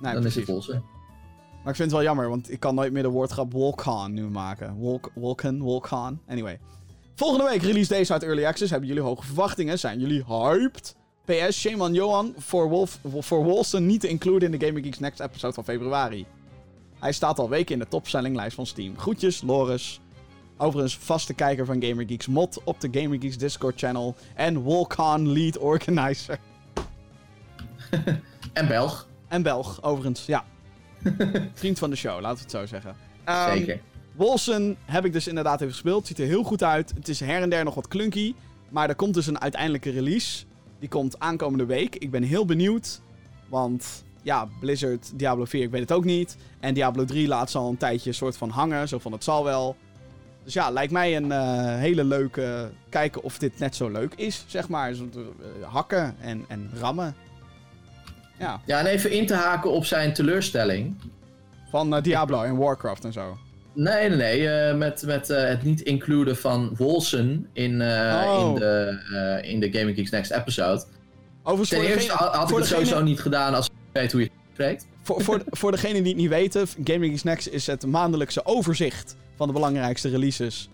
Nee, dan is het Wolsen. Maar ik vind het wel jammer, want ik kan nooit meer de woordgrap Wolcan nu maken. Wolk, Wolken, Wolcan. Anyway. Volgende week release deze uit Early Access. Hebben jullie hoge verwachtingen? Zijn jullie hyped? PS, shame on Johan voor, Wolf, voor Wolsen niet te includen in de Gaming Geeks Next episode van februari. Hij staat al weken in de topstellinglijst van Steam. Groetjes, Loris. Overigens vaste kijker van Gamer Geeks mod op de Gamer Geeks Discord channel. En Wolcan lead organizer. En Belg. En Belg, overigens, ja. Vriend van de show, laten we het zo zeggen. Ehm, Zeker. Wolsen heb ik dus inderdaad even gespeeld. Ziet er heel goed uit. Het is her en der nog wat clunky. Maar er komt dus een uiteindelijke release. Die komt aankomende week. Ik ben heel benieuwd. Want ja, Blizzard, Diablo 4, ik weet het ook niet. En Diablo 3 laat ze al een tijdje soort van hangen. Zo van het zal wel. Dus ja, lijkt mij een eh, hele leuke. kijken of dit net zo leuk is, zeg maar. Zo, eh, hakken en, en rammen. Ja, Ja, en even in te haken op zijn teleurstelling. van eh, Diablo en Warcraft en zo. Nee, nee, nee. eh, met met eh, het niet includen van Wolsen in, eh, Oh. in, de, in de Gaming Geeks Next episode. Overigens, Ten eerste degene- had ik het degene- sowieso niet gedaan als ik weet hoe je het spreekt. Voor, voor, voor degenen die het niet weten, Gaming Geeks Next is het maandelijkse overzicht van de belangrijkste releases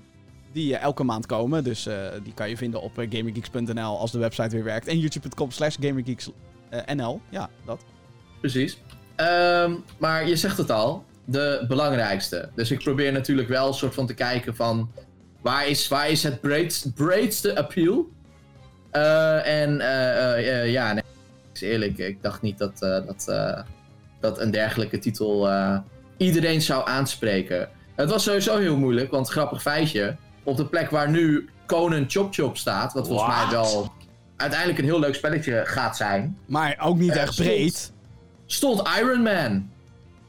die elke maand komen. Dus die kan je vinden op uh, gaminggeeks.nl als de website weer werkt. En youtube.com slash gaminggeeksnl. Ja, dat. Precies. Ehm, maar je zegt het al, de belangrijkste. Dus ik probeer natuurlijk wel een soort van te kijken van... Waar is, waar is het breedst, breedste appeal? Eh, en eh, eh, eh, ja, nee, ik is eerlijk, ik dacht niet dat, eh, dat, eh, dat een dergelijke titel eh, iedereen zou aanspreken. Het was sowieso heel moeilijk, want grappig feitje. Op de plek waar nu Conan Chop Chop staat, wat volgens What? mij wel uiteindelijk een heel leuk spelletje gaat zijn, Maar ook niet Eh, echt stond- breed. stond Iron Man.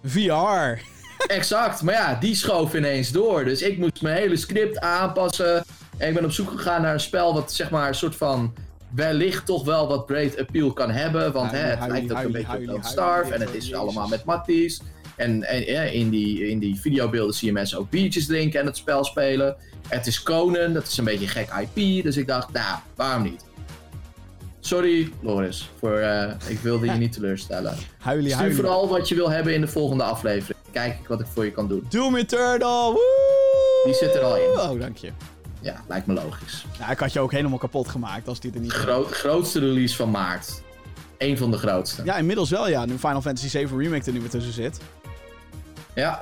VR. Exact, maar ja, die schoof ineens door. Dus ik moest mijn hele script aanpassen. En ik ben op zoek gegaan naar een spel wat zeg maar een soort van wellicht toch wel wat breed appeal kan hebben. Want hè, het Huilie, lijkt ook een beetje op Don't Starve. En het is Jezus. allemaal met matties. En, en ja, in, die, in die videobeelden zie je mensen ook biertjes drinken en het spel spelen. Het is Conan, dat is een beetje een gek IP. Dus ik dacht, nou, waarom niet? Sorry, Loris, voor, eh, ik wilde je niet teleurstellen. Huilie, Stuur huilie. vooral wat je wil hebben in de volgende aflevering. Kijk ik wat ik voor je kan doen. Doom Eternal, woe! Die zit er al in. Oh, dank je. Ja, lijkt me logisch. Ja, ik had je ook helemaal kapot gemaakt als die er niet... Groot, grootste release van maart. Eén van de grootste. Ja. Ja, inmiddels wel ja, nu Final Fantasy 7 Remake er nu weer tussen zit.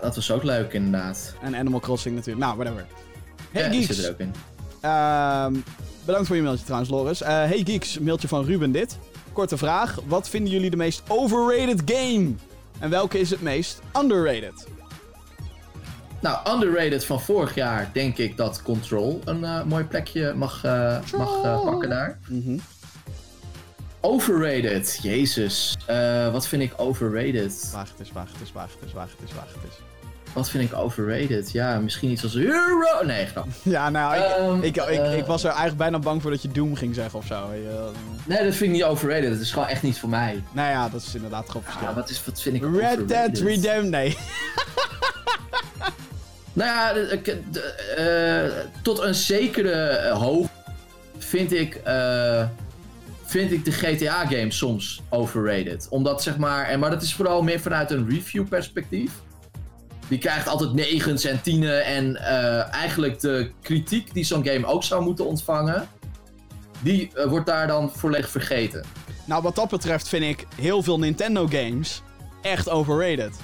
dat was ook leuk inderdaad. En Animal Crossing natuurlijk. Nou, whatever. Hey ja, die Geeks. zit er ook in. Ehm, bedankt voor je mailtje trouwens, Loris. Eh, hey Geeks, mailtje van Ruben dit. Korte vraag. Wat vinden jullie de meest overrated game? En welke is het meest underrated? Nou, underrated van vorig jaar denk ik dat Control een eh, mooi plekje mag, eh, mag pakken daar. Mhm. Overrated, jezus. Wat vind ik overrated? Wacht is, wacht is, wacht is, wacht is, wacht is. Wat vind ik overrated? Ja, misschien iets als Hero. Nee, grap. Ja, nou, ik, Ehm, ik, ik, eh, ik was er eigenlijk bijna bang voor dat je Doom ging zeggen of zo. Nee, dat vind ik niet overrated. Dat is gewoon echt niet voor mij. Nou ja, dat is inderdaad gewoon verschil. Ah, wat, is, wat vind ik Red overrated? Dead Redemption, nee. Nou ja, eh, tot een zekere hoogte vind ik, eh, vind ik de GTA-games soms overrated. Omdat zeg maar, en, maar dat is vooral meer vanuit een review-perspectief. Die krijgt altijd negens en tienen en eh, eigenlijk de kritiek die zo'n game ook zou moeten ontvangen, die eh, wordt daar dan volledig vergeten. Nou, wat dat betreft vind ik heel veel Nintendo games echt overrated.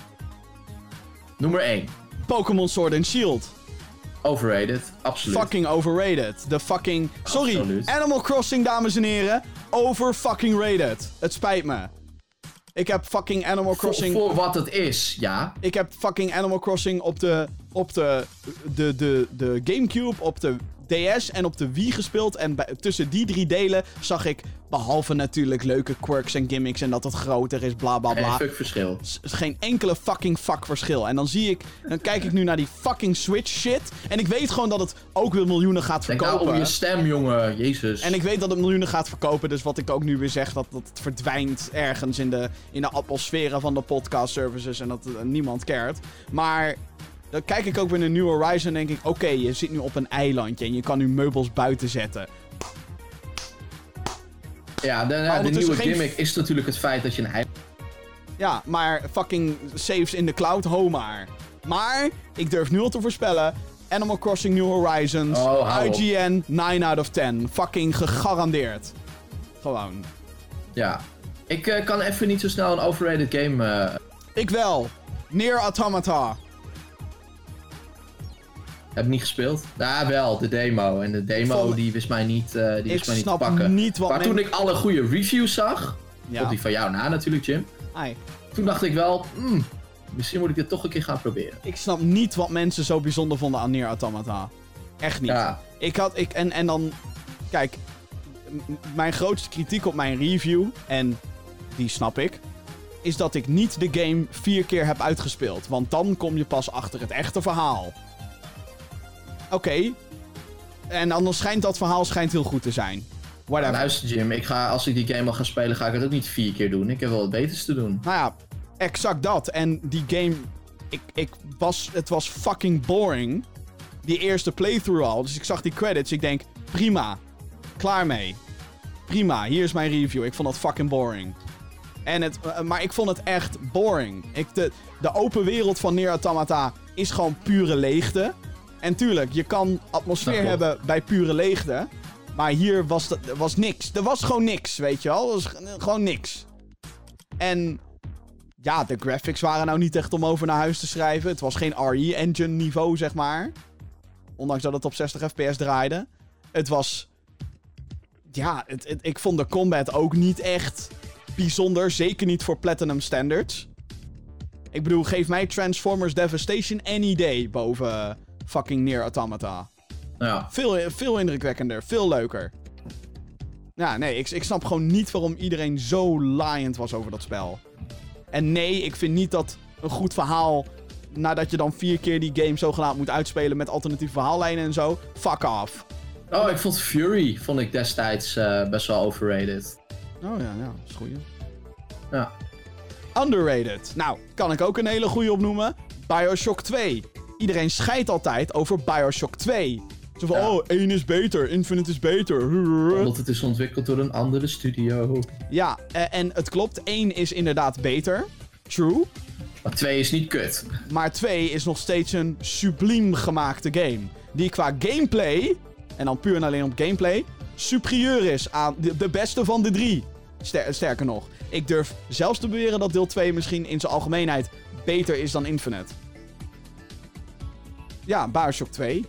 Nummer 1. Pokémon Sword and Shield. Overrated, absoluut. Fucking overrated. De fucking... Sorry, Absoluut. Animal Crossing, dames en heren. Over fucking rated. Het spijt me. Ik heb fucking Animal voor, Crossing... voor wat het is, ja. Ik heb fucking Animal Crossing op de, op de, de, de, de Gamecube, op de DS en op de Wii gespeeld. En bij- tussen die drie delen zag ik, behalve natuurlijk leuke quirks en gimmicks en dat het groter is, bla bla Geen bla. fuck verschil. geen enkele fucking fuck verschil. En dan zie ik, dan kijk ik nu naar die fucking Switch shit. En ik weet gewoon dat het ook weer miljoenen gaat Denk nou verkopen. om je stem, jongen. Jezus. En ik weet dat het miljoenen gaat verkopen. Dus wat ik ook nu weer zeg, dat, dat het verdwijnt ergens in de, in de atmosferen van de podcast services. En dat eh, niemand cared. Maar dan kijk ik ook weer naar New Horizon en denk ik... Oké, je zit nu op een eilandje en je kan nu meubels buiten zetten. Ja, de, ja, de nieuwe geen- gimmick is natuurlijk het feit dat je een eiland... Ja, maar fucking saves in de cloud, ho maar. Maar, ik durf nu al te voorspellen... Animal Crossing New Horizons, Oh. IGN, 9 out of 10. Fucking gegarandeerd. Gewoon. Ja. Ik eh, kan even niet zo snel een overrated game... eh, Ik wel. Near Automata. Heb niet gespeeld. Ja, wel, de demo. En de demo, die wist mij niet, eh, die Ik wist mij niet te pakken. niet wat maar men- toen ik alle goede reviews zag... Ja. Op die van jou na natuurlijk, Jim. Ai. Toen dacht ik wel... hmm, misschien moet ik dit toch een keer gaan proberen. Ik snap niet wat mensen zo bijzonder vonden aan Nier Automata. Echt niet. Ja. Ik had, ik, en, en dan, kijk, mijn grootste kritiek op mijn review, en die snap ik, is dat ik niet de game vier keer heb uitgespeeld. Want dan kom je pas achter het echte verhaal. Oké. En dan schijnt dat verhaal schijnt heel goed te zijn. Whatever. Luister Jim, ik ga, als ik die game al ga spelen, ga ik het ook niet vier keer doen. Ik heb wel wat beters te doen. Nou ja, exact dat. En die game, ik, ik was, het was fucking boring. Die eerste playthrough al. Dus ik zag die credits. Ik denk, prima. Klaar mee. Prima, hier is mijn review. Ik vond dat fucking boring. En het, eh, maar ik vond het echt boring. Ik, de, de open wereld van Nier Automata is gewoon pure leegte. En tuurlijk, je kan atmosfeer hebben bij pure leegte. Maar hier was, dat, was niks. Er was gewoon niks, weet je wel. Er was gewoon niks. En ja, de graphics waren nou niet echt om over naar huis te schrijven. Het was geen RE-engine niveau, zeg maar. Ondanks dat het op 60 fps draaide. Het was... Ja, het, het- ik vond de combat ook niet echt bijzonder. Zeker niet voor Platinum Standards. Ik bedoel, geef mij Transformers Devastation any day boven fucking Near Automata. Ja. Veel, veel indrukwekkender, veel leuker. Ja, nee, ik, ik snap gewoon niet waarom iedereen zo laaiend was over dat spel. En nee, ik vind niet dat een goed verhaal, nadat je dan vier keer die game zogenaamd moet uitspelen met alternatieve verhaallijnen en zo, fuck off. Oh, ik vond Fury vond ik destijds eh, best wel overrated. Oh ja, ja, dat is goed. Ja. Underrated. Nou, kan ik ook een hele goede opnoemen. Bioshock 2. Iedereen scheidt altijd over Bioshock 2. Zo van, Ja. oh, 1 is beter, Infinite is beter. Omdat het is ontwikkeld door een andere studio. Ja, eh, en het klopt. 1 is inderdaad beter. True. Maar 2 is niet kut. Maar 2 is nog steeds een subliem gemaakte game. Die qua gameplay, en dan puur en alleen op gameplay, superieur is aan de, de beste van de drie. Ster- sterker nog, ik durf zelfs te beweren dat deel 2 misschien in zijn algemeenheid beter is dan Infinite. Ja, Bioshock 2.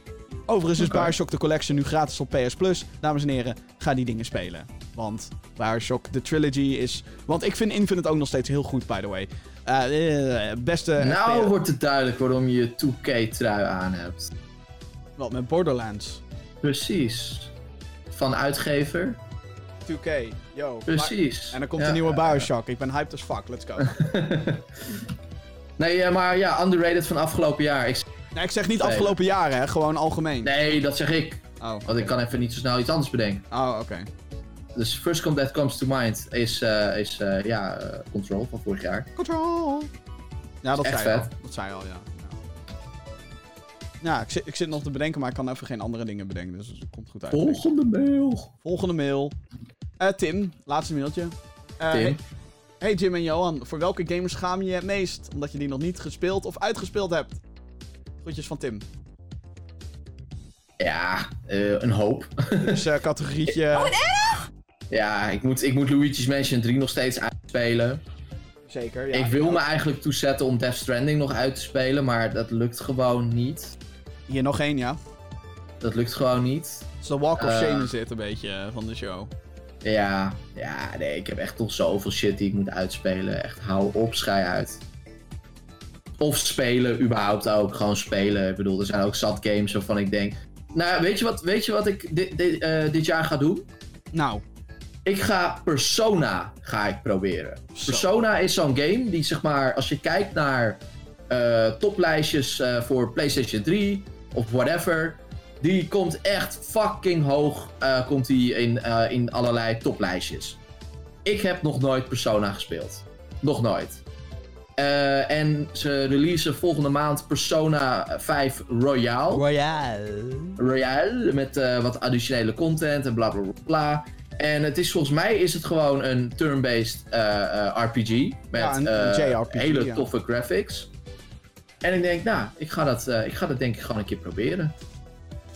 Overigens is. Bioshock de Collection nu gratis op PS Plus. Dames en heren, ga die dingen spelen. Want Bioshock, de trilogy is... Want ik vind Infinite ook nog steeds heel goed, by the way. Eh, eh, beste... nou wordt het duidelijk waarom je 2K-trui aan hebt. Wat, met Borderlands? Precies. Van uitgever. 2K, yo. Precies. en dan komt Ja, een nieuwe. Bioshock. Ik ben hyped as fuck, let's go. Nee, maar ja, underrated van afgelopen jaar. Ik... nee, ik zeg niet Nee. afgelopen jaren, hè. Gewoon algemeen. Nee, dat zeg ik. Oh, Want ik kan even niet zo snel iets anders bedenken. Oh, oké. Dus First Come That Comes to Mind is, eh, is eh, ja, eh, Control van vorig jaar. Control. Ja, dat zei al. Dat zei je al, ja. Ja, ik, zit, ik zit nog te bedenken, maar ik kan even geen andere dingen bedenken. Dus het komt goed uit. Volgende mail. Volgende mail. Eh, Tim, laatste mailtje. Tim. Hey, hey Jim en Johan, voor welke gamers schaam je je het meest? Omdat je die nog niet gespeeld of uitgespeeld hebt. Groetjes van Tim. Ja, eh, een hoop. Dus eh, categorietje... Ja, ik moet, ik moet Luigi's Mansion 3 nog steeds uitspelen. Zeker, ja. ik wil me eigenlijk toezetten om Death Stranding nog uit te spelen, maar dat lukt gewoon niet. Hier nog één, ja. Dat lukt gewoon niet. De walk of Eh. shame zit een beetje van de show. Ja, ja, nee, ik heb echt nog zoveel shit die ik moet uitspelen. Echt, hou op, schei uit. Of spelen, überhaupt ook. Gewoon spelen. Ik bedoel, er zijn ook zat games waarvan ik denk... Nou, weet je wat, weet je wat ik di- di- eh, dit jaar ga doen? Nou, Ik ga Persona ga ik proberen. Zo. Persona is zo'n game die, zeg maar, als je kijkt naar eh, toplijstjes eh, voor PlayStation 3 of whatever, die komt echt fucking hoog komt die in, in allerlei toplijstjes. Ik heb nog nooit Persona gespeeld. Nog nooit. Eh, en ze releasen volgende maand Persona 5 Royale. Royale. Royale met eh, wat additionele content en bla bla bla. En het is volgens mij is het gewoon een turn-based eh, eh, RPG met Ja, een- een eh, JRPG, hele ja. toffe graphics. En ik denk, nou, ik ga dat, eh, ik ga dat denk ik gewoon een keer proberen.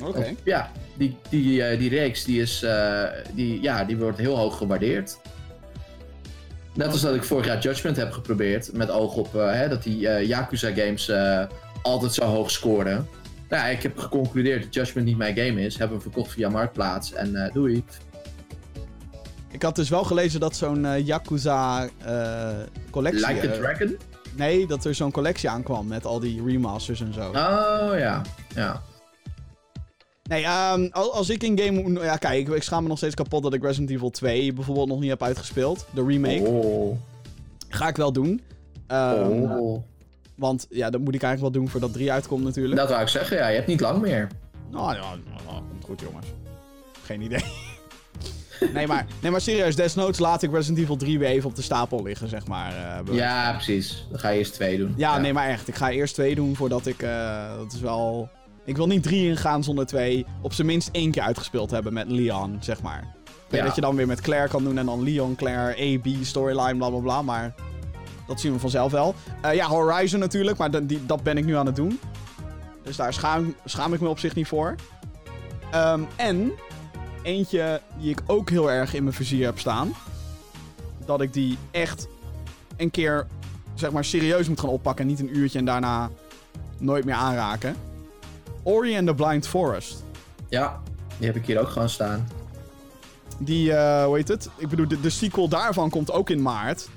Oké. Ja, die, die, die reeks die is, eh, die, ja, die wordt heel hoog gewaardeerd. Net als dat ik vorig jaar Judgment heb geprobeerd, met oog op eh, hè, dat die eh, Yakuza games eh, altijd zo hoog scoren. Nou, ja, ik heb geconcludeerd dat Judgment niet mijn game is, hebben we verkocht via Marktplaats en doei. Ik had dus wel gelezen dat zo'n eh, Yakuza eh, collectie... Like a Dragon? nee, dat er zo'n collectie aankwam met al die remasters en zo. Oh ja, ja. Nee, ehm, al- als ik een game... Ja, kijk, ik, ik schaam me nog steeds kapot dat ik Resident Evil 2 bijvoorbeeld nog niet heb uitgespeeld. De remake. Oh, Ga ik wel doen. Ehm, oh. Want ja, dat moet ik eigenlijk wel doen voordat 3 uitkomt natuurlijk. Dat wou ik zeggen, ja, je hebt niet lang meer. Nou ja, nou, komt goed jongens. Geen idee. nee, maar, nee, maar serieus, desnoods laat ik Resident Evil 3 weer even op de stapel liggen, zeg maar. eh, Ja, precies. Dan ga je eerst twee doen. Ja, nee, maar echt. Ik ga eerst twee doen voordat ik. eh, dat is wel. Ik wil niet drie ingaan zonder twee. Op zijn minst één keer uitgespeeld hebben met Leon, zeg maar. Ja. dat je dan weer met Claire kan doen en dan Leon, Claire, A, B, storyline, bla bla bla. Maar dat zien we vanzelf wel. Eh, ja, Horizon natuurlijk, maar dat- die, dat ben ik nu aan het doen. Dus daar schaam, schaam ik me op zich niet voor. Ehm, en eentje die ik ook heel erg in mijn vizier heb staan. Dat ik die echt een keer zeg maar serieus moet gaan oppakken. Niet een uurtje en daarna nooit meer aanraken. Ori and the Blind Forest. Ja, die heb ik hier ook gewoon staan. Die, eh, hoe heet het? Ik bedoel, de, de sequel daarvan komt ook in maart.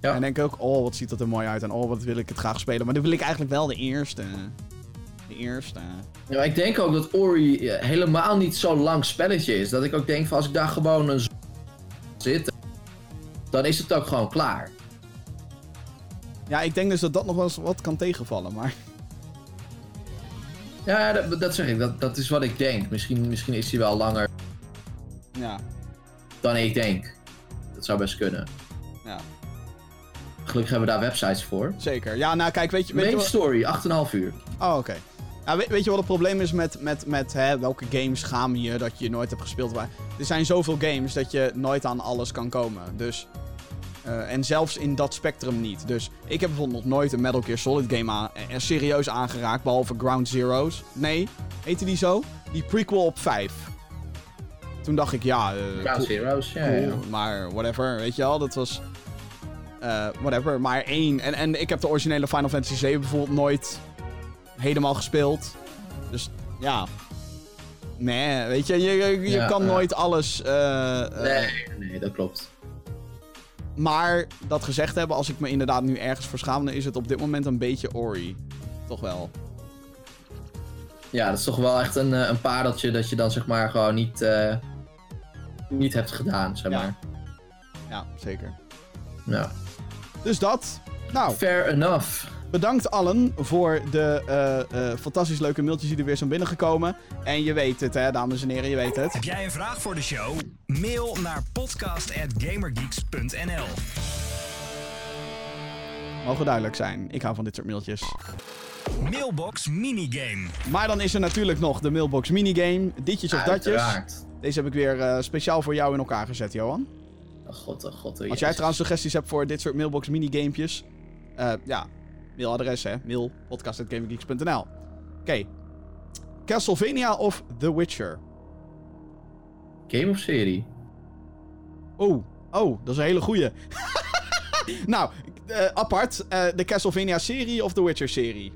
Ja. En denk ik ook, oh, wat ziet dat er mooi uit. En oh, wat wil ik het graag spelen. Maar dan wil ik eigenlijk wel de eerste. De eerste. Ja, ik denk ook dat Ori eh, helemaal niet zo'n lang spelletje is. Dat ik ook denk van als ik daar gewoon een zit, dan is het ook gewoon klaar. Ja, ik denk dus dat dat nog wel eens wat kan tegenvallen. Maar Ja, dat, dat zeg ik. Dat, dat is wat ik denk. Misschien, misschien is hij wel langer Ja, dan ik denk. Dat zou best kunnen. ja. Gelukkig hebben we daar websites voor. Zeker. Ja, nou kijk, weet je... Weet je Main story, 8,5 uur. Oh, oké. Ja, weet, weet je wat het probleem is met, met, met hè, welke games gaan hier dat je nooit hebt gespeeld? Waar- Er zijn zoveel games dat je nooit aan alles kan komen. Dus, eh, en zelfs in dat spectrum niet. Dus ik heb bijvoorbeeld nog nooit een Metal Gear Solid game aan, eh, serieus aangeraakt, behalve Ground Zeroes. Nee, heette die zo? Die prequel op 5. Toen dacht ik, ja, eh, Ground cool- Zeroes, ja, cool, ja. maar whatever, weet je wel, dat was... eh, whatever, maar één. En, en ik heb de originele Final Fantasy 7 bijvoorbeeld nooit helemaal gespeeld. Dus ja. Nee, weet je, je, je, je Ja, kan nooit alles. eh, eh, Nee, nee, dat klopt. Maar dat gezegd hebben, als ik me inderdaad nu ergens voor schaam, dan is het op dit moment een beetje Ori. Toch wel. Ja, dat is toch wel echt een, eh, een pareltje dat je dan zeg maar gewoon niet, eh, niet hebt gedaan, zeg Ja. maar. Ja, zeker. Ja. Dus dat. Nou, Fair enough. Bedankt allen voor de eh, eh, fantastisch leuke mailtjes die er weer zijn binnengekomen. En je weet het, hè, dames en heren, je weet het. Heb jij een vraag voor de show? Mail naar podcast.gamergeeks.nl Mogen duidelijk zijn. Ik hou van dit soort mailtjes. Mailbox minigame. Maar dan is er natuurlijk nog de mailbox minigame. Ditjes of datjes. Deze heb ik weer eh, speciaal voor jou in elkaar gezet, Johan. Oh god, oh god. oh Als jij trouwens suggesties hebt voor dit soort mailbox minigamepjes. eh ja, mailadres hè. Mail Oké. Castlevania of The Witcher? Game of serie? Oh, oh, dat is een hele goeie. nou, eh, apart. eh, de Castlevania-serie of The Witcher-serie?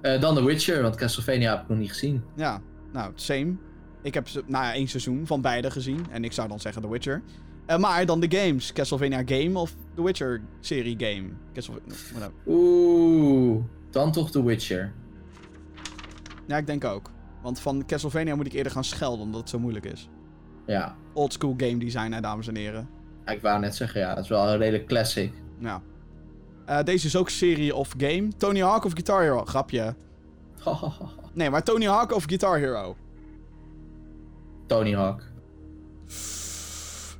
Eh, dan The Witcher, want Castlevania heb ik nog niet gezien. Ja, nou, same. Ik heb ze, nou één seizoen van beide gezien. En ik zou dan zeggen The Witcher. Eh, maar dan de games. Castlevania game of The Witcher serie game? Castlevania... Oeh, dan toch The Witcher. Ja, ik denk ook. Want van Castlevania moet ik eerder gaan schelden, omdat het zo moeilijk is. Ja. Old school game design, hè, dames en heren. ik wou net zeggen, ja, dat is wel een redelijk classic. Ja. Eh, deze is ook serie of game. Tony Hawk of Guitar Hero? Grapje. Nee, maar Tony Hawk of Guitar Hero? Tony Hawk.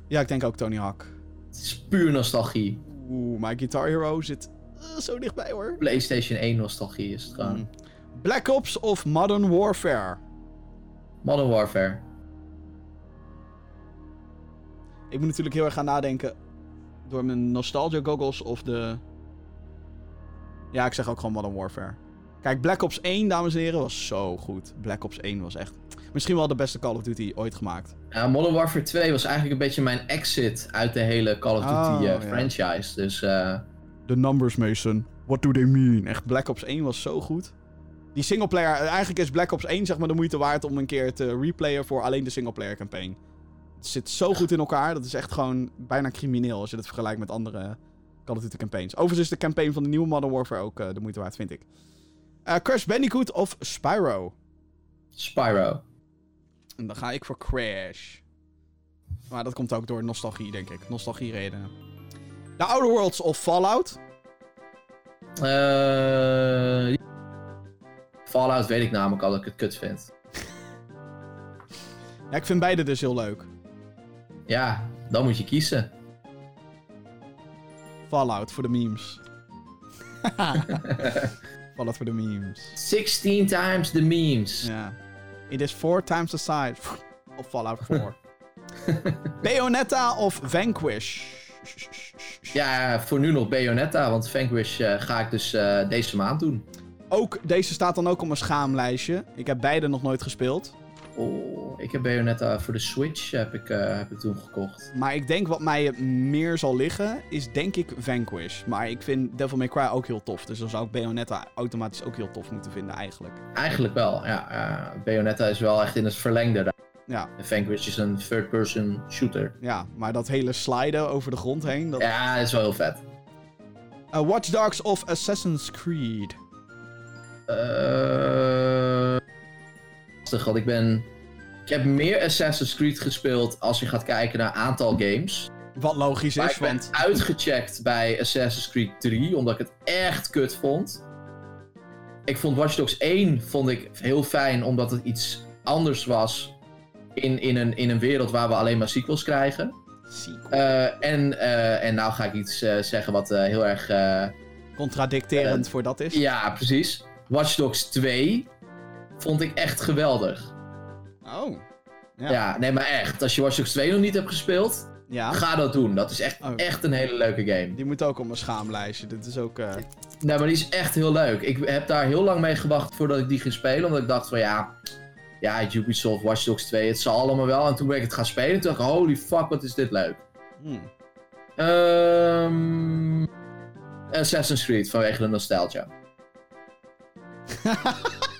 Ja, ik denk ook Tony Hawk. Het is puur nostalgie. Oeh, maar Guitar Hero zit eh, zo dichtbij hoor. PlayStation 1 nostalgie is het gewoon. Mm. Black Ops of Modern Warfare? Modern Warfare. Ik moet natuurlijk heel erg gaan nadenken door mijn nostalgia goggles of de... Ja, ik zeg ook gewoon Modern Warfare. Kijk, Black Ops 1, dames en heren, was zo goed. Black Ops 1 was echt... Misschien wel de beste Call of Duty ooit gemaakt. Ja, Modern Warfare 2 was eigenlijk een beetje mijn exit uit de hele Call of Duty Oh, eh, ja. franchise. Dus eh, The numbers, Mason. What do they mean? Echt, Black Ops 1 was zo goed. Die singleplayer... Eigenlijk is Black Ops 1 zeg maar de moeite waard om een keer te replayen voor alleen de singleplayer campaign. Het zit zo goed in elkaar. Dat is echt gewoon bijna crimineel als je het vergelijkt met andere Call of Duty campaigns. Overigens is de campaign van de nieuwe Modern Warfare ook eh, de moeite waard, vind ik. Eh, Crash Bandicoot of Spyro? Spyro. En dan ga ik voor Crash. Maar dat komt ook door nostalgie, denk ik. Nostalgie redenen. The Outer Worlds of Fallout? Eh, Fallout weet ik namelijk al dat ik het kut vind. Ja, ik vind beide dus heel leuk. Ja, dan moet je kiezen. Fallout voor de memes. Fallout voor de memes. 16 times the memes. Ja. It is four times the size of Fallout 4. Bayonetta of Vanquish? Ja, voor nu nog Bayonetta, want Vanquish eh, ga ik dus eh, deze maand doen. Ook, deze staat dan ook op mijn schaamlijstje. Ik heb beide nog nooit gespeeld. Oh, ik heb Bayonetta voor de Switch heb ik, eh, heb ik toen gekocht. Maar ik denk wat mij meer zal liggen, is denk ik Vanquish. Maar ik vind Devil May Cry ook heel tof. Dus dan zou ik Bayonetta automatisch ook heel tof moeten vinden eigenlijk. Eigenlijk wel, ja. Bayonetta is wel echt in het verlengde. daar. Ja, En Vanquish is een third-person shooter. ja, maar dat hele sliden over de grond heen. Dat... Ja, dat is wel heel vet. Uh, Watch Dogs of Assassin's Creed? Eh, lastig, want ik ben... Ik heb meer Assassin's Creed gespeeld als je gaat kijken naar aantal games. Wat logisch Maar is, ik ben want... uitgecheckt bij Assassin's Creed 3, omdat ik het echt kut vond. ik vond Watch Dogs 1 vond ik heel fijn, omdat het iets anders was in, in, een, in een wereld waar we alleen maar sequels krijgen. Eh, en, eh, en nou ga ik iets eh, zeggen wat heel erg... Contradicterend voor dat is. ja, precies. Watch Dogs 2 vond ik echt geweldig. Oh. Ja. Ja. nee, maar echt. Als je Watch Dogs 2 nog niet hebt gespeeld, Ja. ga dat doen. Dat is echt, Oh. echt een hele leuke game. Die moet ook op mijn schaamlijstje. Dit is ook... eh, Nee, maar die is echt heel leuk. Ik heb daar heel lang mee gewacht voordat ik die ging spelen. Omdat ik dacht van ja, ja, Ubisoft, Watch Dogs 2, het zal allemaal wel. En toen ben ik het gaan spelen en toen dacht ik, holy fuck, wat is dit leuk. hmm. Ehm Assassin's Creed, vanwege de nostalgia.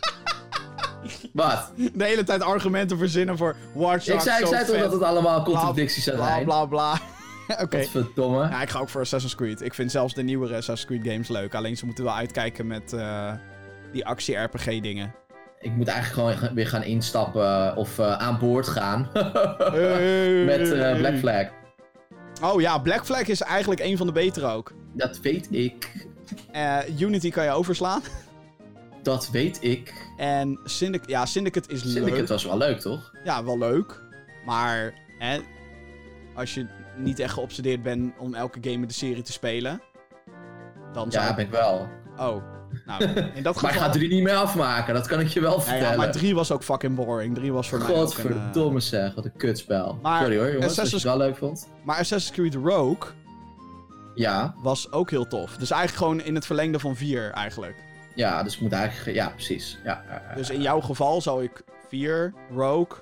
Wat? De hele tijd argumenten verzinnen voor Watch Ik Dogs. zei, ik zei toch dat het allemaal contradicties zou Bla zijn? bla bla. Oké. Verdomme. Ja, ik ga ook voor Assassin's Creed. Ik vind zelfs de nieuwere Assassin's Creed games leuk. Alleen ze moeten wel uitkijken met eh, die actie-RPG dingen. Ik moet eigenlijk gewoon weer gaan instappen of eh, aan boord gaan. Met eh, Black Flag. Oh ja, Black Flag is eigenlijk een van de betere ook. Dat weet ik. Eh, Unity kan je overslaan. Dat weet ik. En Syndicate, ja, Syndicate is Syndicate leuk. was wel leuk, toch? Ja, wel leuk. Maar hè, als je niet echt geobsedeerd bent om elke game in de serie te spelen, dan zou Ja, ben ik wel. Oh, nou, in dat Maar ik geval... ga drie niet meer afmaken, dat kan ik je wel vertellen. ja, maar 3 was ook fucking boring. 3 was voor mij ook een... eh, Godverdomme zeg, wat een kutspel. Maar Sorry hoor, jongens, als je Assassin's- het wel leuk vond. Maar Assassin's Creed Rogue Ja, was ook heel tof. Dus eigenlijk gewoon in het verlengde van 4 eigenlijk. Ja, dus ik moet eigenlijk... Ja, precies. Ja, Dus in jouw geval zou ik 4, Rogue,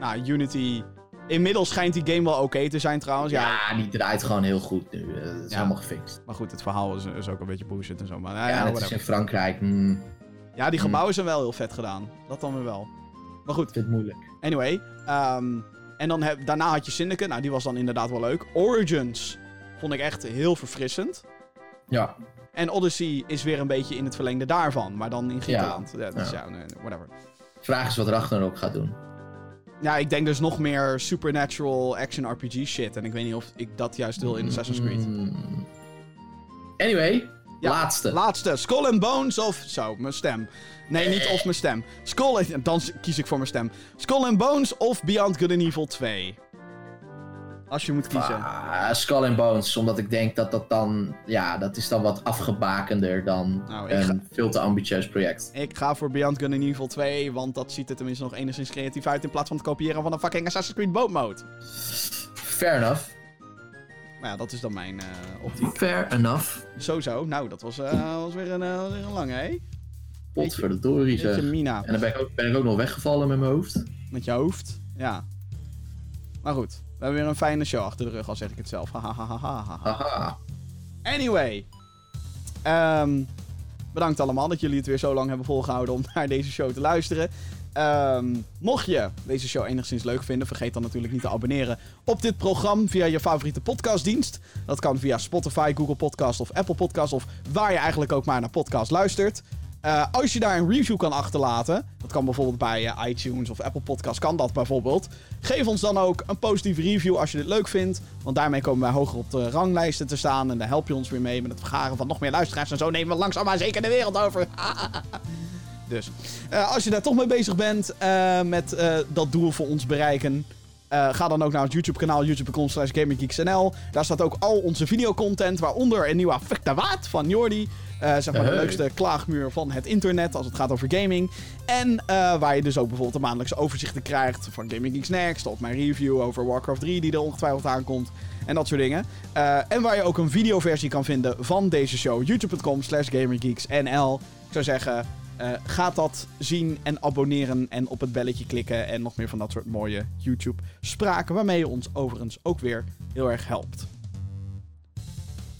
nou, Unity... Inmiddels schijnt die game wel oké te zijn trouwens. Ja, Ja, die draait gewoon heel goed nu. eh, Het is Ja. helemaal gefixt. maar goed, het verhaal is, is ook een beetje bullshit en zo. Maar nou, Ja, whatever. als in Frankrijk. mm, ja, die gebouwen zijn wel heel vet gedaan. Dat dan weer wel. Maar goed, ik vind het moeilijk. Anyway, ehm, en dan heb, daarna had je Syndicate. Nou, die was dan inderdaad wel leuk. Origins vond ik echt heel verfrissend. Ja, En Odyssey is weer een beetje in het verlengde daarvan. Maar dan in Griekenland. Ja, dus ja, whatever. vraag is wat Ragnarok gaat doen. Ja, ik denk dus nog meer supernatural action RPG shit. En ik weet niet of ik dat juist wil in Assassin's Creed. Mm. Anyway, Ja, laatste. Laatste. Skull and Bones of... Zo, mijn stem. Nee, niet of mijn stem. Skull. Dan kies ik voor mijn stem. Skull and Bones of Beyond Good and Evil 2. Als je moet kiezen. Ah, Skull and Bones, omdat ik denk dat dat dan, ja, dat is dan wat afgebakender dan Nou, een ga- veel te ambitieus project. Ik ga voor Beyond Good and Evil 2, want dat ziet er tenminste nog enigszins creatief uit in plaats van het kopiëren van een fucking Assassin's Creed boat mode. Fair enough. Maar ja, dat is dan mijn eh optiek. Fair enough. Zo zo. Nou, dat was, eh, was weer, een, eh, weer een lange, hè? Potverdorie zeg. Mina. En dan ben ik, ook, ben ik ook nog weggevallen met mijn hoofd. Met je hoofd. Ja. Maar goed, we hebben weer een fijne show achter de rug, al zeg ik het zelf. Hahaha. Anyway. Ehm, bedankt allemaal dat jullie het weer zo lang hebben volgehouden om naar deze show te luisteren. Ehm, mocht je deze show enigszins leuk vinden, vergeet dan natuurlijk niet te abonneren op dit programma via je favoriete podcastdienst. Dat kan via Spotify, Google Podcast of Apple Podcast of waar je eigenlijk ook maar naar podcast luistert. Eh, als je daar een review kan achterlaten, dat kan bijvoorbeeld bij eh, iTunes of Apple Podcast, kan dat bijvoorbeeld. Geef ons dan ook een positieve review als je dit leuk vindt, want daarmee komen wij hoger op de ranglijsten te staan en daar help je ons weer mee met het vergaren van nog meer luisteraars en zo nemen we langzaam maar zeker de wereld over. dus, eh, als je daar toch mee bezig bent met dat doel voor ons bereiken, ga dan ook naar het YouTube kanaal youtube.com slash. Daar staat ook al onze videocontent, waaronder een nieuwe Affectawaat van Jordi. Uh, zeg maar de leukste klaagmuur van het internet als het gaat over gaming. En uh, waar je dus ook bijvoorbeeld de maandelijkse overzichten krijgt van Gaming Geeks Next. Of mijn review over Warcraft 3 die er ongetwijfeld aankomt. En dat soort dingen. Uh, en waar je ook een videoversie kan vinden van deze show. youtube.com slash gaminggeeksnl. Ik zou zeggen, uh, ga dat zien en abonneren en op het belletje klikken. En nog meer van dat soort mooie YouTube spraken. Waarmee je ons overigens ook weer heel erg helpt.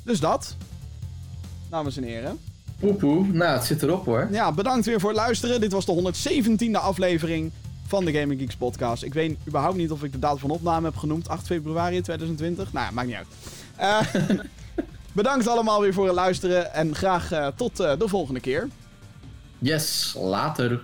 Dus dat dames en heren. Poepoe, nou het zit erop hoor. Ja, bedankt weer voor het luisteren. Dit was de 117e aflevering van de Gaming Geeks podcast. Ik weet überhaupt niet of ik de datum van opname heb genoemd. 8 februari 2020. Nou ja, maakt niet uit. Uh, bedankt allemaal weer voor het luisteren. En graag uh, tot uh, de volgende keer. Yes, later.